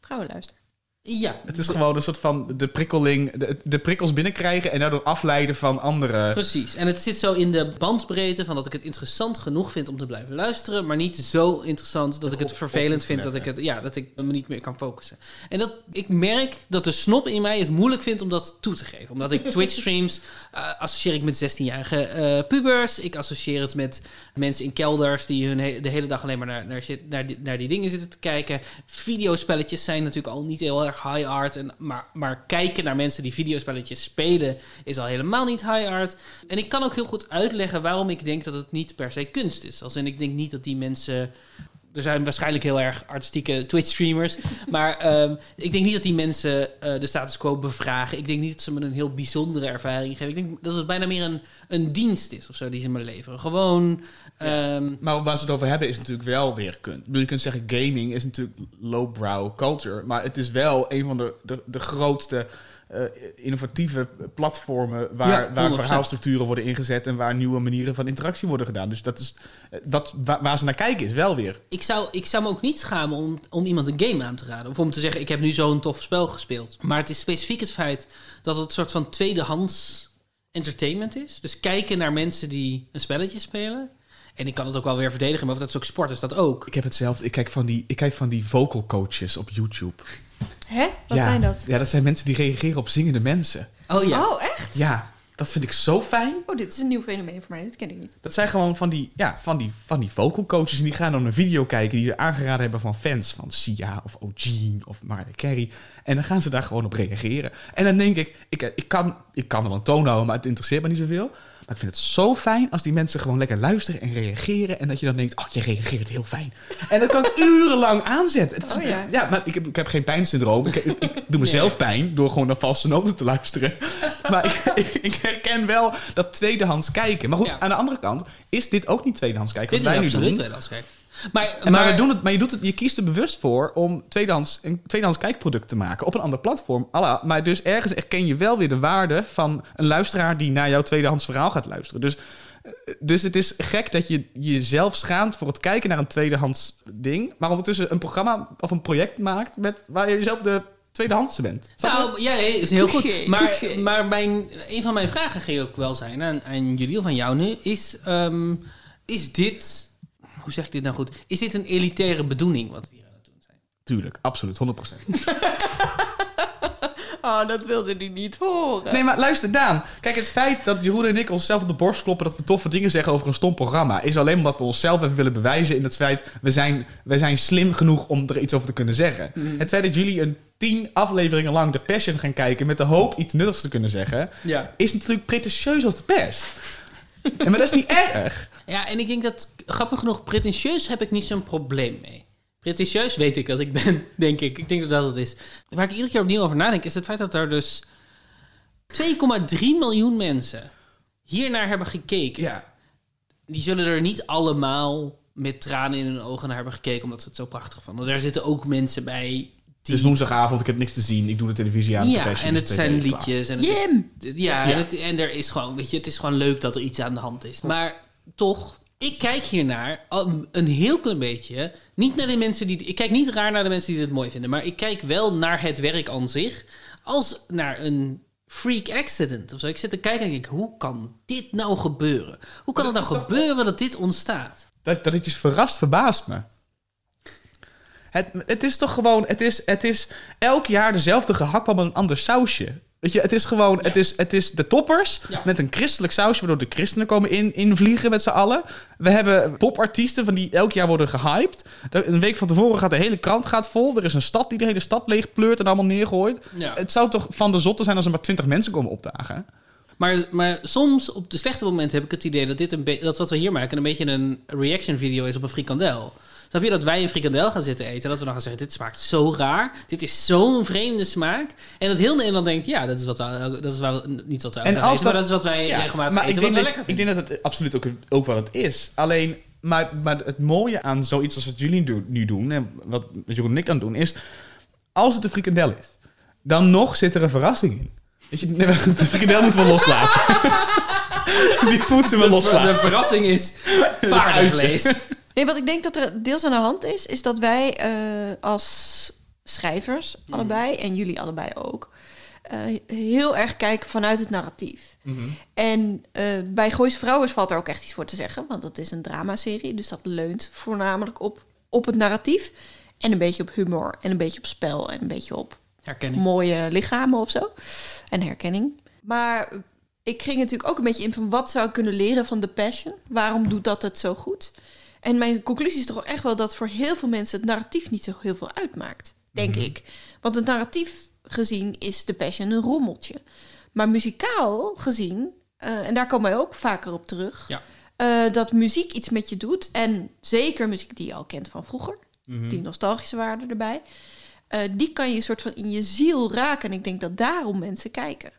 Vrouwen luister. Ja. Het is gewoon een soort van de prikkeling, de, de, prikkels binnenkrijgen en daardoor afleiden van andere. Precies. En het zit zo in de bandbreedte van dat ik het interessant genoeg vind om te blijven luisteren, maar niet zo interessant dat ik het vervelend vind dat ik, het, ja, dat ik me niet meer kan focussen. En dat, ik merk dat de snop in mij het moeilijk vindt om dat toe te geven. Omdat ik Twitch <laughs> streams uh, associeer ik met 16-jarige uh, pubers. Ik associeer het met mensen in kelders die hun he de hele dag alleen maar naar, naar, naar, die, naar die dingen zitten te kijken. Videospelletjes zijn natuurlijk al niet heel erg high art. En, maar, maar kijken naar mensen die videospelletjes spelen is al helemaal niet high art. En ik kan ook heel goed uitleggen waarom ik denk dat het niet per se kunst is. Als in ik denk niet dat die mensen. Er zijn waarschijnlijk heel erg artistieke Twitch-streamers. <laughs> maar um, ik denk niet dat die mensen uh, de status quo bevragen. Ik denk niet dat ze me een heel bijzondere ervaring geven. Ik denk dat het bijna meer een, een dienst is of zo die ze me leveren. Gewoon. Ja. Um, maar waar ze het over hebben is natuurlijk wel weer kunst. Je kunt zeggen, gaming is natuurlijk lowbrow culture. Maar het is wel een van de, de, de grootste uh, innovatieve platformen waar, Ja, waar 100%. verhaalstructuren worden ingezet en waar nieuwe manieren van interactie worden gedaan. Dus dat is dat, waar, waar ze naar kijken is wel weer. Ik zou, ik zou me ook niet schamen om, om iemand een game aan te raden. Of om te zeggen, ik heb nu zo'n tof spel gespeeld. Maar het is specifiek het feit dat het een soort van tweedehands entertainment is. Dus kijken naar mensen die een spelletje spelen. En ik kan het ook wel weer verdedigen, maar dat is ook sport, is dat ook. Ik heb hetzelfde. Ik kijk van die, ik kijk van die vocal coaches op YouTube. Hè? Wat ja, zijn dat? Ja, dat zijn mensen die reageren op zingende mensen. Oh ja. Oh, echt? Ja, dat vind ik zo fijn. Oh, dit is een nieuw fenomeen voor mij. Dit ken ik niet. Dat zijn gewoon van die, ja, van die, van die vocal coaches. En die gaan dan een video kijken die ze aangeraden hebben van fans. Van Sia of O'Gene of Mariah Carey. En dan gaan ze daar gewoon op reageren. En dan denk ik, ik, ik, kan, ik kan er wel een toon houden, maar het interesseert me niet zoveel. Maar ik vind het zo fijn als die mensen gewoon lekker luisteren en reageren. En dat je dan denkt, oh, je reageert heel fijn. En dat kan ik <laughs> urenlang aanzetten. Het is, Oh ja. ja, maar ik heb, ik heb geen pijnsyndroom. Ik, ik, ik doe mezelf pijn door gewoon naar valse noten te luisteren. <laughs> maar ik, ik, herken wel dat tweedehands kijken. Maar goed, aan de andere kant is dit ook niet tweedehands kijken. Dit wat is wij nu absoluut doen. tweedehands kijken. Maar, maar, maar- we doen het, maar je, doet het, je kiest er bewust voor om tweedehands, een tweedehands kijkproduct te maken op een ander platform. Alla, maar dus ergens erken je wel weer de waarde van een luisteraar die naar jouw tweedehands verhaal gaat luisteren. Dus, eh, dus het is gek dat je jezelf schaamt voor het kijken naar een tweedehands ding, maar ondertussen een programma of een project maakt met, waar je jezelf de tweedehandse bent. Nou, ja, nee, is heel Touché, goed. Maar, touché. maar mijn, een van mijn vragen ging ook wel zijn aan, aan jullie of aan jou nu. Is, ehm, is dit, hoe zeg ik dit nou goed? Is dit een elitaire bedoeling wat we hier aan het doen zijn? Tuurlijk, absoluut, 100%. Oh, <laughs> dat wilde hij niet horen. Nee, maar luister, Daan. Kijk, het feit dat Jeroen en ik onszelf op de borst kloppen... dat we toffe dingen zeggen over een stom programma... is alleen omdat we onszelf even willen bewijzen in het feit... we zijn, we zijn slim genoeg om er iets over te kunnen zeggen. Mhm. Het feit dat jullie een tien afleveringen lang de Passion gaan kijken... met de hoop iets nuttigs te kunnen zeggen... Ja. is natuurlijk pretentieus als de pest. En maar dat is niet <laughs> erg. Ja, en ik denk dat, grappig genoeg, pretentieus heb ik niet zo'n probleem mee. Pretentieus weet ik dat ik ben, <laughs> denk ik. Ik denk dat dat het is. Waar ik iedere keer opnieuw over nadenk, is het feit dat er dus 2,3 miljoen mensen hiernaar hebben gekeken. Ja. Die zullen er niet allemaal met tranen in hun ogen naar hebben gekeken, omdat ze het zo prachtig vonden. Daar zitten ook mensen bij die... Het is woensdagavond, ik heb niks te zien. Ik doe de televisie aan. Ja, en het zijn liedjes. En het Jim! Is, ja, Ja. En, het, en er is gewoon, weet je, het is gewoon leuk dat er iets aan de hand is. Maar toch, ik kijk hiernaar een heel klein beetje. Niet naar de mensen die. Ik kijk niet raar naar de mensen die dit mooi vinden. Maar ik kijk wel naar het werk aan zich. Als naar een freak accident of zo. Ik zit te kijken en denk ik, hoe kan dit nou gebeuren? Hoe kan het nou gebeuren dat dit ontstaat? Dat, dat het je verrast, verbaast me. Het, het is toch gewoon, het is, het is elk jaar dezelfde gehaktbal met een ander sausje. Weet je, het is gewoon, het, is, het is de toppers Ja. met een christelijk sausje, waardoor de christenen komen in, invliegen met z'n allen. We hebben popartiesten van die elk jaar worden gehyped. Een week van tevoren gaat de hele krant gaat vol. Er is een stad die de hele stad leeg pleurt en allemaal neergooit. Ja. Het zou toch van de zotte zijn als er maar twintig mensen komen opdagen. Maar, maar soms, op de slechte momenten, heb ik het idee dat, dit een dat wat we hier maken een beetje een reaction video is op een frikandel. Snap je dat wij een frikandel gaan zitten eten en dat we dan gaan zeggen: Dit smaakt zo raar, dit is zo'n vreemde smaak. En dat heel Nederland denkt: Ja, dat is, wat we, dat is wel, niet wat we elke dag eten, maar dat is wat wij Ja, regelmatig maar eten, ik wat denk we dat, lekker Ik denk dat het absoluut ook, ook wel het is. Alleen, maar, maar het mooie aan zoiets als wat jullie nu doen... en wat Jeroen en ik aan doen, is... als het een frikandel is, dan nog zit er een verrassing in. Weet je, de frikandel moeten we <laughs> loslaten. Die moeten we loslaten. de verrassing is <laughs> paardenvlees. Nee, wat ik denk dat er deels aan de hand is, is dat wij eh, als schrijvers allebei, en jullie allebei ook, eh, heel erg kijken vanuit het narratief. En eh, bij Goois Vrouwen valt er ook echt iets voor te zeggen, want dat is een dramaserie, dus dat leunt voornamelijk op, op het narratief. En een beetje op humor, en een beetje op spel, en een beetje op Herkenning. mooie lichamen of zo. En herkenning. Maar ik ging natuurlijk ook een beetje in van wat zou ik kunnen leren van The Passion? Waarom doet dat het zo goed? En mijn conclusie is toch echt wel dat voor heel veel mensen het narratief niet zo heel veel uitmaakt, denk ik. Want het narratief gezien is The Passion een rommeltje. Maar muzikaal gezien, eh, en daar komen wij ook vaker op terug, Ja. eh, dat muziek iets met je doet. En zeker muziek die je al kent van vroeger, Mhm. die nostalgische waarde erbij. eh, die kan je soort van in je ziel raken. En ik denk dat daarom mensen kijken.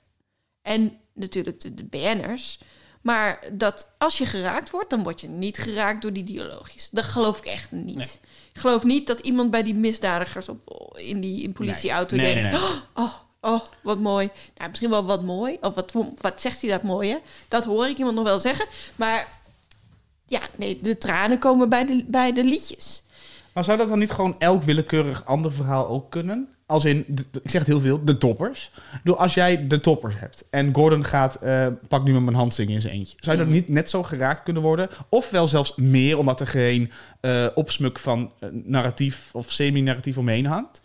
En natuurlijk de, de BN'ers. Maar dat als je geraakt wordt, dan word je niet geraakt door die dialoogjes. Dat geloof ik echt niet. Ik geloof niet dat iemand bij die misdadigers op, in die in politieauto Nee. Denkt... nee, nee. Oh, oh, wat mooi. Nou, misschien wel wat mooi. Of wat, wat zegt hij dat mooi, hè? Dat hoor ik iemand nog wel zeggen. Maar ja, nee, de tranen komen bij de, bij de liedjes. Maar zou dat dan niet gewoon elk willekeurig ander verhaal ook kunnen? Als in, ik zeg het heel veel, de toppers. Door als jij de toppers hebt en Gordon gaat, eh, pak nu met mijn hand zingen in zijn eentje. Zou je dat niet net zo geraakt kunnen worden? Of wel zelfs meer, omdat er geen eh, opsmuk van eh, narratief of semi-narratief omheen hangt?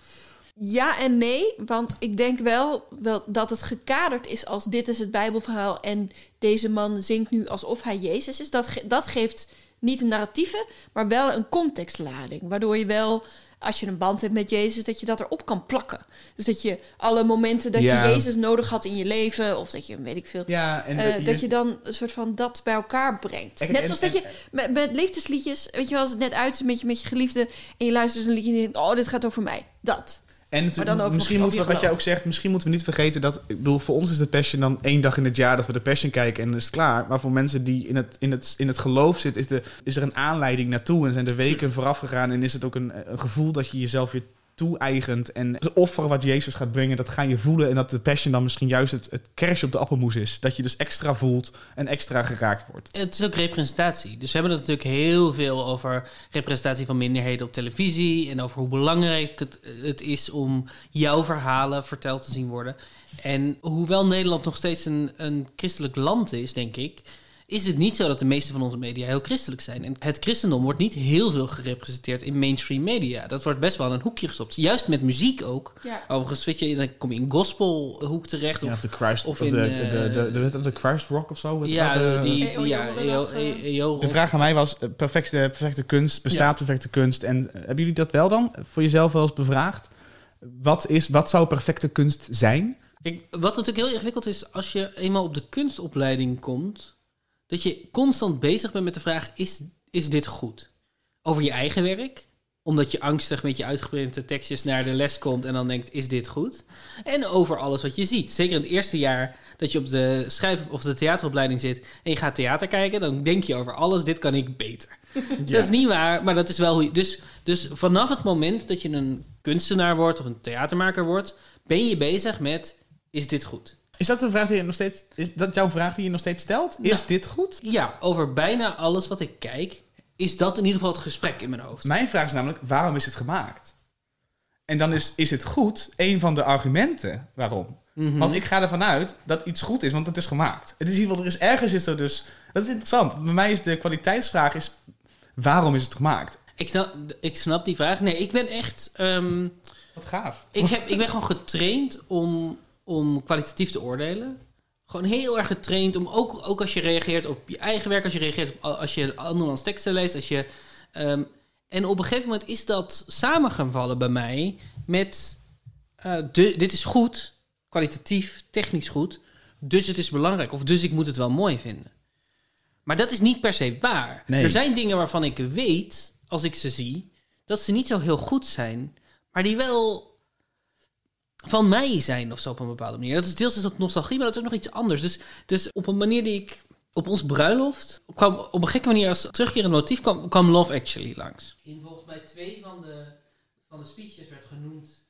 Ja en nee, want ik denk wel, wel dat het gekaderd is als dit is het Bijbelverhaal en deze man zingt nu alsof hij Jezus is. Dat, ge- dat geeft niet een narratieve, maar wel een contextlading. Waardoor je wel, als je een band hebt met Jezus, dat je dat erop kan plakken. Dus dat je alle momenten dat Ja. je Jezus nodig had in je leven, of dat je, weet ik veel, Ja, en eh, je- dat je dan een soort van dat bij elkaar brengt. En- Net en- zoals dat je met, met liefdesliedjes, weet je wel, als het net uit is met je, met je geliefde en je luistert een liedje en je denkt, oh, dit gaat over mij. Dat. En het- Maar dan over- misschien moeten we, wat jij ook zegt, misschien moeten we niet vergeten dat, ik bedoel, voor ons is de Passion dan één dag in het jaar dat we de Passion kijken en dan is het klaar. Maar voor mensen die in het, in het, in het geloof zitten, is, de, is er een aanleiding naartoe en zijn de weken vooraf gegaan en is het ook een, een gevoel dat je jezelf weer toe-eigent en het offer wat Jezus gaat brengen, dat ga je voelen en dat de Passion dan misschien juist het, het kersje op de appelmoes is. Dat je dus extra voelt en extra geraakt wordt. Het is ook representatie. Dus we hebben het natuurlijk heel veel over representatie van minderheden op televisie. En over hoe belangrijk het, het is om jouw verhalen verteld te zien worden. En hoewel Nederland nog steeds een, een christelijk land is, denk ik. Is het niet zo dat de meeste van onze media heel christelijk zijn? En het christendom wordt niet heel veel gerepresenteerd in mainstream media. Dat wordt best wel in een hoekje gestopt. Juist met muziek ook. Ja. Overigens, weet je, dan kom je in gospelhoek terecht. Ja, Of, of de Christ, of in, de, eh, de, de, de, de, de Christ Rock of zo. ja, de- die, die, ja, eh. De vraag aan mij was, eh, perfecte, perfecte kunst, bestaat Ja. perfecte kunst? En eh, hebben jullie dat wel dan voor jezelf wel eens bevraagd? Wat, is, wat zou perfecte kunst zijn? Kijk, wat natuurlijk heel ingewikkeld is als je eenmaal op de kunstopleiding komt, dat je constant bezig bent met de vraag: is, is dit goed? Over je eigen werk, omdat je angstig met je uitgeprinte tekstjes naar de les komt en dan denkt: is dit goed? En over alles wat je ziet. Zeker in het eerste jaar dat je op de schrijf- of de theateropleiding zit en je gaat theater kijken, dan denk je over alles: dit kan ik beter. <laughs> Dat is niet waar, maar dat is wel hoe je. Dus, dus vanaf het moment dat je een kunstenaar wordt of een theatermaker wordt, ben je bezig met: is dit goed? Is dat een vraag die je nog steeds, is dat jouw vraag die je nog steeds stelt? Is Nou, dit goed? Ja, over bijna alles wat ik kijk, is dat in ieder geval het gesprek in mijn hoofd. Mijn vraag is namelijk, waarom is het gemaakt? En dan is, is het goed een van de argumenten waarom. Mhm. Want ik ga ervan uit dat iets goed is, want het is gemaakt. Het is in ieder geval, er is ergens is er dus... Dat is interessant. Bij mij is de kwaliteitsvraag is, waarom is het gemaakt? Ik snap, ik snap die vraag. Nee, ik ben echt. ehm, Wat gaaf. ik, heb, ik ben gewoon getraind om, om kwalitatief te oordelen. Gewoon heel erg getraind om ook, ook als je reageert op je eigen werk, als je reageert op als je andermans teksten leest, als je. ehm, en op een gegeven moment is dat samen gaan vallen bij mij met. eh, de, dit is goed, kwalitatief, technisch goed, dus het is belangrijk. Of dus ik moet het wel mooi vinden. Maar dat is niet per se waar. Nee. Er zijn dingen waarvan ik weet, als ik ze zie, dat ze niet zo heel goed zijn, maar die wel van mij zijn of zo op een bepaalde manier. Dat is deels is dat nostalgie, maar dat is ook nog iets anders. Dus, dus op een manier die ik op ons bruiloft kwam op een gekke manier als terugkerend motief kwam, kwam Love Actually langs. In volgens mij twee van de, van de speeches werd genoemd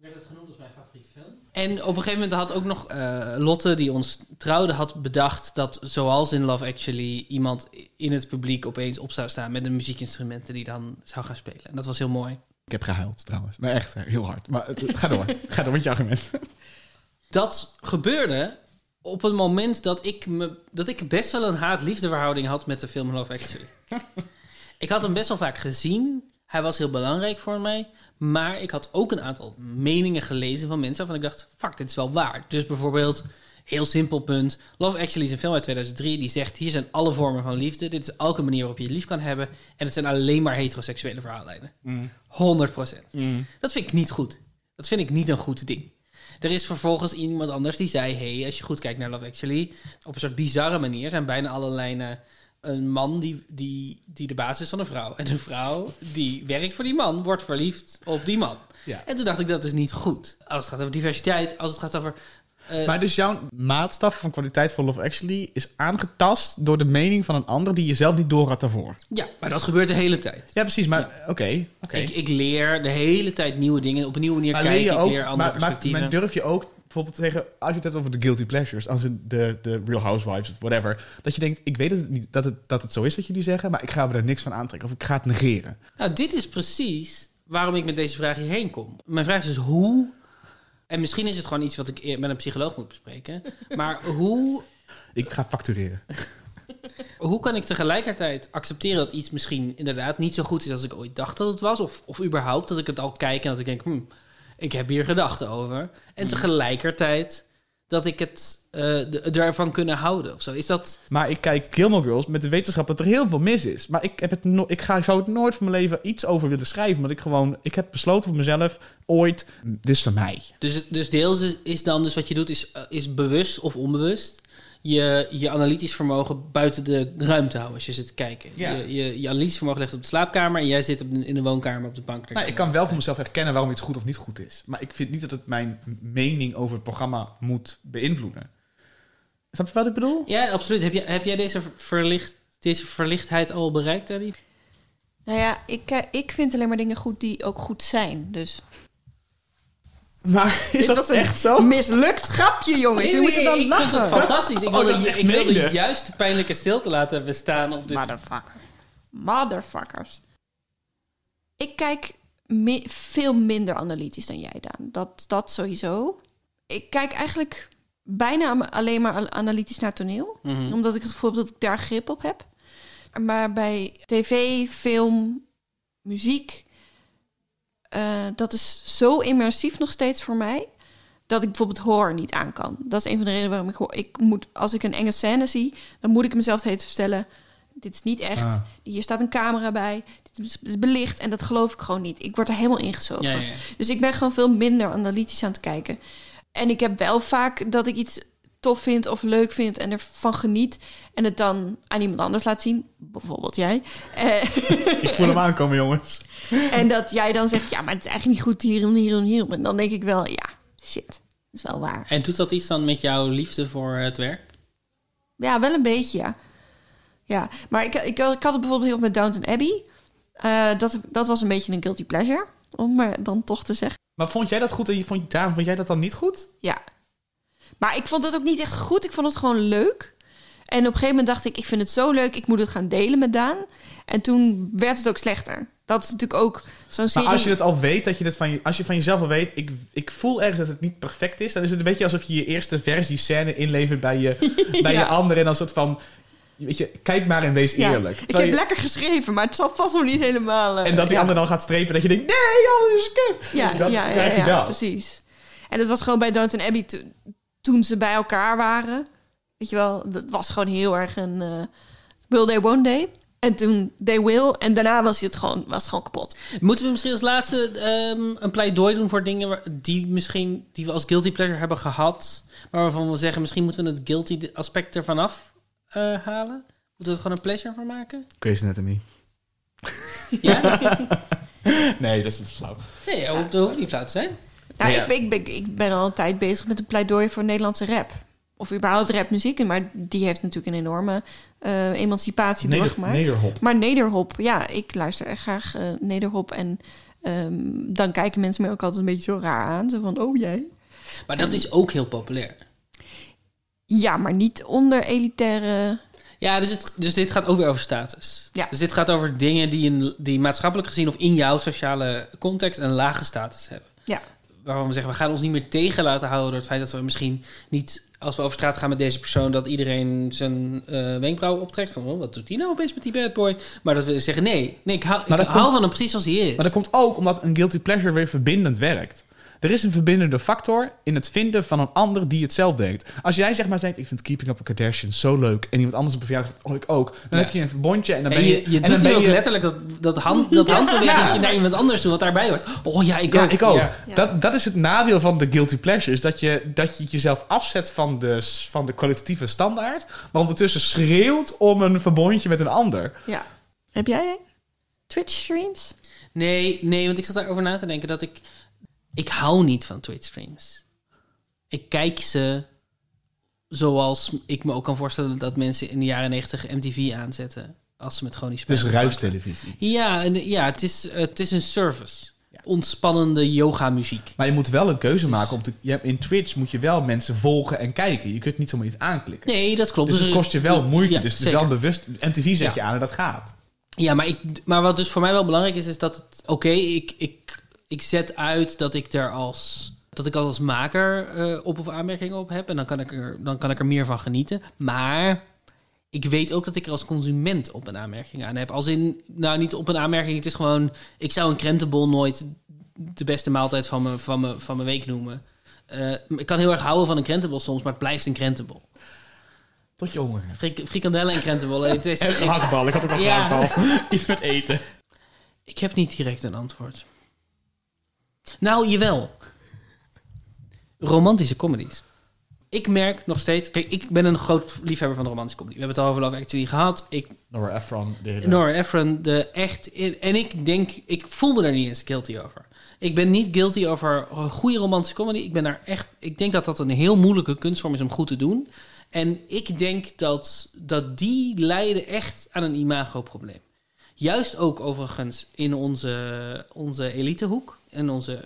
werd het genoemd als mijn favoriete film. En op een gegeven moment had ook nog eh, Lotte, die ons trouwde, had bedacht dat zoals in Love Actually iemand in het publiek opeens op zou staan met een muziekinstrumenten die dan zou gaan spelen. En dat was heel mooi. Ik heb gehuild trouwens. Maar echt eh, heel hard. Maar het- het- <laughs> ga door. ga door met je argument. <laughs> Dat gebeurde op het moment dat ik, me, dat ik best wel een haat-liefdeverhouding had met de film Love Actually. <laughs> ik had hem best wel vaak gezien. Hij was heel belangrijk voor mij. Maar ik had ook een aantal meningen gelezen van mensen waarvan ik dacht... fuck, dit is wel waar. Dus bijvoorbeeld, heel simpel punt... Love Actually is een film uit 2003 die zegt... hier zijn alle vormen van liefde. Dit is elke manier waarop je het lief kan hebben. En het zijn alleen maar heteroseksuele verhaallijnen. 100% Dat vind ik niet goed. Dat vind ik niet een goed ding. Er is vervolgens iemand anders die zei: hey, als je goed kijkt naar Love Actually, op een soort bizarre manier zijn bijna alle lijnen een man die, die, die de basis is van een vrouw. En een vrouw die werkt voor die man, wordt verliefd op die man. Ja. En toen dacht ik: dat is niet goed. Als het gaat over diversiteit, als het gaat over. Eh, maar dus jouw maatstaf van kwaliteit van Love Actually is aangetast door de mening van een ander die je zelf niet door had daarvoor. ja, maar dat gebeurt de hele tijd. Ja, precies. Maar oké. Ik, ik leer de hele tijd nieuwe dingen. Op een nieuwe manier kijken. je ik ook, leer andere maar, maar, perspectieven. maar durf je ook bijvoorbeeld tegen, als je het hebt over de guilty pleasures, als de, de Real Housewives of whatever, dat je denkt, ik weet het niet, dat het, dat het zo is wat jullie zeggen, maar ik ga me er niks van aantrekken of ik ga het negeren. Nou, dit is precies waarom ik met deze vraag hierheen kom. Mijn vraag is dus hoe... En misschien is het gewoon iets wat ik met een psycholoog moet bespreken. <laughs> Maar hoe, Ik ga factureren. <laughs> hoe kan ik tegelijkertijd accepteren dat iets misschien inderdaad niet zo goed is als ik ooit dacht dat het was? Of, of überhaupt dat ik het al kijk en dat ik denk, hm, ik heb hier gedachten over. En tegelijkertijd dat ik het de- ervan kunnen houden of zo. Is dat... Maar ik kijk Gilmore Girls met de wetenschap dat er heel veel mis is. Maar ik, heb het no ik ga, zou het nooit van mijn leven iets over willen schrijven. Want ik gewoon, ik heb besloten voor mezelf, ooit, dit is van mij. Dus, dus deels is- is dan dus wat je doet, is, eh, is bewust of onbewust je, je analytisch vermogen buiten de ruimte houden als je zit te kijken. Ja. Je, je, je analytisch vermogen ligt op de slaapkamer en jij zit op de- in de woonkamer op de bank. Nou, ik kan wel voor mezelf herkennen waarom iets goed of niet goed is. Maar ik vind niet dat het mijn mening over het programma moet beïnvloeden. Snap je wat ik bedoel? Ja, absoluut. Heb, je, heb jij deze, verlicht, deze verlichtheid al bereikt, Abby? Nou ja, ik, eh, ik vind alleen maar dingen goed die ook goed zijn. Dus. Maar is dat echt zo? Mislukt grapje, jongens. Je moet er dan ik lachen. vond het fantastisch. Ik Oh, wilde, ik juist de pijnlijke stilte laten bestaan op dit... Motherfucker. Motherfuckers. Ik kijk mi- veel minder analytisch dan jij, Daan. Dat, dat sowieso. Ik kijk eigenlijk bijna alleen maar al- analytisch naar toneel. Mhm. Omdat ik het gevoel heb dat ik daar grip op heb. Maar bij tv, film, muziek... eh, dat is zo immersief nog steeds voor mij... dat ik bijvoorbeeld horror niet aan kan. Dat is een van de redenen waarom ik... hoor- ik moet, als ik een enge scène zie... dan moet ik mezelf het vertellen... dit is niet echt. Ah. Hier staat een camera bij. Dit is- is belicht. En dat geloof ik gewoon niet. Ik word er helemaal ingezogen. Ja, ja, ja. Dus ik ben gewoon veel minder analytisch aan het kijken. En ik heb wel vaak dat ik iets tof vind of leuk vind en ervan geniet. En het dan aan iemand anders laat zien. Bijvoorbeeld jij. Eh, <laughs> Ik voel hem aankomen, jongens. en dat jij dan zegt, ja, maar het is eigenlijk niet goed hierom, hierom, hierom. En dan denk ik wel, ja, shit. Dat is wel waar. En doet dat iets dan met jouw liefde voor het werk? Ja, wel een beetje, ja. Ja, maar ik, ik, ik had het bijvoorbeeld heel met Downton Abbey. Eh, dat, dat was een beetje een guilty pleasure, om maar dan toch te zeggen. Maar vond jij dat goed en je vond, Daan, vond jij dat dan niet goed? Ja. Maar ik vond het ook niet echt goed. Ik vond het gewoon leuk. En op een gegeven moment dacht ik, ik vind het zo leuk, ik moet het gaan delen met Daan. En toen werd het ook slechter. Dat is natuurlijk ook zo'n serie... Maar als je het al weet, dat je het van je, als je van jezelf al weet, ik, ik voel ergens dat het niet perfect is, dan is het een beetje alsof je je eerste versie scène inlevert bij je, <laughs> bij je ander en dan soort van, weet je, kijk maar en wees Ja, eerlijk. ik heb je- lekker geschreven, maar het zal vast nog niet helemaal... eh, en dat die ja. ander dan gaat strepen, dat je denkt, nee, alles is kut. Ja, dan ja, krijg je dat. precies. En het was gewoon bij Downton Abbey toen ze bij elkaar waren. Weet je wel, dat was gewoon heel erg een uh, Will Day, One Day. En toen They Will. En daarna was het gewoon, was het gewoon kapot. Moeten we misschien als laatste ehm, een pleidooi doen voor dingen waar- die, misschien, die we als guilty pleasure hebben gehad. Maar waarvan we zeggen, misschien moeten we het guilty aspect ervan af eh, halen. Moeten we er gewoon een pleasure van maken? Grey's Anatomy. Ja? <laughs> nee, dat is wat flauw. Nee, dat hoeft, dat hoeft niet flauw te zijn. Ja, Ik, ben, ik, ben, ik ben al een tijd bezig met een pleidooi voor Nederlandse rap. Of überhaupt rapmuziek. Maar die heeft natuurlijk een enorme eh, emancipatie Neder- doorgemaakt. nederhop. Maar nederhop, ja, ik luister erg graag eh, nederhop. En ehm, dan kijken mensen me ook altijd een beetje zo raar aan. Zo van, oh jij. Maar dat is ook heel populair. Ja, maar niet onder elitaire... Ja, dus, het, dus dit gaat ook weer over status. Ja. Dus dit gaat over dingen die, een, die maatschappelijk gezien of in jouw sociale context een lage status hebben. Ja. Waarvan we zeggen, we gaan ons niet meer tegen laten houden door het feit dat we misschien niet, als we over straat gaan met deze persoon, dat iedereen zijn eh wenkbrauwen optrekt. Van, oh, wat doet hij nou opeens met die bad boy? Maar dat we zeggen, nee, nee ik hou, ik hou komt- van hem precies zoals hij is. Maar dat komt ook omdat een guilty pleasure weer verbindend werkt. Er is een verbindende factor in het vinden van een ander die het zelf denkt. Als jij zeg maar denkt, ik vind Keeping Up with the Kardashians zo leuk... en iemand anders op een verjaardag zegt, oh, ik ook. Dan Ja. heb je een verbondje en dan En ben je... je, je en doet dan nu ben ook je, letterlijk dat, dat, hand, dat Ja. handbeweging Ja. naar iemand anders toe, wat daarbij hoort. Oh ja, ik ja, ook. ik ook. Ja. Dat, dat is het nadeel van de guilty pleasure. Is dat je, dat je jezelf afzet van de, van de kwalitatieve standaard... maar ondertussen schreeuwt om een verbondje met een ander. Ja. Heb jij Twitch streams? Nee, nee, want ik zat daarover na te denken dat ik... Ik hou niet van Twitch streams. Ik kijk ze zoals ik me ook kan voorstellen dat mensen in de jaren negentig MTV aanzetten. Als ze met chronische Het is ruistelevisie. Ja, en, ja het, is, het is een service. Ontspannende yoga muziek. Maar je moet wel een keuze maken. Om te, je hebt, in Twitch moet je wel mensen volgen en kijken. Je kunt niet zomaar iets aanklikken. Nee, dat klopt. Dus, er het kost je wel moeite. Ja, dus het is wel bewust. MTV zet Ja. je aan en dat gaat. Ja, maar, ik, maar wat dus voor mij wel belangrijk is, is dat het... Oké, ik, ik, ik zet uit dat ik er als... Dat ik als maker eh, op- of aanmerkingen op heb. En dan kan, ik er, dan kan ik er meer van genieten. Maar ik weet ook dat ik er als consument op een aanmerking aan heb. Als in, nou niet op een aanmerking. Het is gewoon... Ik zou een krentenbol nooit de beste maaltijd van mijn, van mijn, van mijn week noemen. Eh, ik kan heel erg houden van een krentenbol soms, maar het blijft een krentenbol. Tot je honger hebt. Frik, frikandellen en krentenbollen. Het is, <laughs> En gehaktbal. Ik had ook al Ja. gehaktbal. <laughs> Iets met eten. Ik heb niet direct een antwoord. Nou, jawel. Romantische comedies. Ik merk nog steeds... Kijk, ik ben een groot liefhebber van de romantische comedy. We hebben het al over Love Actually gehad. Ik, Nora Ephron. De, Nora Ephron, de echt... En ik denk... Ik voel me daar niet eens guilty over. Ik ben niet guilty over goede romantische comedy. Ik ben daar echt... Ik denk dat dat een heel moeilijke kunstvorm is om goed te doen. En ik denk dat, dat die leiden echt aan een imagoprobleem. Juist ook overigens in onze, onze elitehoek. En onze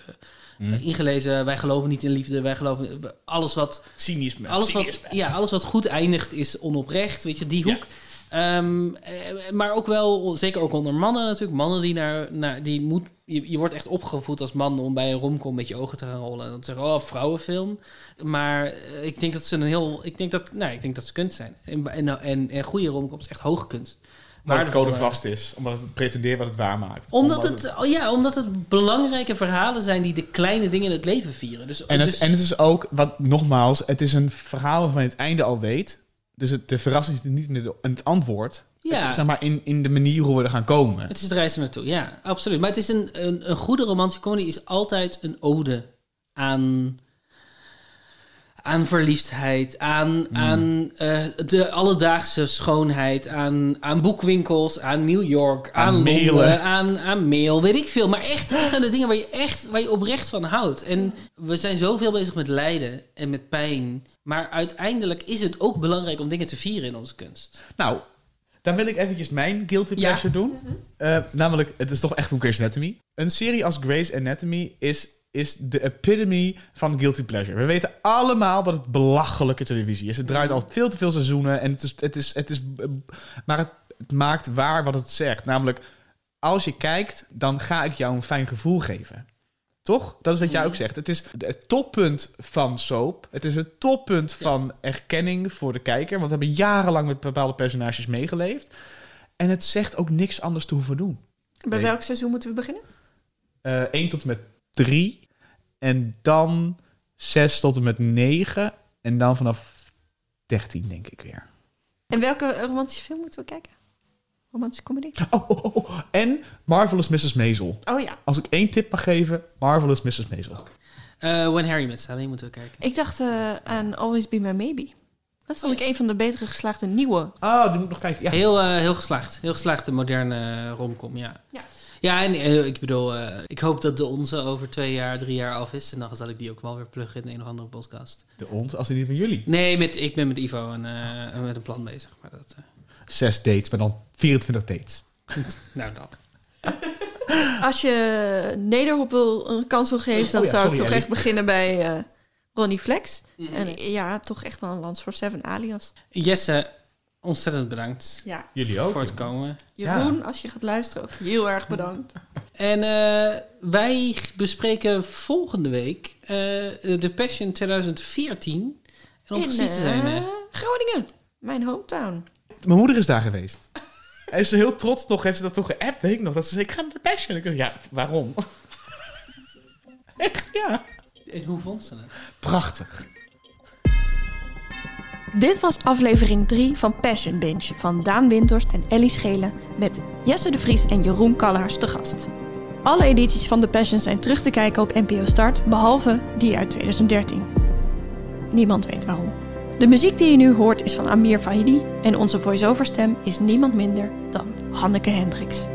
Mm. eh, ingelezen, wij geloven niet in liefde, wij geloven alles wat... Cynisme. Alles wat, ja, alles wat goed eindigt is onoprecht, weet je, die hoek. Ehm, eh, maar ook wel, zeker ook onder mannen natuurlijk. Mannen die naar, naar die moet, je, je wordt echt opgevoed als man om bij een romcom met je ogen te gaan rollen. En dan te zeggen, oh, vrouwenfilm. Maar eh, ik denk dat ze een heel, ik denk dat, nou, ik denk dat ze kunst zijn. En, en, en, en goede romcoms echt hoge kunst. Maar het code vast is. Omdat het pretendeert wat het waar maakt. omdat het, oh ja, omdat het belangrijke verhalen zijn die de kleine dingen in het leven vieren. Dus, En het, dus- en het is ook, wat nogmaals, het is een verhaal waarvan je het einde al weet. Dus het, de verrassing zit niet in, de, in het antwoord. Ja. Het is zeg maar in, in de manier hoe we er gaan komen. Het is het reizen naartoe, ja, absoluut. Maar het is een, een, een goede romantische comedy is altijd een ode aan, aan verliefdheid, aan, aan eh, de alledaagse schoonheid, aan, aan boekwinkels, aan New York, aan, Aan Londen, mailen. aan, aan mail, weet ik veel. Maar echt, echt aan de dingen waar je echt waar je oprecht van houdt. En we zijn zoveel bezig met lijden en met pijn. Maar uiteindelijk is het ook belangrijk om dingen te vieren in onze kunst. Nou, dan wil ik eventjes mijn guilty pleasure doen. Eh, namelijk, het is toch echt van Grey's Anatomy. Een serie als Grey's Anatomy is, is de epitome van guilty pleasure. We weten allemaal dat het belachelijke televisie is. Het draait al veel te veel seizoenen en het is, het is, het is, maar het, het maakt waar wat het zegt. Namelijk, als je kijkt, dan ga ik jou een fijn gevoel geven. Toch? Dat is wat jij ook zegt. Het is het toppunt van soap. Het is het toppunt van erkenning voor de kijker. Want we hebben jarenlang met bepaalde personages meegeleefd. En het zegt ook niks anders te hoeven doen. Bij welk seizoen moeten we beginnen? Eh 1 tot en met 3. En dan 6 tot en met 9. En dan vanaf 13, denk ik weer. En welke romantische film moeten we kijken? romantische comedy. En Marvelous Mrs. Maisel. Oh ja. Als ik één tip mag geven, Marvelous Mrs. Maisel. Eh, When Harry Met Sally moeten we kijken. Ik dacht eh, aan Always Be My Maybe. Dat vond ik een van de betere geslaagde nieuwe. Ah, die moet ik nog kijken. Ja. Heel, eh, heel geslaagd. Heel geslaagde moderne romcom, ja. Ja. Ja, en eh, ik bedoel, eh, ik hoop dat de onze over twee jaar, drie jaar af is. En dan zal ik die ook wel weer pluggen in een of andere podcast. De ons, als in die van jullie. Nee, met, ik ben met Ivo en eh, met een plan bezig. Maar dat, eh, Zes dates, maar dan 24 dates. nou, dat. <laughs> Als je Nederhop wil, een kans wil geven, dan Oh ja, zou sorry, ik toch Ellie. echt beginnen bij eh, Ronnie Flex. Mhm. En ja, toch echt wel een lans voor Seven alias. Jesse, ontzettend bedankt. Ja. Jullie ook. Voor het komen. Jeroen, als je gaat luisteren, ook heel erg bedankt. En eh, wij bespreken volgende week eh, de Passion 2014. En om In, precies te zijn... eh, eh, Groningen, mijn hometown. Mijn moeder is daar geweest. <laughs> Hij is zo heel trots nog, heeft ze dat toch geappt, weet ik nog. Dat ze zei, ik ga naar de Passion. Ik dacht, ja, waarom? <laughs> Echt, ja. en hoe vond ze het? Prachtig. Dit was aflevering 3 van Passion Binge van Daan Windhorst en Ellie Schelen met Jesse de Vries en Jeroen Kallaars te gast. Alle edities van The Passion zijn terug te kijken op NPO Start, behalve die uit 2013. Niemand weet waarom. De muziek die je nu hoort is van Amir Fahidi en onze voice-over stem is niemand minder dan Hanneke Hendricks.